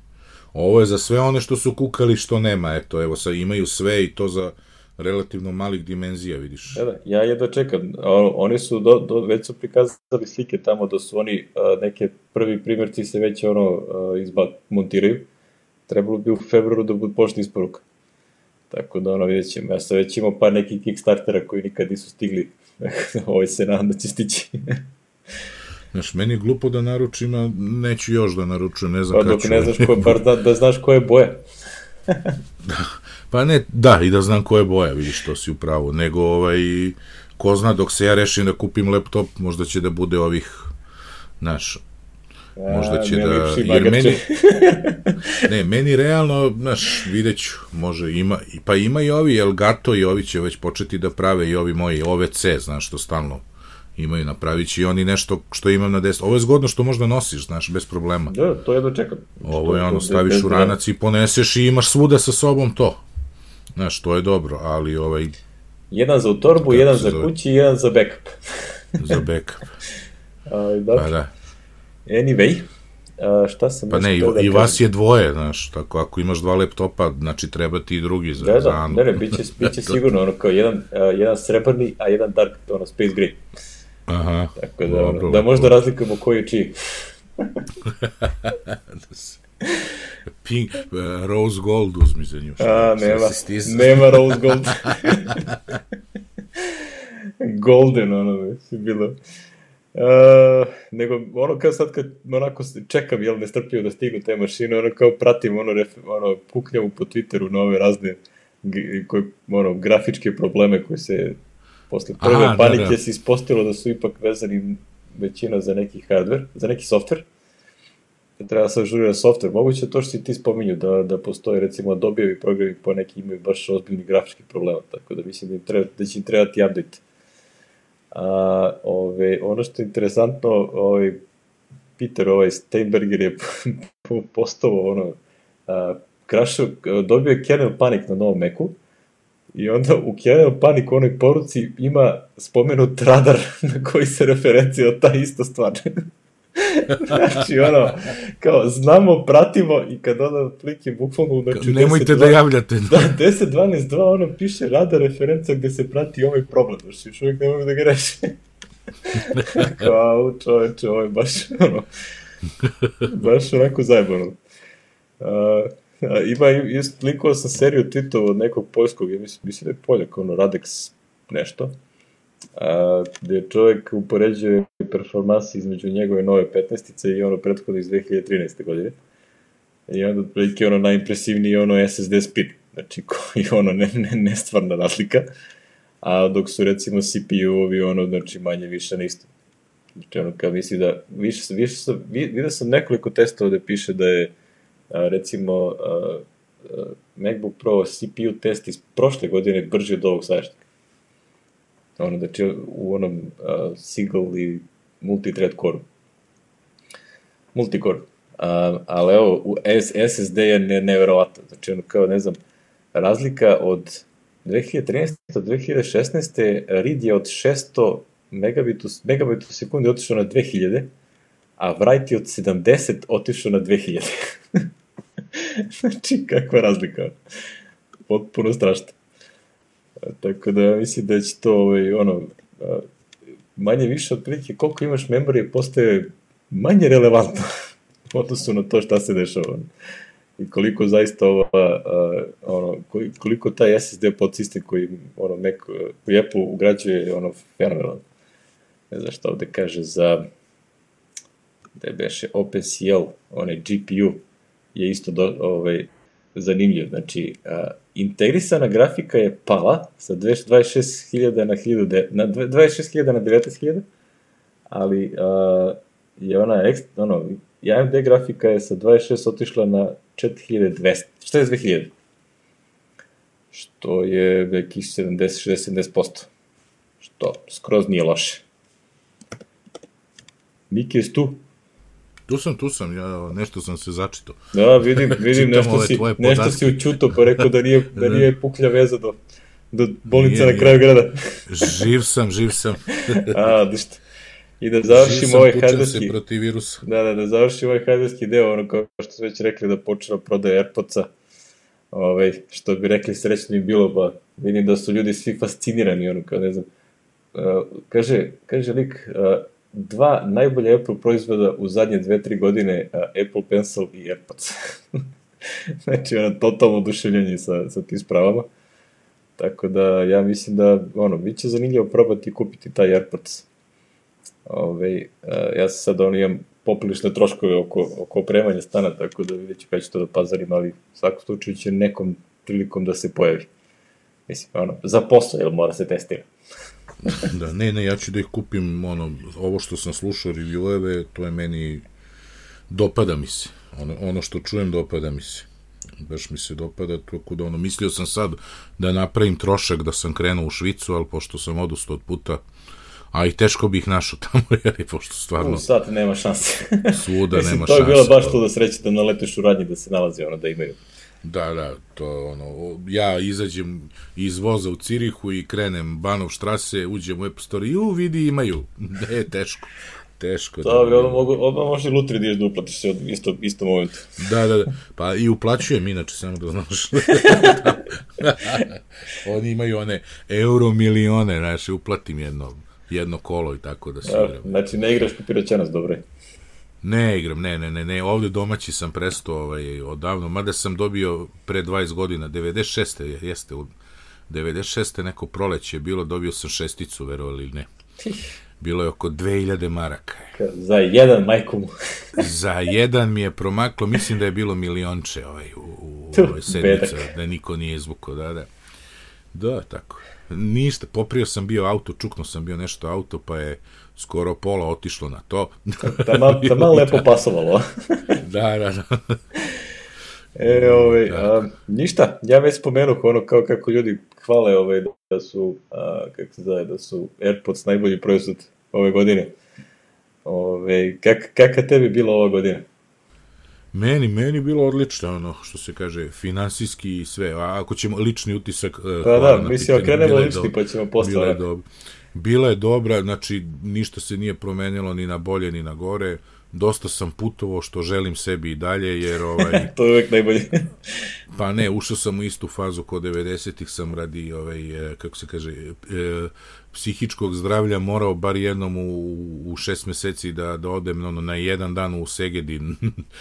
Ovo je za sve one što su kukali što nema, eto, evo sad imaju sve i to za relativno malih dimenzija, vidiš. Da, da, ja jedva čekam. Oni su, do, do, već su prikazali slike tamo da su oni, a, neke prvi primjerci se već ono izba, montiraju. Trebalo bi u februaru da budu pošli isporuka. Tako da ono vidjet ćemo. Ja sam već imao par nekih Kickstartera koji nikad nisu stigli. Ovo se nadam da će stići. Znaš, meni je glupo da naručim, a neću još da naručujem, ne znam pa, dok ne znaš ko, bar da, da znaš koje boje. pa ne, da, i da znam koje boje, vidiš, to si u pravu, nego ovaj, ko zna, dok se ja rešim da kupim laptop, možda će da bude ovih, znaš, možda će a, da, jer meni, ne, meni realno, znaš, vidjet ću, može, ima, pa ima i ovi Elgato i ovi će već početi da prave i ovi moji OVC, znaš, što stalno imaju napravit će i oni nešto što imam na desno. Ovo je zgodno što možda nosiš, znaš, bez problema. Da, to je da čekam. Ovo je ono, staviš u ranac i poneseš i imaš svuda sa sobom to. Znaš, to je dobro, ali ovaj... Jedan za u torbu, jedan za zove? kući i jedan za backup. za backup. A, dobro. Pa da. Anyway, a, šta sam... Pa ne, i, da i vas je dvoje, znaš, tako ako imaš dva laptopa, znači treba ti i drugi za, da, da. Ne, ne, bit će, bit će sigurno, ono kao jedan, uh, jedan srebrni, a jedan dark, ono, space gray. Aha. Tako da, dobro, da možda razlikujemo koji je čiji. Pink, uh, Rose Gold uzmi za nju. A, nema, nema Rose Gold. Golden, ono, si bilo. Uh, nego, ono, kao sad kad onako čekam, jel, nestrpljivo da stignu te mašine, ono, kao pratim, ono, ref, ono puknjavu po Twitteru na ove razne, koje, ono, grafičke probleme koje se posle prve Aha, panike da, da. se ispostavilo da su ipak vezani većina za neki hardware, za neki software, treba da se ažurira software. Moguće to što si ti spominju, da, da postoje recimo dobijevi programi po neki imaju baš ozbiljni grafički problema, tako da mislim da, im treba, da će im trebati update. A, ove, ono što je interesantno, ovaj, Peter, ovaj Steinberger je postao ono, a, krašao, dobio je kernel panic na novom Macu, I onda u Kernel Panic u onoj poruci ima spomenut radar na koji se referencija ta ista stvar. Znači, ono, kao, znamo, pratimo i kad onda plik je bukvalno, znači, Nemojte 10, da javljate. Da, 10, 12, 2, ono, piše radar referenca gde se prati ovaj problem, znači, još uvijek ne mogu da ga reši. kao, čoveče, ovo je baš, ono, baš onako zajebano. Uh, ima, jest, linkovao sam seriju tweetova od nekog poljskog, ja mislim, mislim da je Poljak, ono, Radex nešto, a, gde čovjek upoređuje performansi između njegove nove 15-ice i ono prethodno iz 2013. godine. I onda otprilike ono najimpresivniji ono SSD speed, znači koji ono ne, ne, nestvarna razlika, a dok su recimo CPU-ovi ono znači manje više na isto. Znači ono kao misli da više, više sam, vidio sam nekoliko testova da piše da je recimo MacBook Pro CPU test iz prošle godine brži od ovog sadašnjeg. Ono, znači u onom uh, single i multi-thread core. Multicore. Uh, ali evo, u SSD je ne, neverovatno. Znači, ono kao, ne znam, razlika od 2013. do 2016. read je od 600 megabitu, megabitu sekundi otišao na 2000, a write je od 70 otišao na 2000. znači, kakva razlika. Potpuno strašno. Tako da mislim da će to ovaj, ono, manje više otprilike koliko imaš memorije postaje manje relevantno u odnosu na to šta se dešava. i koliko zaista ova, uh, ono, koliko taj SSD podsistem koji ono, Mac, koji Apple ugrađuje ono, fenomenalno. Ne znam šta ovde kaže za da je beše OpenCL, onaj GPU, je isto do, ovaj, zanimljiv. Znači, a, integrisana grafika je pala sa 26.000 na 1000, na 26.000 na 19.000, ali a, je ona ekstra, ono, AMD grafika je sa 26 otišla na 4200, 42.000, što je nekih 70-60%, što skroz nije loše. Miki, je tu? Tu sam, tu sam, ja nešto sam se začito. Da, vidim, vidim nešto si, nešto si učuto, pa rekao da nije, da nije puklja veza do, do bolnica nije, na kraju grada. živ sam, živ sam. A, da što. I da završimo ovaj hajdarski... protiv virusa. Da, da, da završimo ovaj hajdarski deo, ono kao što su već rekli da počela prodaje Airpodsa. Ovaj, što bi rekli srećno im bilo, pa vidim da su ljudi svi fascinirani, ono kao ne znam. Uh, kaže, kaže lik, uh, dva najbolje Apple proizvoda u zadnje dve, tri godine, Apple Pencil i AirPods. znači, ono, totalno oduševljenje sa, sa tim spravama. Tako da, ja mislim da, ono, bit će zanimljivo probati kupiti taj AirPods. Ove, uh, ja sam sad, ono, imam poprilične troškove oko, oko opremanja stana, tako da vidjet ću kada ću to da pazarim, ali svako slučaju će nekom prilikom da se pojavi. Mislim, ono, za posao, jer mora se testira. Da, ne, ne, ja ću da ih kupim, ono, ovo što sam slušao revieweve, to je meni, dopada mi se. Ono, ono što čujem, dopada mi se. Baš mi se dopada, tako da ono, mislio sam sad da napravim trošak da sam krenuo u Švicu, ali pošto sam odustao od puta, a i teško bih našao tamo, jer je pošto stvarno... U sad nema šanse. Svuda Mislim, nema šanse. To je bila baš to da sreće da naletiš u radnji da se nalazi ono da imaju. Da, da, to ono, ja izađem iz voza u Cirihu i krenem Banov štrase, uđem u Apple Store i u, vidi, imaju. Ne, je teško. Teško. Da, da, da. mogu, odmah može lutri da da uplatiš se od isto, isto momentu. Da, da, da. Pa i uplaćujem, inače, samo da znaš. Oni imaju one euro milione, znaš, uplatim jedno, jedno kolo i tako da se da. Znači, ne igraš papiraćanas, dobro je. Ne igram, ne, ne, ne, ne, ovde domaći sam prestao ovaj, odavno, mada sam dobio pre 20 godina, 96. jeste, u 96. neko proleće je bilo, dobio sam šesticu, verovali ili ne. Bilo je oko 2000 maraka. Za jedan majkom. Za jedan mi je promaklo, mislim da je bilo milionče ovaj, u, u ovoj sedmici, da niko nije izvukao, da, da. Da, tako. Ništa, poprio sam bio auto, čuknuo sam bio nešto auto, pa je skoro pola otišlo na to. Tamo, tamo lepo pasovalo. da, da, da. E, ovaj, a, ništa, ja već spomenuh ono kao kako ljudi hvale ovaj, da su, a, kako se zove, da su AirPods najbolji proizvod ove godine. Ove, kak, kaka tebi bilo ova godina? Meni, meni bilo odlično, ono, što se kaže, finansijski i sve. A ako ćemo lični utisak... Uh, pa da, mislim, okrenemo lični, pa ćemo dobro. Bila je dobra, znači ništa se nije promenilo ni na bolje ni na gore. Dosta sam putovao što želim sebi i dalje, jer ovaj... to je uvek najbolje. pa ne, ušao sam u istu fazu kod 90-ih sam radi, ovaj, e, kako se kaže, e, psihičkog zdravlja morao bar jednom u, u šest meseci da, da odem ono, na jedan dan u Segedin,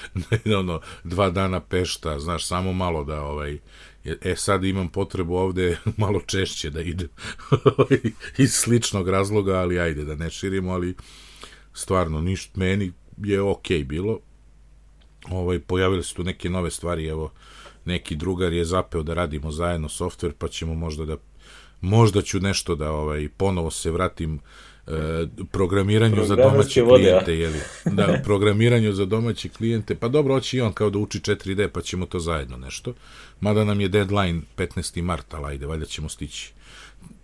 ono, dva dana Pešta, znaš, samo malo da ovaj, E sad imam potrebu ovde malo češće da idem iz sličnog razloga, ali ajde da ne širimo, ali stvarno ništa meni je ok bilo. Ovaj pojavile se tu neke nove stvari, evo neki drugar je zapeo da radimo zajedno softver, pa ćemo možda da možda ću nešto da ovaj ponovo se vratim E, programiranju za domaće vode, klijente, jeli? Da, programiranju za domaće klijente. Pa dobro, hoće i on kao da uči 4D, pa ćemo to zajedno nešto. Mada nam je deadline 15. marta, ali ajde, valjda ćemo stići.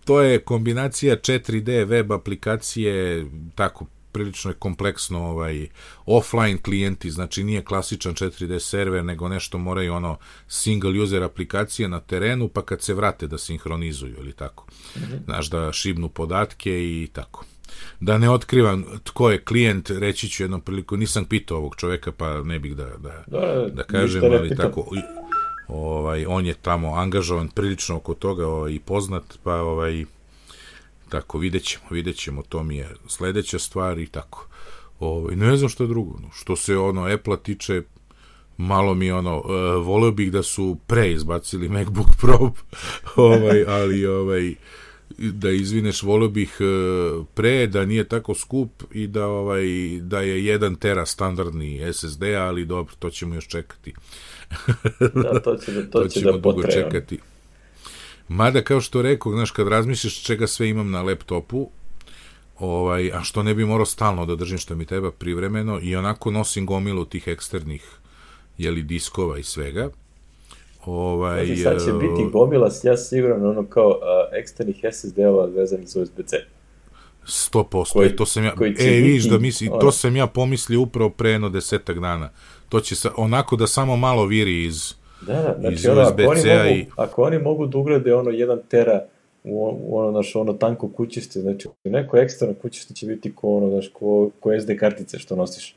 To je kombinacija 4D web aplikacije, tako, prilično je kompleksno ovaj offline klijenti, znači nije klasičan 4D server, nego nešto moraju ono single user aplikacije na terenu, pa kad se vrate da sinhronizuju ili tako. Mm -hmm. Znaš, da šibnu podatke i tako. Da ne otkrivam tko je klijent, reći ću jednom priliku, nisam pitao ovog čoveka, pa ne bih da, da, da, da kažem, ali tako, ovaj, on je tamo angažovan prilično oko toga ovaj, i poznat, pa ovaj, Tako, vidjet ćemo, vidjet ćemo, to mi je sledeća stvar i tako. Ovaj, ne znam što drugo, no, što se ono Apple tiče, malo mi ono, uh, voleo bih da su pre izbacili MacBook Pro, ovaj, ali ovaj, da izvineš, volio bih uh, pre da nije tako skup i da ovaj da je 1 tera standardni SSD, ali dobro, to ćemo još čekati. da, to će da, to, to će da dugo čekati. Mada, kao što rekao, znaš, kad razmišljaš čega sve imam na laptopu, ovaj, a što ne bi morao stalno da držim što mi treba privremeno i onako nosim gomilu tih eksternih jeli, diskova i svega. Ovaj, znači, sad će biti gomila, ja siguran, ono kao uh, eksternih SSD-ova vezanih za USB-C. 100%, koji, to sam ja, e, vidiš da misli, to sam ja pomislio upravo pre jedno desetak dana. To će sa, onako da samo malo viri iz, da, da, znači, iz ono, ako, oni mogu, i... ako oni mogu da ugrade ono 1 tera u, u ono, naš, ono tanko kućište, znači neko eksterno kućište će biti ko ono, znaš, ko, ko SD kartice što nosiš.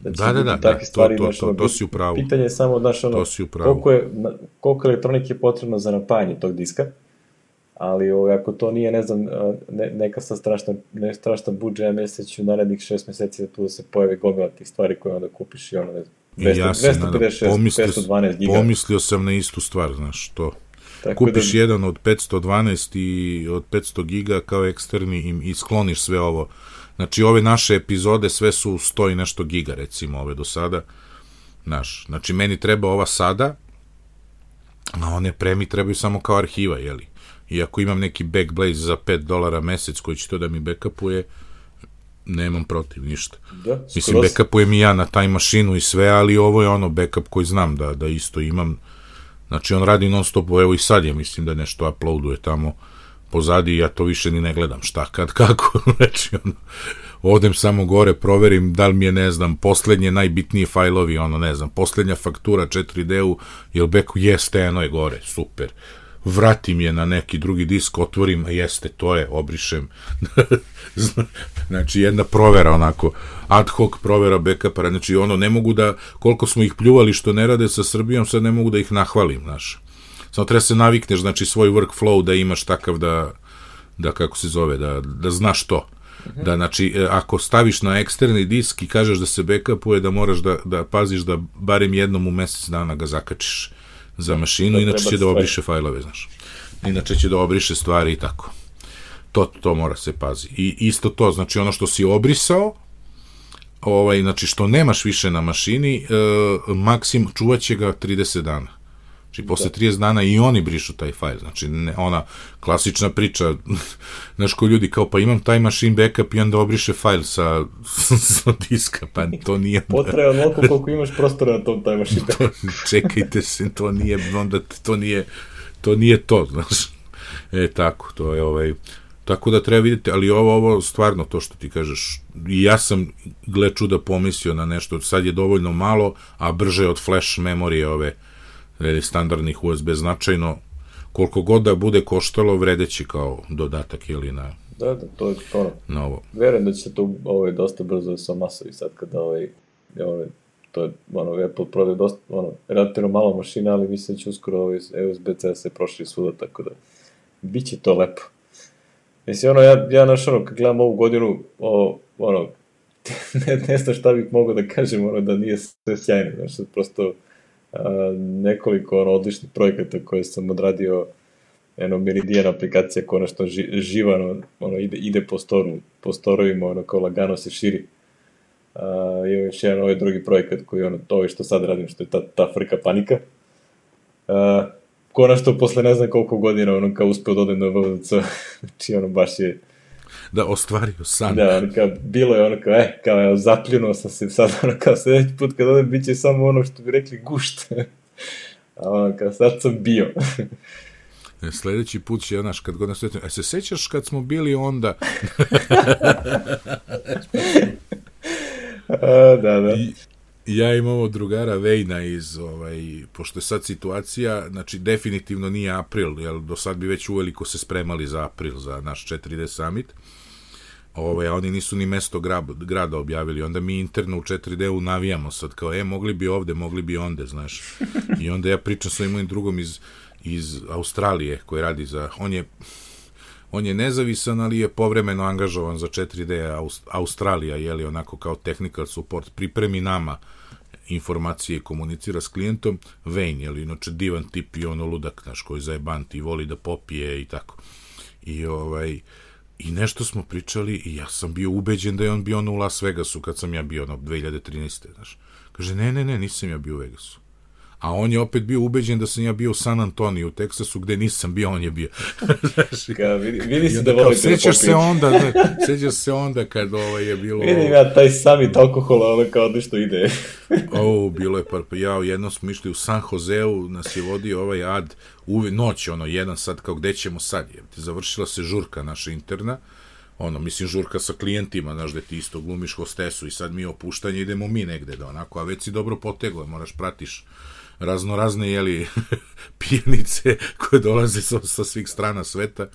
Da, da, da, da, da, stvari, to, to, to, to, si upravo. Pitanje je samo, znaš, ono, koliko, je, koliko elektronike je potrebno za napajanje tog diska, ali o, ako to nije, ne znam, ne, neka sa strašna, ne strašna budžet, ja u narednih šest meseci da tu da se pojavi gomila tih stvari koje onda kupiš i ono, ne znam, 200, ja sam, 256, pomislio, 512 giga. Pomislio sam na istu stvar, znaš, to. Tako Kupiš da... jedan od 512 i od 500 giga kao eksterni i, i skloniš sve ovo. Znači, ove naše epizode sve su 100 i nešto giga, recimo, ove do sada. Znaš, znači, meni treba ova sada, a one pre mi trebaju samo kao arhiva, jeli? I ako imam neki Backblaze za 5 dolara mesec koji će to da mi backupuje, nemam protiv ništa. Da, Mislim, backupujem i ja na taj mašinu i sve, ali ovo je ono backup koji znam da, da isto imam. Znači, on radi non stop, evo i sad je, mislim da nešto uploaduje tamo pozadi, ja to više ni ne gledam šta, kad, kako, znači, ono, odem samo gore, proverim da li mi je, ne znam, poslednje najbitnije fajlovi, ono, ne znam, poslednja faktura 4D-u, jel beku jeste, eno je gore, super vratim je na neki drugi disk, otvorim, a jeste, to je, obrišem. znači, jedna provera, onako, ad hoc provera backupa, znači, ono, ne mogu da, koliko smo ih pljuvali što ne rade sa Srbijom, sad ne mogu da ih nahvalim, znaš. Samo treba se navikneš, znači, svoj workflow da imaš takav da, da kako se zove, da, da znaš to. Da, znači, e, ako staviš na eksterni disk i kažeš da se backupuje, da moraš da, da paziš da barem jednom u mesec dana ga zakačiš za mašinu, da inače će da obriše fajlove, znaš. Inače će da obriše stvari i tako. To, to mora se pazi. I isto to, znači ono što si obrisao, ovaj, znači što nemaš više na mašini, e, maksim čuvat će ga 30 dana. Znači, posle 30 da. dana i oni brišu taj fajl. Znači, ne, ona klasična priča, znaš ko ljudi kao, pa imam taj machine backup i onda obriše fajl sa, sa diska, pa to nije... Potraje onoliko koliko imaš prostora na tom taj machine backup. čekajte se, to nije, onda to nije, to nije to, znaš. E, tako, to je ovaj... Tako da treba vidjeti, ali ovo, ovo stvarno to što ti kažeš, ja sam, gle čuda, pomislio na nešto, sad je dovoljno malo, a brže od flash memorije ove standardnih USB značajno, koliko god da bude koštalo, vredeći kao dodatak ili na Da, da, to je ono. Na ovo. Verujem da će se to ovaj, dosta brzo sa masovi sad kada ovaj, ovaj, to je, ono, Apple prodaje dosta, ono, relativno malo mašina, ali mislim da će uskoro ovaj USB-C se prošli svuda, tako da bit će to lepo. Mislim, ono, ja, ja naš, ono, kad gledam ovu godinu, o, ono, ne, ne znam šta bih mogao da kažem, ono, da nije sve sjajno, znaš, prosto, nekoliko ono, odličnih projekata koje sam odradio eno Meridian aplikacija konačno ži, živa ono, ide, ide po storu, po storovima ono kao lagano se širi. Uh, imam još jedan ovaj drugi projekat koji ono to je što sad radim što je ta, ta frka panika. Uh, konačno posle ne znam koliko godina ono kao uspeo da odem na VVC znači ono baš je da ostvario san. Da, ono kao, bilo je ono kao, eh, kao, evo, zapljunuo sam se sad, ono kao, sledeći put kad odem, bit će samo ono što bi rekli gušt. A ono kao, sad sam bio. E, sledeći put će, znaš, kad god nas sretim, e, se sećaš kad smo bili onda? A, da, da. I, ja imam ovo drugara Vejna iz, ovaj, pošto je sad situacija, znači definitivno nije april, jer do sad bi već uveliko se spremali za april, za naš 4D summit, ovaj, a oni nisu ni mesto grad, grada objavili, onda mi interno u 4D-u navijamo sad, kao, e, mogli bi ovde, mogli bi onde, znaš, i onda ja pričam sa mojim drugom iz, iz Australije, koji radi za, on je, on je nezavisan, ali je povremeno angažovan za 4D Australija, je li onako kao technical support, pripremi nama informacije i komunicira s klijentom, Wayne, jel, inače divan tip i ono ludak, naš, koji zajebant i voli da popije i tako. I ovaj, i nešto smo pričali i ja sam bio ubeđen da je on bio ono u Las Vegasu kad sam ja bio ono 2013. Znaš. Kaže, ne, ne, ne, nisam ja bio u Vegasu a on je opet bio ubeđen da sam ja bio u San Antoniju, u Teksasu, gde nisam bio, on je bio. Ka, vidi, vidi se da volite da sećaš se onda, da, sećaš se onda kad ovo ovaj, je bilo... Vidim ja taj summit alkohola, ono kao nešto ide. o, bilo je par, ja jedno smo išli u San Joseu, nas je vodio ovaj ad, uve, noć, ono, jedan sad, kao gde ćemo sad, je, završila se žurka naša interna, ono, mislim, žurka sa klijentima, znaš, da ti isto glumiš hostesu i sad mi opuštanje idemo mi negde, da onako, a već si dobro poteglo, moraš pratiš raznorazne jeli, pijenice koje dolaze sa, sa svih strana sveta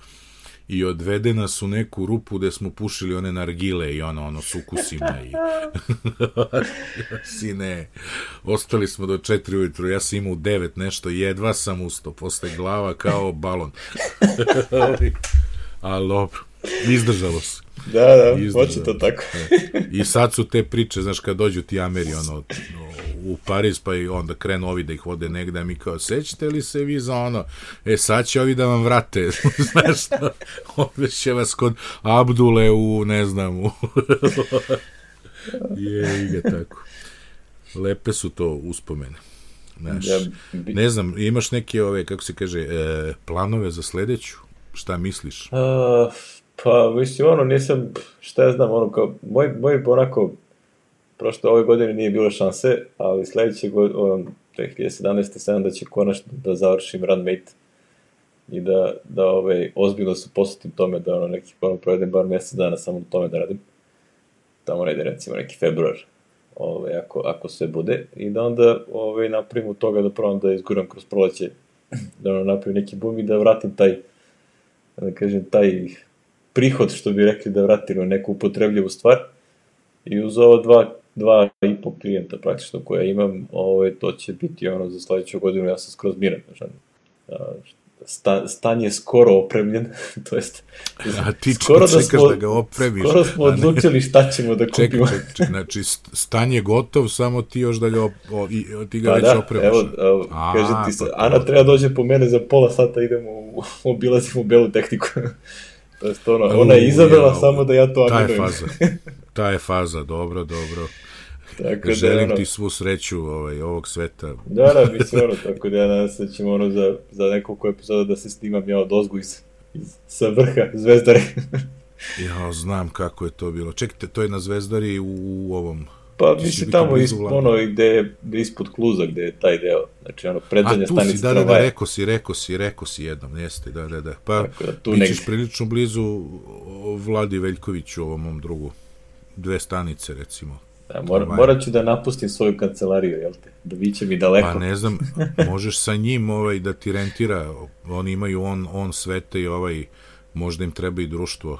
i odvede nas u neku rupu gde smo pušili one nargile i ono, ono s ukusima i sine ostali smo do četiri ujutru ja sam imao devet nešto jedva sam usto posle glava kao balon. Ali dobro izdržalo se. Da, da, to tako. I sad su te priče, znaš, kad dođu ti Ameri, ono, u Pariz, pa i onda krenu ovi da ih vode negde, a mi kao, sećate li se vi za ono, e, sad će ovi da vam vrate, znaš što, odveće vas kod Abdule u, ne znam, u... je, i ga tako. Lepe su to uspomene. Znaš, ja, bi... ne znam, imaš neke ove, kako se kaže, e, planove za sledeću? Šta misliš? Uh, pa, mislim, ono, nisam, šta ja znam, ono, kao, moj, moj onako, prošto ove godine nije bilo šanse, ali sledeće godine, 2017. sam da će konačno da završim Runmate i da, da ovaj, ozbiljno se posvetim tome da ono neki ono provedem bar mesec dana samo na tome da radim. Tamo ne ide recimo neki februar, ovaj, ako, ako sve bude. I da onda ovaj, napravim od toga da probam da izguram kroz proleće, da ono napravim neki bum i da vratim taj, da kažem, taj prihod, što bi rekli, da vratim u neku upotrebljivu stvar. I uz ovo dva dva i po klijenta praktično koja imam, ovaj, to će biti ono za sledeću godinu, ja sam skroz miran. Znači, sta, stan je skoro opremljen, to jest a ti skoro da da, smo, da ga opremiš. Skoro smo odlučili šta ćemo da kupimo. Čekaj, čekaj, znači stan je gotov, samo ti još da ga op, o, i, ti ga pa već da, opremiš. Evo, evo a, kaže ti se, pa Ana treba dođe po mene za pola sata, idemo, u, obilazimo belu tehniku. to jest ono, ona je izabela samo da ja to animujem. Ta je faza, ta je faza, dobro, dobro. Tako da, Želim ono, ti svu sreću ovaj, ovog sveta. Da, da, mislim ono, tako da ja nadam se da ćemo ono za, za nekoliko epizoda da se snimam ja od ozgu iz, iz, sa vrha Zvezdare. ja znam kako je to bilo. Čekajte, to je na Zvezdari u, u ovom... Pa mislim tamo is, ono gde, gde ispod kluza gde je taj deo. Znači ono predzadnja stanica si, da, da, da, rekao si, rekao si, rekao si jednom, jeste, da, da, da. Pa da, tu bićeš negde. prilično blizu Vladi Veljkoviću, ovom mom drugu. Dve stanice, recimo. Da, mora, ovaj. morat ću da napustim svoju kancelariju, jel te? Da biće mi daleko. Pa ne znam, možeš sa njim ovaj, da ti rentira, oni imaju on, on svete i ovaj, možda im treba i društvo.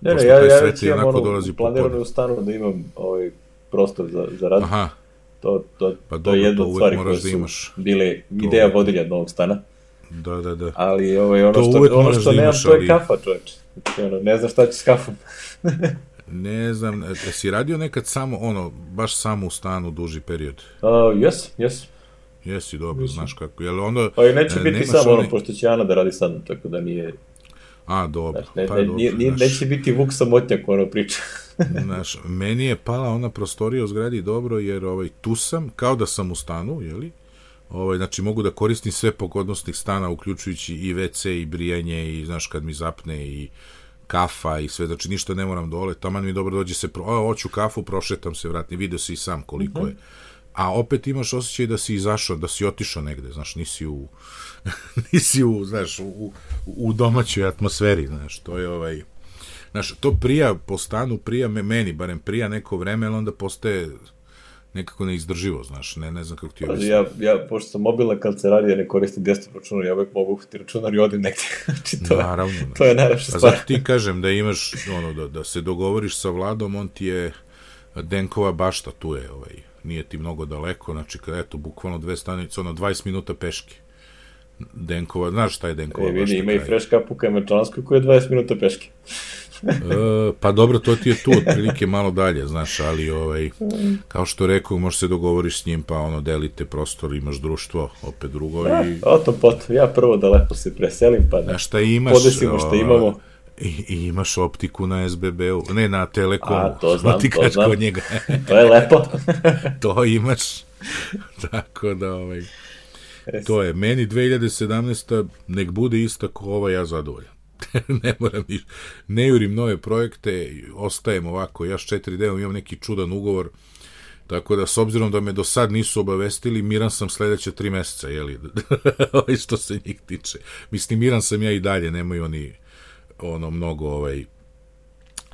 Ne, ne, ja, ja već imam ono, planirano u stanu da imam ovaj prostor za, za rad. Aha. To, to, pa to je jedna od stvari koje da su imaš. bile to... ideja vodilja novog stana. Da, da, da. Ali ovaj, ono, to što, ono što da nemam, imaš, to je ali... kafa, čoveč. Znači, ono, ne znam šta ću s kafom. Ne znam, jesi radio nekad samo, ono, baš samo u stanu duži period? Uh, jes, jes. Jesi, dobro, Mislim. znaš kako. Jel onda, pa i neće biti samo ono, pošto će Ana da radi sad, tako da nije... A, dobro. Znaš, ne, pa, ne, dobro, nije, znaš. neće biti Vuk samotnjak, ono priča. znaš, meni je pala ona prostorija u zgradi dobro, jer ovaj, tu sam, kao da sam u stanu, jeli? Ovaj, znači, mogu da koristim sve pogodnosti stana, uključujući i WC, i brijanje, i, znaš, kad mi zapne, i kafa i sve, znači ništa ne moram dole, taman mi dobro dođe se, pro, o, hoću kafu, prošetam se, vratim, video si i sam koliko mm -hmm. je. A opet imaš osjećaj da si izašao, da si otišao negde, znaš, nisi u, nisi u, znaš, u, u domaćoj atmosferi, znaš, to je ovaj, znaš, to prija po stanu, prija meni, barem prija neko vreme, ali onda postaje nekako neizdrživo, znaš, ne, ne znam kako ti objasnim. Ja, ja, pošto sam mobilna kancelarija, ne koristim desktop računar, ja uvek mogu uhvati računar i odim negde. znači, to, Naravno. Da. To je najlepša stvar. A zato ti kažem da imaš, ono, da, da se dogovoriš sa vladom, on ti je Denkova bašta, tu je, ovaj, nije ti mnogo daleko, znači, eto, bukvalno dve stanice, ono, 20 minuta peške. Denkova, znaš šta je Denkova? E, vidi, na ima i kraju. fresh cup u Kajmakčalanskoj koji je 20 minuta peške. E, pa dobro, to ti je tu otprilike malo dalje, znaš, ali ovaj, kao što rekao, možeš se dogovoriš s njim, pa ono, delite prostor, imaš društvo, opet drugo i... O to potom, ja prvo da lepo se preselim, pa da šta imaš? podesimo što ovaj, imamo. I, I imaš optiku na SBB-u, ne na Telekomu. A, to znam, to znam. kod njega. To je lepo. to imaš. Tako da, ovaj, to je. Meni 2017. nek bude ista ko ova, ja zadovoljan. ne moram niš, ne jurim nove projekte, ostajem ovako, ja s 4D imam neki čudan ugovor, tako da s obzirom da me do sad nisu obavestili, miran sam sledeće tri meseca, jeli, ovaj što se njih tiče. Mislim, miran sam ja i dalje, nemaju oni ono mnogo, ovaj,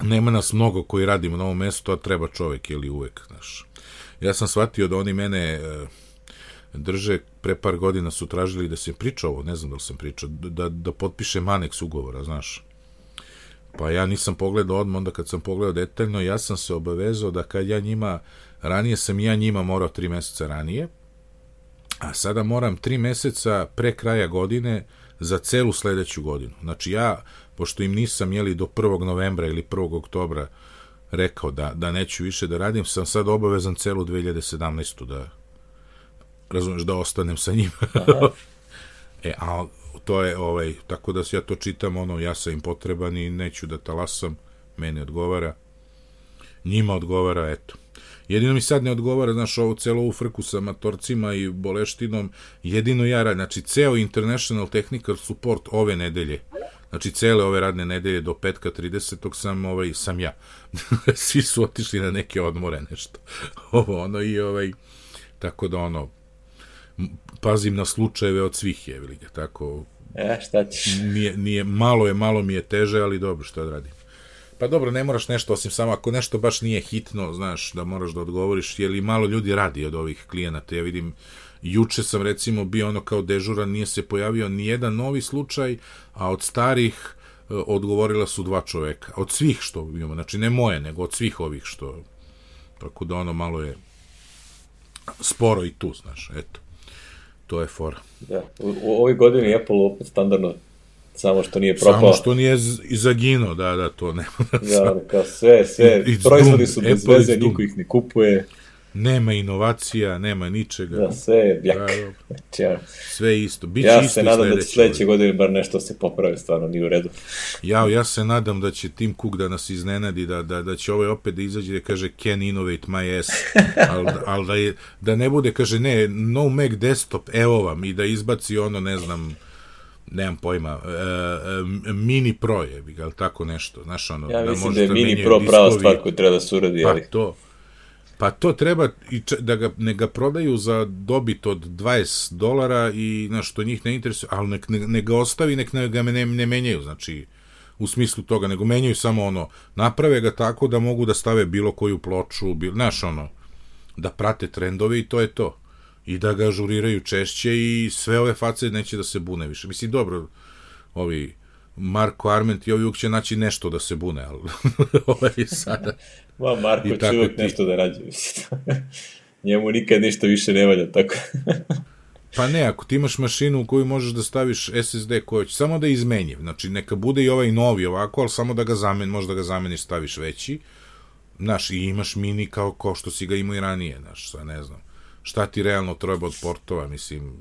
nema nas mnogo koji radimo na ovom mestu, a treba čovek, ili uvek, znaš. Ja sam shvatio da oni mene e, drže, pre par godina su tražili da se priča ovo, ne znam da li sam pričao, da, da potpišem aneks ugovora, znaš. Pa ja nisam pogledao odmah, onda kad sam pogledao detaljno, ja sam se obavezao da kad ja njima, ranije sam ja njima morao tri meseca ranije, a sada moram tri meseca pre kraja godine za celu sledeću godinu. Znači ja, pošto im nisam jeli do 1. novembra ili 1. oktobra rekao da, da neću više da radim, sam sad obavezan celu 2017. da razumeš, da ostanem sa njima. e, a to je, ovaj, tako da se ja to čitam, ono, ja sam im potreban i neću da talasam, meni odgovara, njima odgovara, eto. Jedino mi sad ne odgovara, znaš, ovo celo ovu frku sa matorcima i boleštinom, jedino ja radim, znači, ceo International Technical Support ove nedelje, znači, cele ove radne nedelje do petka 30. sam, ovaj, sam ja. Svi su otišli na neke odmore, nešto. Ovo, ono, i ovaj, tako da, ono, pazim na slučajeve od svih je, ga, tako, E, šta ćeš? nije, nije, malo je, malo mi je teže, ali dobro, šta da radim. Pa dobro, ne moraš nešto, osim samo ako nešto baš nije hitno, znaš, da moraš da odgovoriš, jer i malo ljudi radi od ovih klijenata. Ja vidim, juče sam recimo bio ono kao dežuran, nije se pojavio ni jedan novi slučaj, a od starih e, odgovorila su dva čoveka. Od svih što imamo, znači ne moje, nego od svih ovih što... Tako da ono malo je sporo i tu, znaš, eto. To je fora. Da. U, u ovoj godini Apple opet standardno, samo što nije propao. Samo što nije i zaginuo, da, da, to nema. Da, ono, kao sve, sve, It's proizvodi su bez veze, niko ih ne kupuje, nema inovacija, nema ničega. da, sve. Da, da. Znači, ja, Sve isto. Biće ja isto se nadam da će sledeće godine bar nešto se popravi, stvarno nije u redu. Ja, ja se nadam da će Tim Cook da nas iznenadi, da, da, da će ovaj opet da izađe da kaže can innovate my ass, ali al da, je, da ne bude, kaže ne, no Mac desktop, evo vam, i da izbaci ono, ne znam, nemam pojma, e, e, mini pro je, ali tako nešto, znaš ono, Ja da mislim da možeš je Mini menjaju Pro prava stvar koju treba da se uradi, Pa ali to. Pa to treba i da ga, ne ga prodaju za dobit od 20 dolara i na što njih ne interesuje, ali nek, ne, ne ga ostavi, nek ne, ga ne, ne menjaju, znači u smislu toga, nego menjaju samo ono, naprave ga tako da mogu da stave bilo koju ploču, bil, znaš ono, da prate trendove i to je to. I da ga ažuriraju češće i sve ove face neće da se bune više. Mislim, dobro, ovi Marko Arment i ovi uvijek će naći nešto da se bune, ali ovaj sada... Ma, Marko će uvek ti- nešto da rađe, mislim. Njemu nikad ništa više ne valja, tako. Pa ne, ako ti imaš mašinu u koju možeš da staviš SSD koja će samo da je izmenjiv, znači neka bude i ovaj novi ovako, ali samo da ga zameni, možda ga zameniš, staviš veći, znaš, i imaš mini kao, kao što si ga imao i ranije, znaš, sad ne znam, šta ti realno treba od portova, mislim,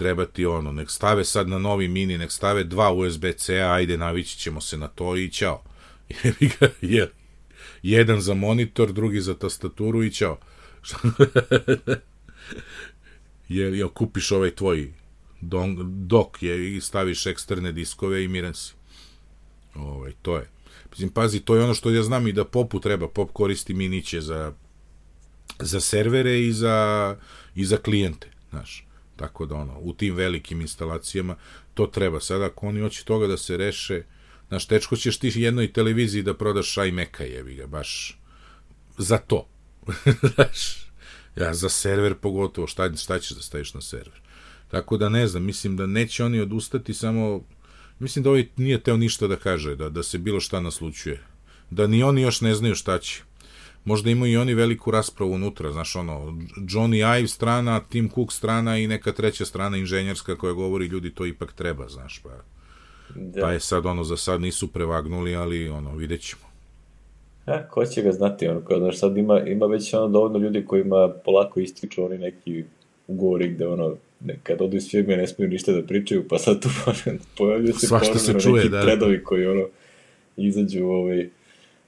treba ti ono, nek stave sad na novi mini, nek stave dva USB-C-a, ajde, navići ćemo se na to i ćao. Jedan za monitor, drugi za tastaturu i ćao. jer jel kupiš ovaj tvoj don, dok je i staviš eksterne diskove i miran si. Ovaj, to je. Mislim, pazi, to je ono što ja znam i da popu treba. Pop koristi miniće za, za servere i za, i za klijente, znaš. Tako da, ono, u tim velikim instalacijama to treba. Sada, ako oni hoće toga da se reše, znaš, tečko ćeš ti jednoj televiziji da prodaš iMac-a, jebi ga, baš za to. Znaš, ja za server pogotovo, šta, šta ćeš da staviš na server? Tako da ne znam, mislim da neće oni odustati, samo mislim da ovaj nije teo ništa da kaže, da, da se bilo šta naslučuje. Da ni oni još ne znaju šta će. Možda imaju i oni veliku raspravu unutra, znaš, ono, Johnny Ive strana, Tim Cook strana i neka treća strana inženjerska koja govori ljudi to ipak treba, znaš, pa, Da. pa je sad ono, za sad nisu prevagnuli, ali ono, vidjet ćemo. A, ko će ga znati, ono, kao, znaš, sad ima, ima već ono dovoljno ljudi kojima polako ističu oni neki ugovori gde, ono, ne, kad odu iz firme ne smiju ništa da pričaju, pa sad tu pojavljuju se Svašta se čuje, neki da, da. tredovi koji, ono, izađu, ovaj,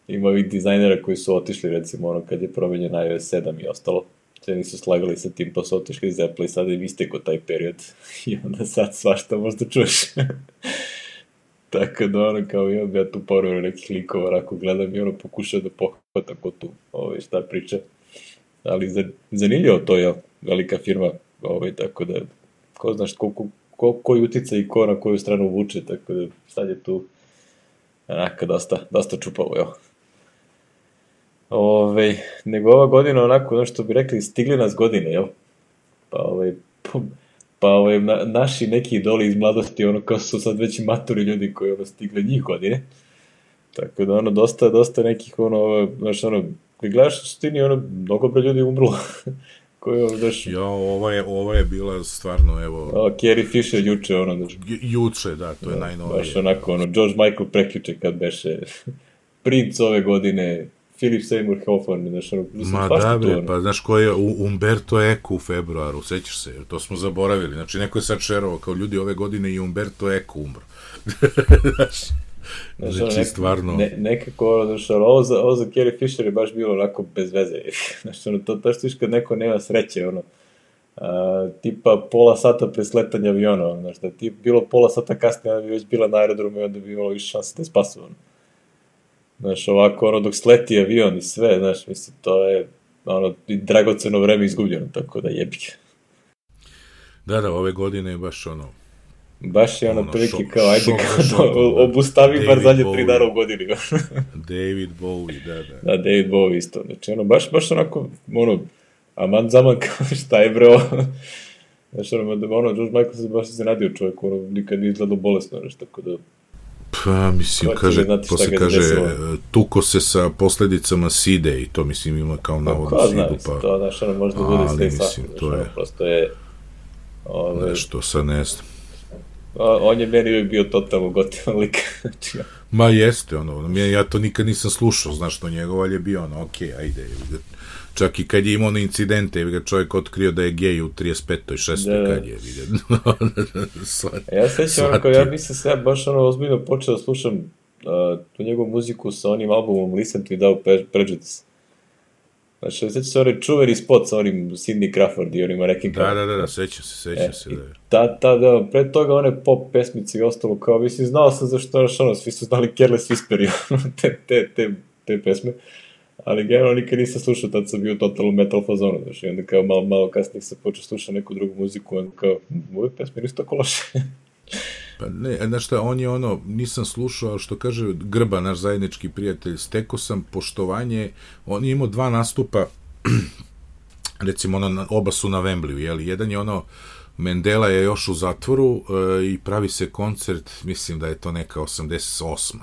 ima ovih dizajnera koji su otišli, recimo, ono, kad je promenjen iOS 7 i ostalo, se nisu slagali sa tim, pa su otišli iz Apple i sad je isteko taj period i onda sad svašta možda čuješ. Tako da ono kao imam ja tu poruju nekih likova, ako gledam i ono pokušao da pohvatam ko tu ovaj, šta priča. Ali za, zanimljivo to je velika firma, ovaj, tako da ko znaš koliko, ko, koji utica i ko na koju stranu vuče, tako da sad je tu onaka dosta, dosta čupavo, evo. Ove, nego ova godina onako, ono što bi rekli, stigli nas godine, jel? Pa ovaj, pa ovaj, na, naši neki idoli iz mladosti, ono kao su sad već maturi ljudi koji ono stigle njih godine. Tako da ono, dosta, dosta nekih ono, znaš, ono, kad gledaš u suštini, ono, mnogo bre ljudi umrlo. koji ono, znaš, Ja, ova je, ova je bila stvarno, evo, o, Carrie Fisher juče, ono, ju- juče, da, to je najnovije. baš onako, ono, George Michael prekjuče kad beše Prince ove godine, Philip Seymour Hoffman, znaš, ono, mislim, Ma da bre, pa znaš ko je U- Umberto Eco u februaru, sećaš se, to smo zaboravili. Znači, neko je sad šerovao kao ljudi ove godine i Umberto Eco umro. znaš, znači, ono, nek- stvarno, Ne, nekako, ono, znaš, ono, ovo za, ovo za Carrie Fisher je baš bilo onako bez veze. Znaš, ono, to, to što viš kad neko nema sreće, ono, a, tipa pola sata pre sletanja aviona, ono, znaš, da ti bilo pola sata kasnije, ona bi već bila na aerodromu i onda bi imalo više šanse da je spasu, ono. Znaš, ovako, ono, dok sleti avion i sve, znaš, mislim, to je, ono, i dragoceno vreme izgubljeno, tako da jebike. da, da, ove godine je baš ono, Baš je ono, Ono, prilike kao, ajde, šok kao, da. obustavi bar zadnje tri dana u godini. David Bowie, da, da. Da, David Bowie isto. Znači, ono, baš, baš onako, ono, aman zaman kao šta je bre ovo. Znači, ono, ono, George Michael se baš iznenadio čovjek, ono, nikad nije izgledao bolesno, znači, tako da, Pa, mislim, Ko će kaže, znati šta posle ga je kaže, desilo? e, tuko se sa posledicama side i to, mislim, ima kao pa, navodno ko zna, sidu, pa to, znaš, ono, možda bude Ali, sve i mislim, to je- prosto je, ove, nešto, sad ne znam. on je meni uvijek bio totalno gotivan lik, znači, Ma jeste, ono, ja, ja to nikad nisam slušao, znaš, to njegov, ali je bio ono, okej, ajde, jebi ga. Čak i kad je imao one incidente, jebi ga čovjek otkrio da je gej u 35. 6. Da, kad je, ga. Svat- Ja se sećam, shvatio. ja mislim se ja baš ono ozbiljno počeo da slušam uh, tu njegovu muziku sa onim albumom Listen to Without Pre- Prejudice. Znači, sećam se onaj čuveni spot sa onim Cindy Crawford i onim nekim Da, da, da, da, sećam se, sećam E, se, i da. Ta, ta, da, pre toga one pop pesmice i ostalo, kao, mislim, znao sam zašto, znaš, ono, svi su znali Careless Whisper i ono, te, te, te, te pesme, ali generalno nikad nisam slušao, tad sam bio totalno metal fazonu, znaš, i onda kao malo, malo kasnije sam počeo slušati neku drugu muziku, onda kao, ove pesme nisu tako loše. Pa ne, znaš šta, on je ono, nisam slušao, što kaže Grba, naš zajednički prijatelj, steko sam poštovanje, on je imao dva nastupa, recimo ono, oba su na Wembleyu, jeli, jedan je ono, Mendela je još u zatvoru e, i pravi se koncert, mislim da je to neka 88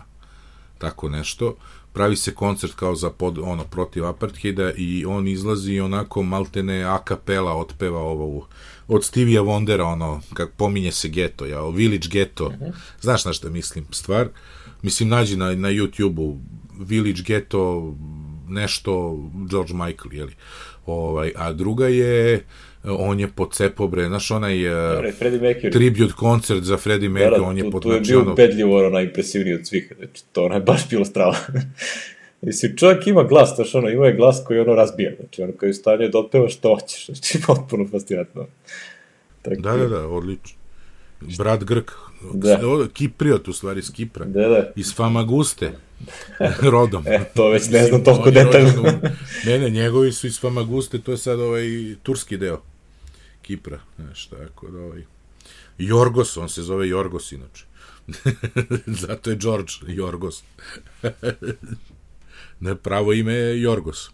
tako nešto, pravi se koncert kao za pod, ono, protiv apartheida i on izlazi i onako maltene a kapela otpeva ovo od Stevija Wondera, ono, kak pominje se geto, ja, o Village Ghetto, znaš na šta mislim, stvar, mislim, nađi na, na YouTube-u Village Ghetto, nešto, George Michael, jeli, ovaj, a druga je, on je pocepo, bre, znaš, onaj Dobre, Freddie Mercury. tribute koncert za Freddie Da, Mercury, da, on je tu, pod, tu je znači, bio ono, ubedljivo ono najimpresivniji od svih, znači to ono je baš bilo strava. Mislim, čovjek ima glas, znaš, ono, ima je glas koji ono razbija, znači ono, koji je u stanju da otpeva što hoćeš, znači potpuno fascinantno. Tako, Da, da, da, odlično. Brat Grk. Da. Da. Kipriot, u stvari, iz Kipra. Da, da. Iz Famaguste. rodom. E, to već ne znam toliko detaljno. Ne, ne, njegovi su iz Famaguste, to je sad ovaj turski deo Kipra. Znaš, tako da ovaj... Jorgos, on se zove Jorgos inače. Zato je George Jorgos. ne, pravo ime je Jorgos.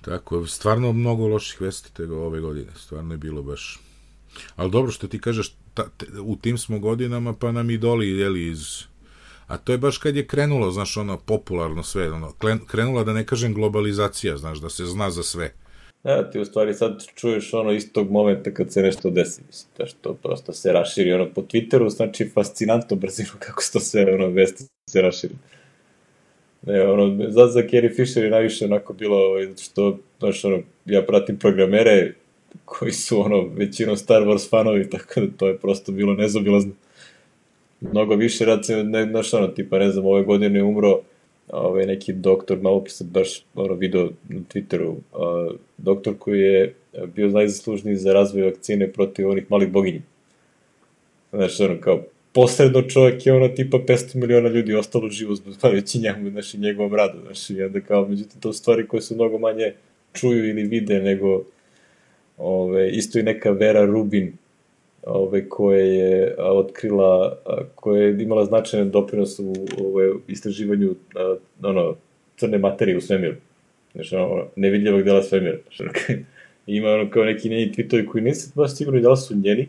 Tako, stvarno mnogo loših vesti tega ove godine. Stvarno je bilo baš... Ali dobro što ti kažeš, ta, te, u tim smo godinama, pa nam idoli, jeli, iz A to je baš kad je krenulo, znaš, ono, popularno sve, ono, krenula da ne kažem globalizacija, znaš, da se zna za sve. Da, ti u stvari sad čuješ ono istog momenta kad se nešto desi, mislim, da što prosto se raširi ono po Twitteru, znači fascinantno brzino kako se to sve, ono, vesti se raširi. Ne, ono, za, za Carrie Fisher je najviše onako bilo, ovaj, što, znaš, ono, ja pratim programere koji su, ono, većinom Star Wars fanovi, tako da to je prosto bilo nezobilazno. Mnogo više, recimo, ne, znaš, ono, tipa, ne znam, ove godine je umro ovaj, neki doktor, malo sam baš ono, video na Twitteru, uh, doktor koji je bio najzaslužniji za razvoj vakcine protiv onih malih boginji. Znaš, ono, kao, posredno čovjek je ono tipa 500 miliona ljudi ostalo živo zbavljajući njemu, znaš, i njegovom radu, znaš, i onda kao, međutim, to stvari koje su mnogo manje čuju ili vide nego, ove, isto i neka Vera Rubin, ove, koje je otkrila, a, koja je imala značajan doprinos u ove, istraživanju a, ono, crne materije u svemiru. Znači, ono, nevidljivog dela svemira. Znači, ima ono kao neki njeni tweetovi koji nisam baš sigurno da li su njeni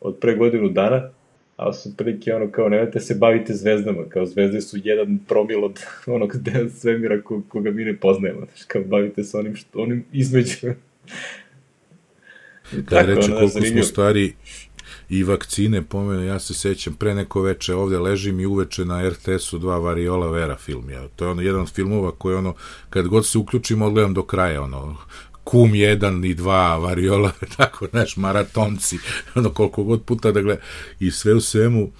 od pre godinu dana, ali su prilike ono kao nemojte se bavite zvezdama, kao zvezde su jedan promil od onog dela svemira ko, koga mi ne poznajemo, znači kao bavite se onim, što, onim između. Da, reče koliko smo stvari i vakcine pomene, ja se sećam, pre neko veče ovde ležim i uveče na RTS-u dva Variola Vera film, ja. to je ono jedan od filmova koji ono, kad god se uključim, odgledam do kraja, ono, kum jedan i dva variola, tako, znaš, maratonci, ono, koliko god puta da gleda, i sve u svemu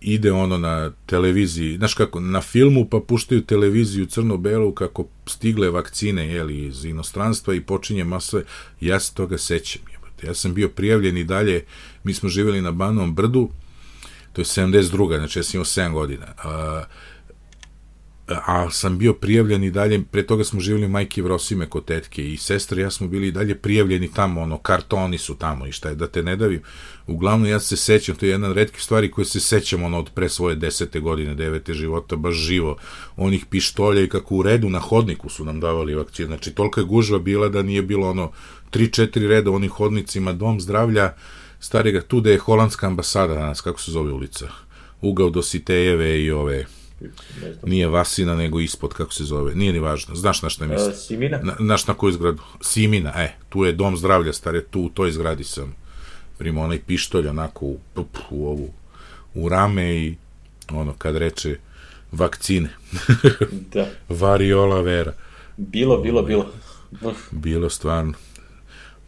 ide ono na televiziji, znaš kako, na filmu pa puštaju televiziju crno-belu kako stigle vakcine, jeli, iz inostranstva i počinje masa, ja se toga sećam, Ja sam bio prijavljen i dalje, mi smo živjeli na Banom brdu, to je 72. znači ja sam imao 7 godina. A, a sam bio prijavljen i dalje, pre toga smo živjeli majke Vrosime kod tetke i sestre, ja smo bili i dalje prijavljeni tamo, ono, kartoni su tamo i šta je, da te ne davim. Uglavnom, ja se sećam, to je jedna od redkih stvari koje se sećam, ono, od pre svoje desete godine, devete života, baš živo, onih pištolja i kako u redu na hodniku su nam davali vakcine, znači, tolika je gužva bila da nije bilo, ono, tri, četiri reda onih hodnicima, dom zdravlja, starega, tu da je holandska ambasada danas, kako se zove ulica? Ugao do Sitejeve i ove, nije Vasina, nego ispod, kako se zove, nije ni važno, znaš na šta mislim? Uh, Simina? Na, znaš na koju zgradu? Simina, e, tu je dom zdravlja, stare, tu u toj zgradi sam prima onaj pištolj onako u, u ovu, u rame i ono, kad reče vakcine. da. Variola vera. Bilo, bilo, bilo. Bilo stvarno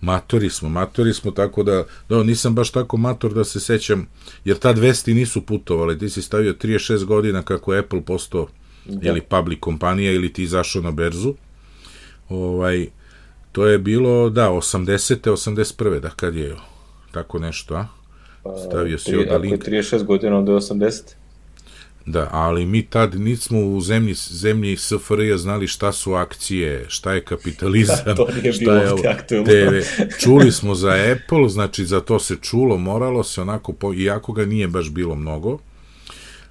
matori smo, matori smo, tako da, da, nisam baš tako mator da se sećam, jer tad vesti nisu putovali, ti si stavio 36 godina kako je Apple postao, da. ili public kompanija, ili ti izašao na berzu, ovaj, to je bilo, da, 80. 81. da, kad je tako nešto, a? Pa, Stavio si ovdje link. Ako je 36 godina, onda je 80. Da, ali mi tad nismo u zemlji, zemlji SFRJ znali šta su akcije, šta je kapitalizam, to nije šta je TV. Čuli smo za Apple, znači za to se čulo, moralo se onako, po, iako ga nije baš bilo mnogo,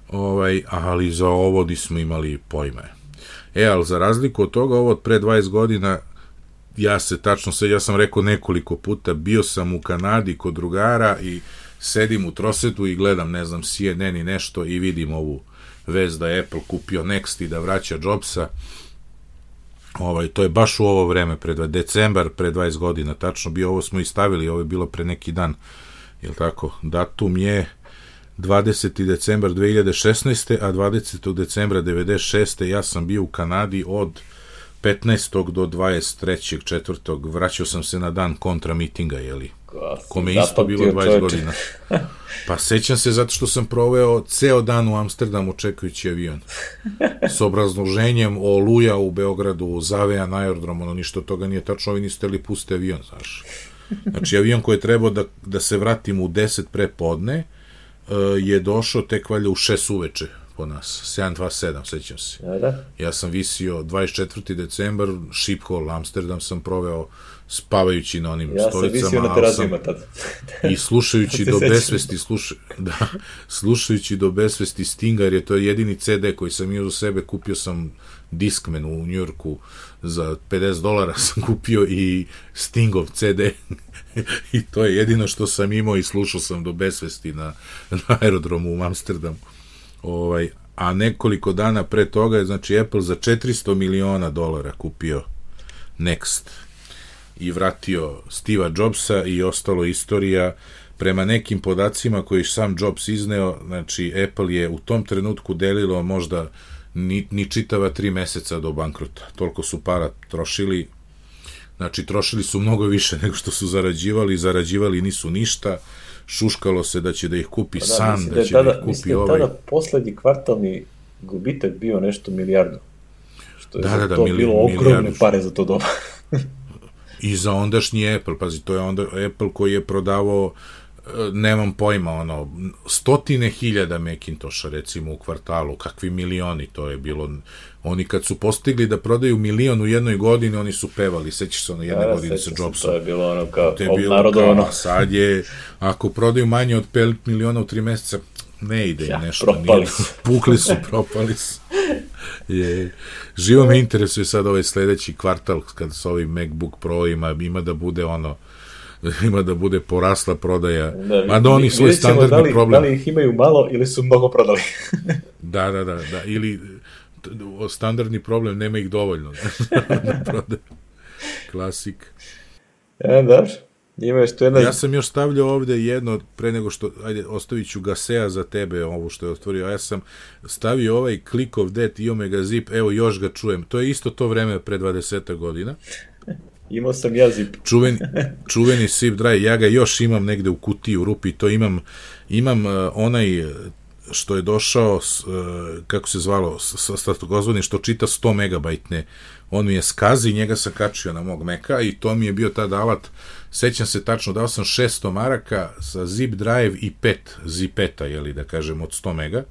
ovaj, ali za ovo nismo imali pojma. E, ali za razliku od toga, ovo od pre 20 godina, ja se tačno sve, ja sam rekao nekoliko puta, bio sam u Kanadi kod drugara i sedim u trosetu i gledam, ne znam, CNN i nešto i vidim ovu vez da je Apple kupio Next i da vraća Jobsa. Ovaj, to je baš u ovo vreme, pre decembar, pre 20 godina, tačno bio, ovo smo i stavili, ovo je bilo pre neki dan, je tako? Datum je 20. decembar 2016. a 20. decembra 96. ja sam bio u Kanadi od 15. do 23. četvrtog, vraćao sam se na dan kontra mitinga, jeli? Kome isto bilo 20 čoveče. godina. Pa sećam se zato što sam proveo ceo dan u Amsterdamu čekajući avion. S obrazloženjem o Luja u Beogradu, Zaveja na aerodromu, ono ništa toga nije tačno, ovi niste li puste avion, znaš. Znači, avion koji je trebao da, da se vratim u 10 pre podne, uh, je došao tek valjda u 6 uveče po nas. 727, sećam se. Da, da. Ja sam visio 24. decembar, Schiphol, Amsterdam sam proveo spavajući na onim ja stolicama. Ja sam visio na terazima tad. I slušajući do besvesti, sluša, da, slušajući do besvesti Stinga, jer je to jedini CD koji sam imao za sebe, kupio sam Discman u Njurku za 50 dolara sam kupio i Stingov CD i to je jedino što sam imao i slušao sam do besvesti na, na aerodromu u Amsterdamu. Ovaj, a nekoliko dana pre toga je znači Apple za 400 miliona dolara kupio Next i vratio Steve'a Jobsa i ostalo istorija prema nekim podacima koji sam Jobs izneo, znači Apple je u tom trenutku delilo možda ni, ni čitava tri meseca do bankrota. Toliko su para trošili, znači trošili su mnogo više nego što su zarađivali, zarađivali nisu ništa, šuškalo se da će da ih kupi pa da, san, da, da će tada, da ih kupi da ovaj. Tada poslednji kvartalni gubitak bio nešto milijardu. Što je da, da, da, to mili, bilo ogromne pare za to doba. I za ondašnji Apple, pazi, to je onda Apple koji je prodavao nemam pojma, ono, stotine hiljada Macintosha, recimo, u kvartalu, kakvi milioni, to je bilo, oni kad su postigli da prodaju milion u jednoj godini, oni su pevali, sećaš se ono jedne ja, godine sa Jobsom. To je bilo ono kao, to je bilo kao, sad je, ako prodaju manje od 5 miliona u tri meseca, ne ide ja, nešto. Propali su. Pukli su, propali su. Je, živo me interesuje sad ovaj sledeći kvartal, kad sa ovim MacBook Pro ima, ima da bude ono, ima da bude porasla prodaja. Da, Ma da oni svoj standardni da li, problem. Da li ih imaju malo ili su mnogo prodali? da, da, da, da. Ili standardni problem, nema ih dovoljno. da Klasik. E, da. Ima što jedna... Ja sam još stavljao ovde jedno, pre nego što, ajde, ostavit ću Gasea za tebe, ovo što je otvorio, ja sam stavio ovaj Click of Death i Omega Zip, evo još ga čujem. To je isto to vreme pre 20 godina. Imao sam ja zip. Čuveni, čuveni zip drive, ja ga još imam negde u kutiji, u rupi, to imam, imam uh, onaj što je došao, s, uh, kako se zvalo, sa statogozvodnim, što čita 100 megabajtne, on mi je skazi, njega sam kačio na mog meka i to mi je bio tad alat, sećam se tačno, dao sam 600 maraka sa zip drive i 5 zipeta, jeli da kažem, od 100 mega,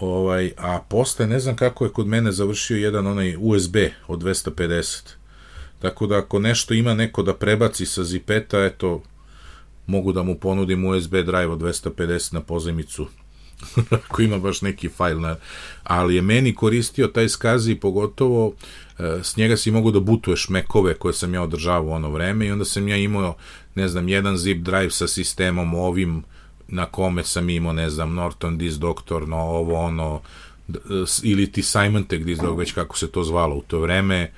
ovaj, a posle ne znam kako je kod mene završio jedan onaj USB od 250 Tako da ako nešto ima neko da prebaci sa zipeta, eto, mogu da mu ponudim USB drive od 250 na pozemicu ako ima baš neki fajl na, ali je meni koristio taj skazi pogotovo s njega si mogu da butuješ mekove koje sam ja održavao ono vreme i onda sam ja imao ne znam jedan zip drive sa sistemom ovim na kome sam imao ne znam Norton Disk Doctor no ovo ono ili ti Symantec Disk Doctor već kako se to zvalo u to vreme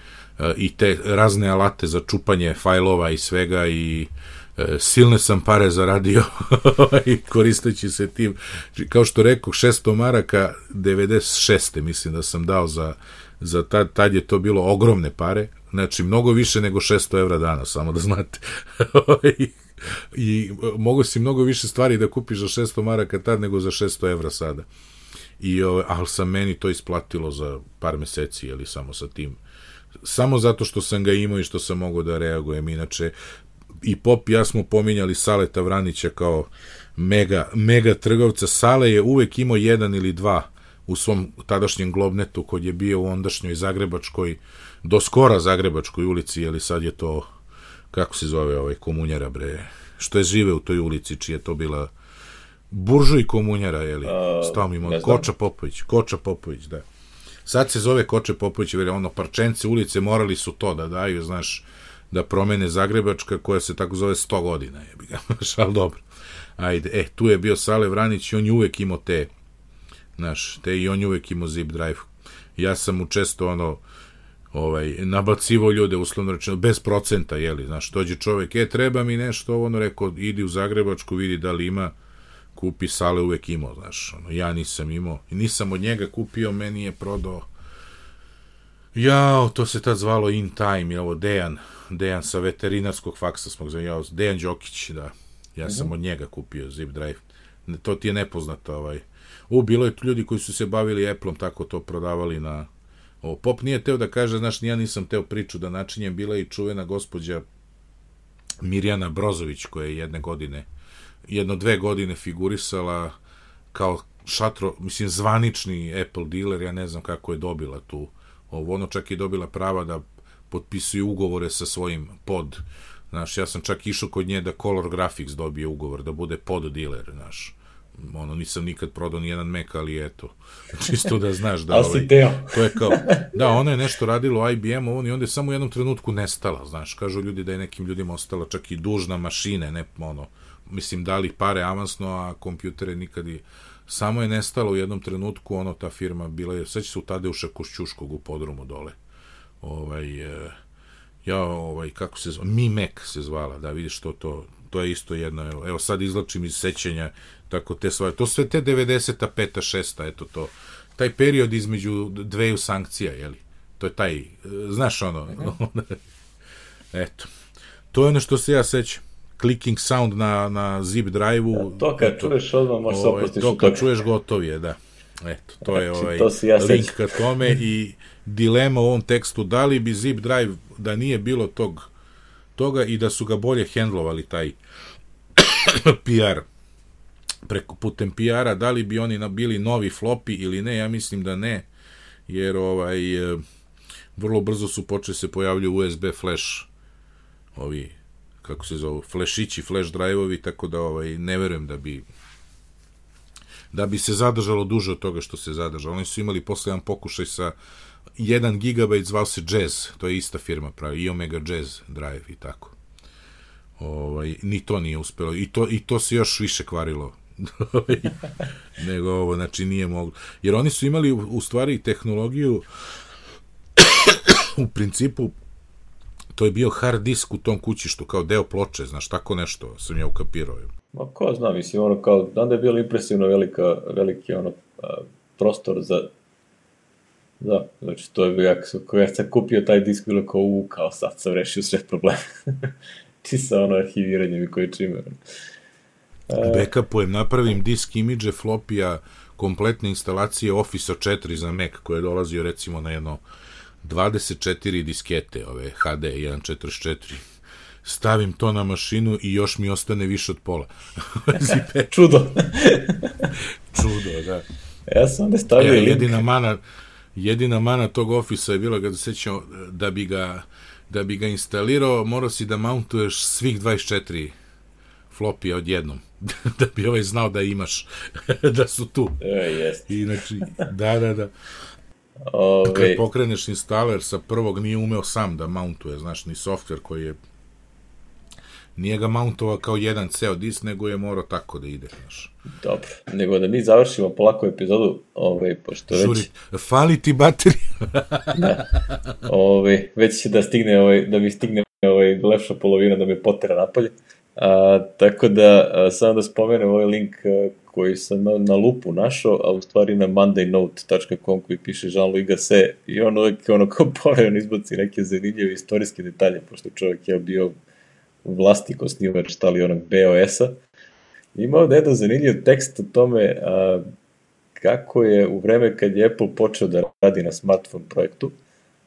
i te razne alate za čupanje fajlova i svega i e, silne sam pare zaradio koristeći se tim kao što rekao 600 maraka 96. mislim da sam dao za, za tad, tad je to bilo ogromne pare znači mnogo više nego 600 evra danas samo da znate I, mogu si mnogo više stvari da kupiš za 600 maraka tad nego za 600 evra sada i, ali sam meni to isplatilo za par meseci ili samo sa tim samo zato što sam ga imao i što sam mogao da reagujem. Inače, i Pop i ja smo pominjali Saleta Vranića kao mega, mega trgovca. Sale je uvek imao jedan ili dva u svom tadašnjem globnetu kod je bio u ondašnjoj Zagrebačkoj, do skora Zagrebačkoj ulici, ali sad je to, kako se zove ovaj komunjara bre, što je žive u toj ulici, čija je to bila buržuj komunjara, je li? Stao mi Koča Popović, Koča Popović, da. Sad se zove Koče Popović, jer ono parčence ulice morali su to da daju, znaš, da promene Zagrebačka koja se tako zove 100 godina, je bi ga, ali dobro. Ajde, e, tu je bio Sale Vranić i on je uvek imao te, znaš, te i on je uvek imao zip drive. Ja sam mu često ono, ovaj, nabacivo ljude, uslovno rečeno, bez procenta, jeli, znaš, dođe čovek, e, treba mi nešto, ono, rekao, idi u Zagrebačku, vidi da li ima, kupi sale uvek imao, znaš, ono, ja nisam imao, i nisam od njega kupio, meni je prodao, jao, to se tad zvalo In Time, je ovo Dejan, Dejan sa veterinarskog faksa smo ga jao, Dejan Đokić, da, ja sam -hmm. od njega kupio zip drive, to ti je nepoznato, ovaj, u, bilo je tu ljudi koji su se bavili Apple-om, tako to prodavali na, o, Pop nije teo da kaže, znaš, ja nisam teo priču da načinjem, bila i čuvena gospođa Mirjana Brozović, koja je jedne godine jedno dve godine figurisala kao šatro, mislim, zvanični Apple dealer, ja ne znam kako je dobila tu ovo, ono čak i dobila prava da potpisuje ugovore sa svojim pod, znaš, ja sam čak išao kod nje da Color Graphics dobije ugovor, da bude pod dealer, znaš, ono, nisam nikad prodao ni jedan Mac, ali eto, čisto da znaš da, ovaj, to je kao, da, ona je nešto radila u IBM-u, on i onda je samo u jednom trenutku nestala, znaš, kažu ljudi da je nekim ljudima ostala čak i dužna mašine, ne, ono, mislim, dali pare avansno, a kompjutere nikad i samo je nestalo u jednom trenutku, ono, ta firma bila je, sveća se u Tadeuša Košćuškog u podrumu dole. Ovaj, e, ja, ovaj, kako se zvala, Mi Mac se zvala, da vidiš to, to, to je isto jedno, evo, evo sad izlačim iz sećanja, tako te stvari, to sve te 90-a, 5-a, 6-a, eto to, taj period između dveju sankcija, jeli, to je taj, znaš ono, eto, to je ono što se ja sećam. Clicking sound na, na zip drive-u. Ja, to kad eto, čuješ odmah možeš se ovaj, To kad čuješ gotov je, da. Eto, to je znači, ovaj to ja link ka tome i dilema u ovom tekstu, da li bi zip drive da nije bilo tog toga i da su ga bolje hendlovali taj PR preko putem PR-a, da li bi oni bili novi flopi ili ne, ja mislim da ne, jer ovaj e, vrlo brzo su počeli se pojavljuju USB flash ovi kako se zove, flešići, flash drive-ovi, tako da ovaj, ne verujem da bi da bi se zadržalo duže od toga što se zadržalo. Oni su imali posle jedan pokušaj sa 1 GB zvao se Jazz, to je ista firma pravi, i Omega Jazz Drive i tako. Ovaj, ni to nije uspelo. I to, I to se još više kvarilo nego ovo, znači nije moglo. Jer oni su imali u, stvari tehnologiju u principu to je bio hard disk u tom kućištu, kao deo ploče, znaš, tako nešto sam ja ukapirao. Ma ko zna, mislim, ono kao, da je bilo impresivno velika, veliki ono, prostor za Da, znači to je bio, ako ja sam kupio taj disk, bilo kao, u, kao sad sam rešio sve probleme. Ti sa ono arhiviranjem i koje čime. E... Backupujem, napravim disk imidže flopija kompletne instalacije Office 4 za Mac, koje je dolazio recimo na jedno 24 diskete, ove HD 144 stavim to na mašinu i još mi ostane više od pola. Čudo. Čudo, da. Ja sam onda stavio e, link. Jedina mana, jedina mana tog ofisa je bila, kada se sećam, da bi ga da bi ga instalirao, morao si da mountuješ svih 24 flopija odjednom, da bi ovaj znao da imaš, da su tu. E, jest. I, znači, da, da, da. Ove... Kad pokreneš instaler sa prvog nije umeo sam da mountuje, znaš, ni software koji je nije ga mountovao kao jedan ceo disk, nego je morao tako da ide, znaš. Dobro, nego da mi završimo polako epizodu, ovaj, pošto Šuri, već... fali ti baterija. da, ovaj, već će da stigne, ovaj, da mi stigne ovaj, lepša polovina da me potera napolje. A, tako da, a, samo da spomenem ovaj link a, koji sam na, na lupu našao, a u stvari na mondaynote.com koji piše Jean-Louis Gasset i on uvek ono kao on izbaci neke zanimljive istorijske detalje, pošto čovjek je bio vlastnik osnivač tali onog BOS-a. Ima ovde jedan zanimljiv tekst o tome a, kako je u vreme kad je Apple počeo da radi na smartphone projektu,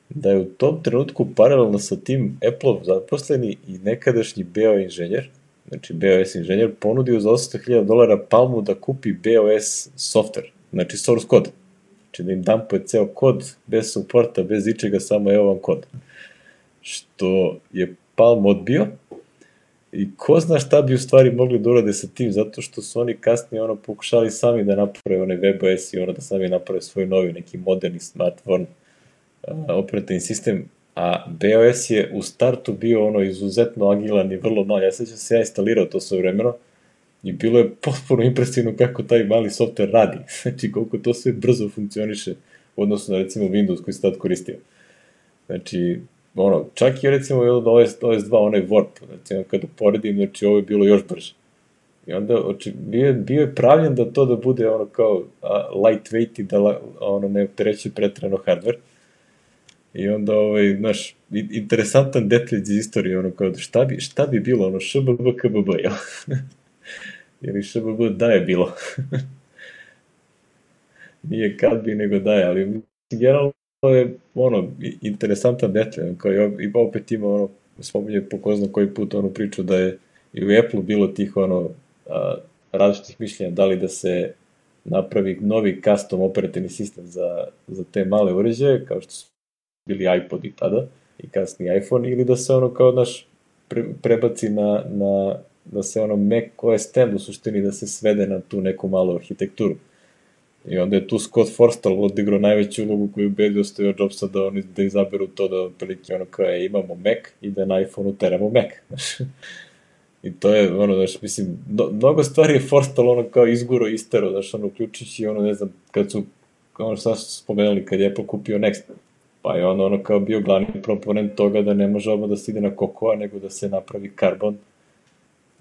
da je u tom trenutku paralelno sa tim Apple zaposleni i nekadašnji BO inženjer, znači BOS inženjer, ponudio za 800.000 dolara Palmu da kupi BOS software, znači source code. Znači da im dumpuje ceo kod, bez supporta, bez ičega, samo evo vam kod. Što je Palm odbio, I ko zna šta bi u stvari mogli da urade sa tim, zato što su oni kasnije ono pokušali sami da naprave onaj WebOS i ono da sami naprave svoj novi neki moderni smartphone uh, operativni sistem, a BOS je u startu bio ono izuzetno agilan i vrlo mal. Ja sećam se ja instalirao to sve vremeno i bilo je potpuno impresivno kako taj mali software radi. Znači koliko to sve brzo funkcioniše u odnosu na recimo Windows koji se tad koristio. Znači, ono, čak i recimo od OS, OS2 onaj Warp, recimo kad uporedim, znači ovo je bilo još brže. I onda oči, bio, bio je pravljen da to da bude ono kao a, lightweight i da la, ono ne optereće pretrano hardware. I onda, ovaj, znaš, interesantan detalj iz istorije, ono kao, šta bi, šta bi bilo, ono, šbb, kbb, jel? Ili šbb da je bilo. Nije kad bi, nego da je, ali generalno to je ono, interesantan detalj, kao i opet ima ono, spominje po ko zna koji put onu priču da je i u Apple bilo tih ono, a, različitih mišljenja, da li da se napravi novi custom operativni sistem za, za te male uređaje, kao što su bili iPod i tada, i kasni iPhone, ili da se ono kao naš pre, prebaci na, na, da se ono Mac OS X u suštini da se svede na tu neku malu arhitekturu. I onda je tu Scott Forstall odigrao najveću ulogu koju ubedio Steve Jobsa da oni da izaberu to da otprilike ono kao je imamo Mac i da na iPhoneu teramo Mac. I to je, ono, znaš, mislim, do, mnogo stvari je Forstal, ono, kao izguro, istero, znaš, ono, uključujući, ono, ne znam, kad su, ono, šta su spomenuli, kad je Apple kupio Next, pa je ono, ono, kao bio glavni proponent toga da ne može ovo da se ide na kokoa, nego da se napravi karbon,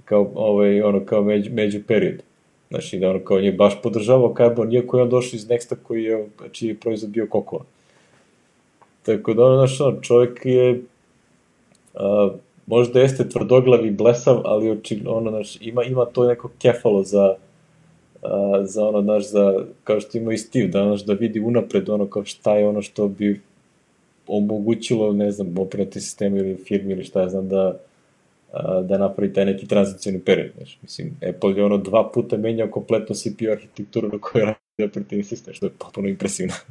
kao, ovaj, ono, kao među, među period. Znači, da ono, kao je baš podržavao karbon, iako je on došao iz Nexta koji je, čiji je proizvod bio kokoa. Tako da, ono, ono, čovjek je, a, možda jeste tvrdoglav i blesav, ali očigledno, ono, znaš, ima, ima to neko kefalo za, a, za ono, znaš, za, kao što ima i Steve, da, znaš, da vidi unapred ono, kao šta je ono što bi omogućilo, ne znam, operativni sistem ili firmi ili šta ja znam, da, da napravi taj neki tranzicijani period. Znaš. Mislim, Apple je ono dva puta menjao kompletno CPU arhitekturu na kojoj radi operativni sistem, što je potpuno impresivno.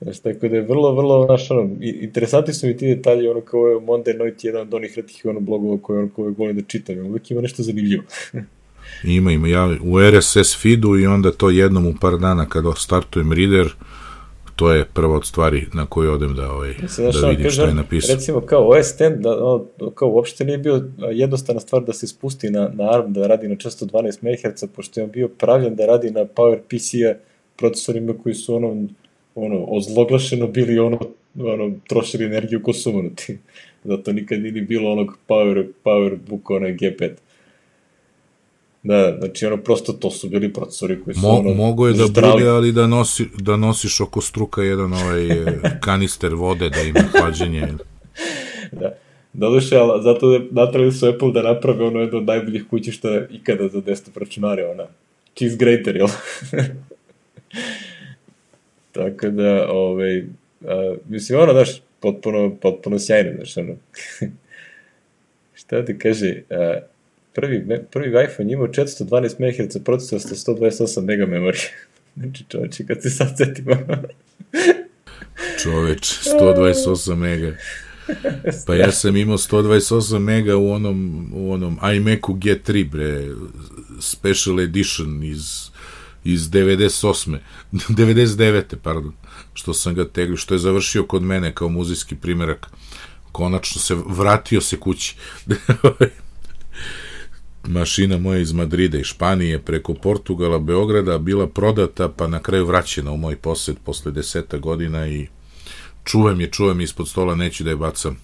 Znaš, tako da je vrlo, vrlo, znaš, ono, interesantni su mi ti detalji, ono, kao je Monday Night, jedan od onih redkih ono, blogova koje, ono, koje volim da čitam, uvijek ima nešto zanimljivo. ima, ima, ja u RSS feedu i onda to jednom u par dana kada startujem reader, to je prva od stvari na koju odem da, ovaj, Mislim, da vidim šta je napisao. Recimo kao OS X, da, ono, kao uopšte nije bio jednostavna stvar da se spusti na, na ARM da radi na 412 MHz, pošto je on bio pravljen da radi na PowerPC-a procesorima koji su ono ono, ozloglašeno bili ono, ono, trošili energiju ko sumanuti. Zato nikad nije bilo onog power, power book, onaj G5. Da, znači ono prosto to su bili procesori koji su Mo, ono Mogo je da zdrali. bude, ali da, nosi, da nosiš oko struka jedan ovaj e, kanister vode da ima hlađenje. da. Doduše, ali zato je natrali su Apple da naprave ono jedno od najboljih kućišta ikada za desktop računare, ona cheese grater, jel? Tako da, ovaj, a, mislim, ono, znaš, potpuno, potpuno sjajno, znaš, ono. Šta ti kaže, a, prvi, prvi iPhone imao 412 MHz procesor sa 128 MB memorije. znači, čoveče, kad se sad setimo. Čoveč, 128 mega. Pa ja sam imao 128 mega u onom, u onom iMacu G3, bre, special edition iz iz 98. 99. pardon, što sam ga tegli, što je završio kod mene kao muzejski primerak. Konačno se vratio se kući. Mašina moja iz Madrida i Španije preko Portugala, Beograda bila prodata pa na kraju vraćena u moj posed posle deseta godina i čuvam je, čuvam je ispod stola, neću da je bacam.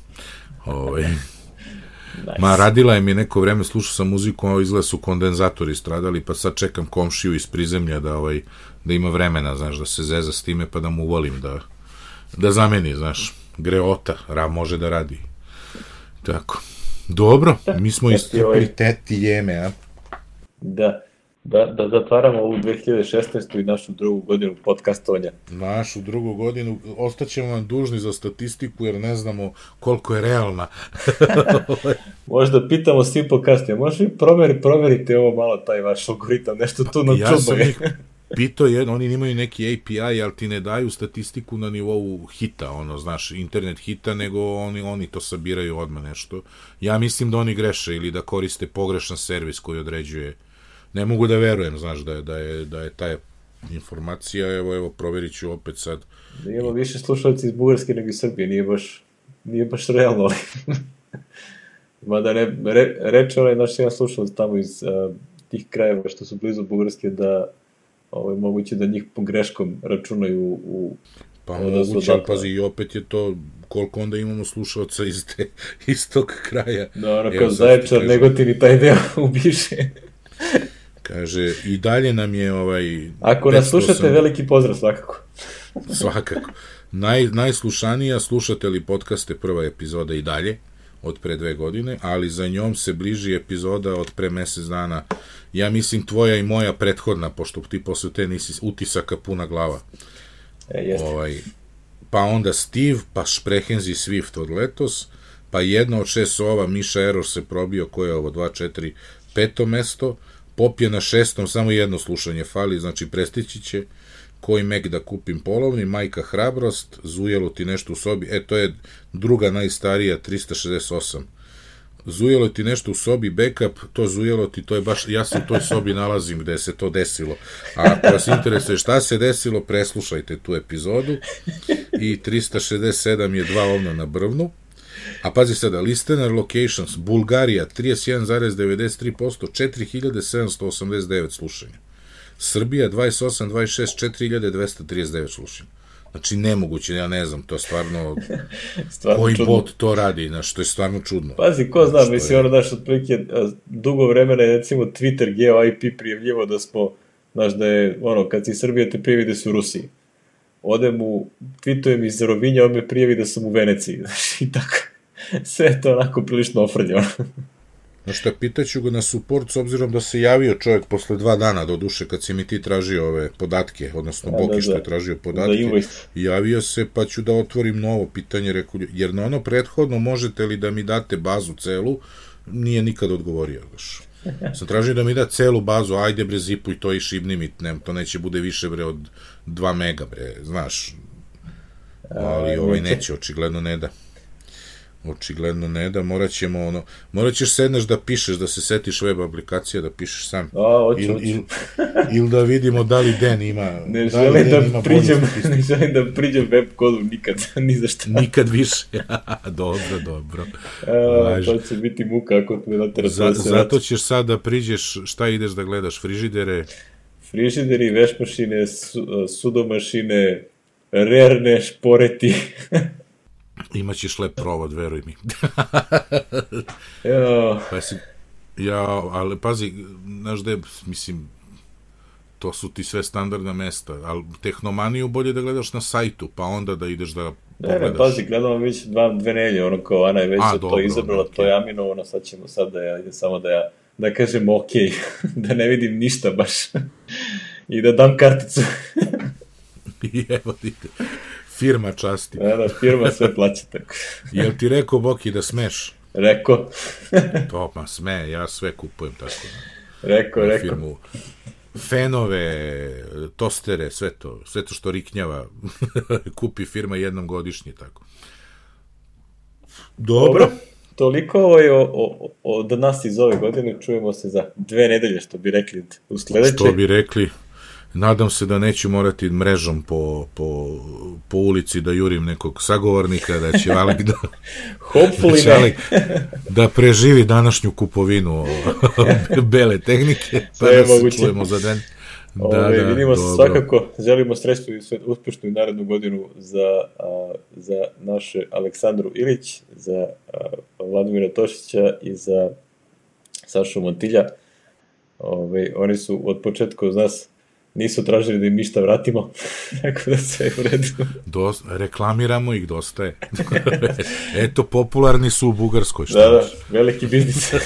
Ovaj, Nice. Ma, radila je mi neko vreme, slušao sam muziku, a izgleda su kondenzatori stradali, pa sad čekam komšiju iz prizemlja da, ovaj, da ima vremena, znaš, da se zeza s time, pa da mu volim da, da zameni, znaš, greota, ra, može da radi. Tako. Dobro, mi smo iscrpili ovaj- teti jeme, a? Da da, da zatvaramo ovu 2016. i našu drugu godinu podcastovanja. Našu drugu godinu, ostaćemo vam dužni za statistiku jer ne znamo koliko je realna. Možda pitamo svi podcastija, možda vi proveri, proverite ovo malo, taj vaš algoritam, nešto tu na ja čudno je. Pito je, oni imaju neki API, ali ti ne daju statistiku na nivou hita, ono, znaš, internet hita, nego oni, oni to sabiraju odmah nešto. Ja mislim da oni greše ili da koriste pogrešan servis koji određuje ne mogu da verujem, znaš, da je, da je, da je ta informacija, evo, evo, proverit ću opet sad. Imamo više slušalci iz Bugarske nego iz Srbije, nije baš, nije baš realno. Mada ne, re, reče onaj naš jedan slušalac tamo iz uh, tih krajeva što su blizu Bugarske da ovaj, moguće da njih po greškom računaju u Pa moguće, ali pazi, i opet je to koliko onda imamo slušalca iz, te, iz tog kraja. Da, ono kao Zaječar, Negotin i taj deo ubiše. Kaže, i dalje nam je ovaj... Ako nas slušate, veliki pozdrav svakako. svakako. Naj, najslušanija slušate li podcaste prva epizoda i dalje od pre dve godine, ali za njom se bliži epizoda od pre mesec dana. Ja mislim tvoja i moja prethodna, pošto ti posle te nisi utisaka puna glava. E, jeste. Ovaj, pa onda Steve, pa Sprehenzi Swift od letos, pa jedna od šest sova, Miša Error se probio, koje je ovo, 2, 4, peto mesto, Pop je na šestom, samo jedno slušanje fali, znači prestići će koji Mac da kupim polovni, majka hrabrost, zujelo ti nešto u sobi, e to je druga najstarija, 368. Zujelo ti nešto u sobi, backup, to zujelo ti, to je baš, ja se u toj sobi nalazim gde se to desilo. A ako vas interesuje šta se desilo, preslušajte tu epizodu. I 367 je dva ovna na brvnu. A pazi sada, listener locations, Bulgarija 31,93%, 4789 slušanja. Srbija 28, 26, 4239 slušanja. Znači, nemoguće, ja ne znam, to je stvarno, Stvarno koji čudno. bot to radi, znaš, to je stvarno čudno. Pazi, ko zna, mislim, je? ono, znaš, otprilike, dugo vremena je, recimo, Twitter geo IP prijavljivo da smo, znaš, da je, ono, kad si iz Srbije te prijavi da si u Rusiji. Odem u, tweetujem iz Rovinja, on me prijavi da sam u Veneciji, znaš, i tako. Sve je to onako prilično ofrljeno. Znaš šta, pitaću ga na support s obzirom da se javio čovjek posle dva dana, do duše, kad si mi ti tražio ove podatke, odnosno Da, Boki da, što da. je tražio Da, podatke. invoice. Javio se, pa ću da otvorim novo pitanje, rekao, jer na ono prethodno možete li da mi date bazu celu, nije nikad odgovorio, znaš. Sam tražio da mi da celu bazu, ajde bre zipuj to i šibni mi, ne, to neće bude više bre od 2 mega bre, znaš. Ali ovaj neće, očigledno ne da. Očigledno ne da, morat ćemo ono, morat ćeš sedneš da pišeš, da se setiš web aplikacija, da pišeš sam. A, hoću, Ili hoću. il, il da vidimo da li Den ima... Ne da li želim da bolju priđem, ne želim da priđem web kodu nikad, ni za šta. Nikad više. dobro, dobro. A, Važi. to će biti muka ako me natera Za, da se zato ćeš sad da priđeš, šta ideš da gledaš, frižidere, frižideri, vešmašine, su, sudomašine, rerne, šporeti. Imaćeš lep provod, veruj mi. Pa si, ja, ali pazi, znaš da je, mislim, to su ti sve standardna mesta, ali tehnomaniju bolje da gledaš na sajtu, pa onda da ideš da ne, pogledaš. ne, pazi, gledamo već dva, dve nelje, ono kao Ana je već A, to dobro, izabrala, okej. to je Aminovano, sad ćemo sad da ja, idem samo da ja, da kažem ok, da ne vidim ništa baš. I da dam karticu. I evo ti, firma časti. da, da, firma sve plaća tako. Jel ti rekao Boki da smeš? Rekao, To, ma sme, ja sve kupujem tako. rekao, rekao. firmu. Fenove, tostere, sve to, sve to što riknjava, kupi firma jednom godišnje, tako. Dobro. Toliko ovaj, o, o, o, od nas iz ove godine, čujemo se za dve nedelje, što bi rekli u sledećoj. Što bi rekli, nadam se da neću morati mrežom po, po, po ulici da jurim nekog sagovornika, da će Alek da, da, Hopefully ne. Alek da preživi današnju kupovinu bele tehnike, pa da se moguće. čujemo za den. Da, Ove, da, vidimo se dobro. svakako, želimo sreću i sve, uspešnu i narednu godinu za, a, za naše Aleksandru Ilić, za a, Vladimira Tošića i za Sašu Montilja. Ove, oni su od početka uz nas nisu tražili da im ništa vratimo, tako da sve je u redu. Dos, reklamiramo ih, dosta je. Eto, popularni su u Bugarskoj, šta Da, da, veliki biznis.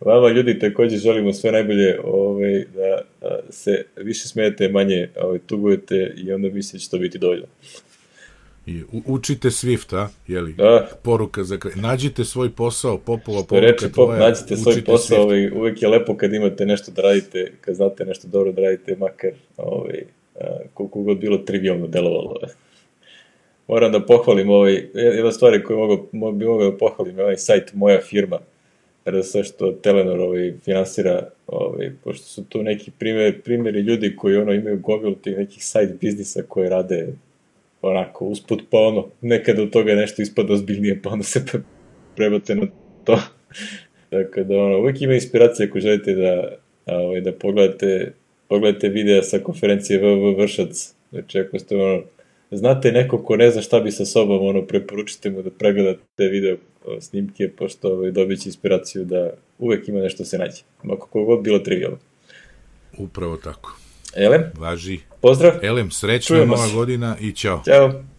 Vama ljudi takođe želimo sve najbolje ovaj, da a, se više smijete, manje ovaj, tugujete i onda mislim da će to biti dovoljno. I učite Swift, a? Jeli? Da, Poruka za kraj. Nađite svoj posao, popova je poruka reče pop, tvoja. nađite svoj posao, ovaj, uvek je lepo kad imate nešto da radite, kad znate nešto dobro da radite, makar ovaj, koliko god bilo trivialno delovalo. Moram da pohvalim ovaj, jedna stvar koju mogu, mo- bi mogao da pohvalim, je ovaj sajt Moja firma, RS što Telenor ovaj, finansira, ovaj, pošto su tu neki primjer, primjeri ljudi koji ono imaju gomilu tih nekih sajt biznisa koje rade onako usput, pa ono, nekada od toga nešto ispada ozbiljnije, pa onda se pre- prebate na to. Tako da, ono, uvijek ima inspiracije ako želite da, ovaj, da pogledate, pogledate videa sa konferencije WW Vršac. Znači, ako ste, ono, znate neko ko ne zna šta bi sa sobom, ono, preporučite mu da pregleda te video snimke, pošto ovaj, dobit će inspiraciju da uvek ima nešto se nađe. Ako kogod bilo trivialno. Upravo tako. Elem, Važi. Pozdrav, Elem, srećna nova godina i ćao. ćao.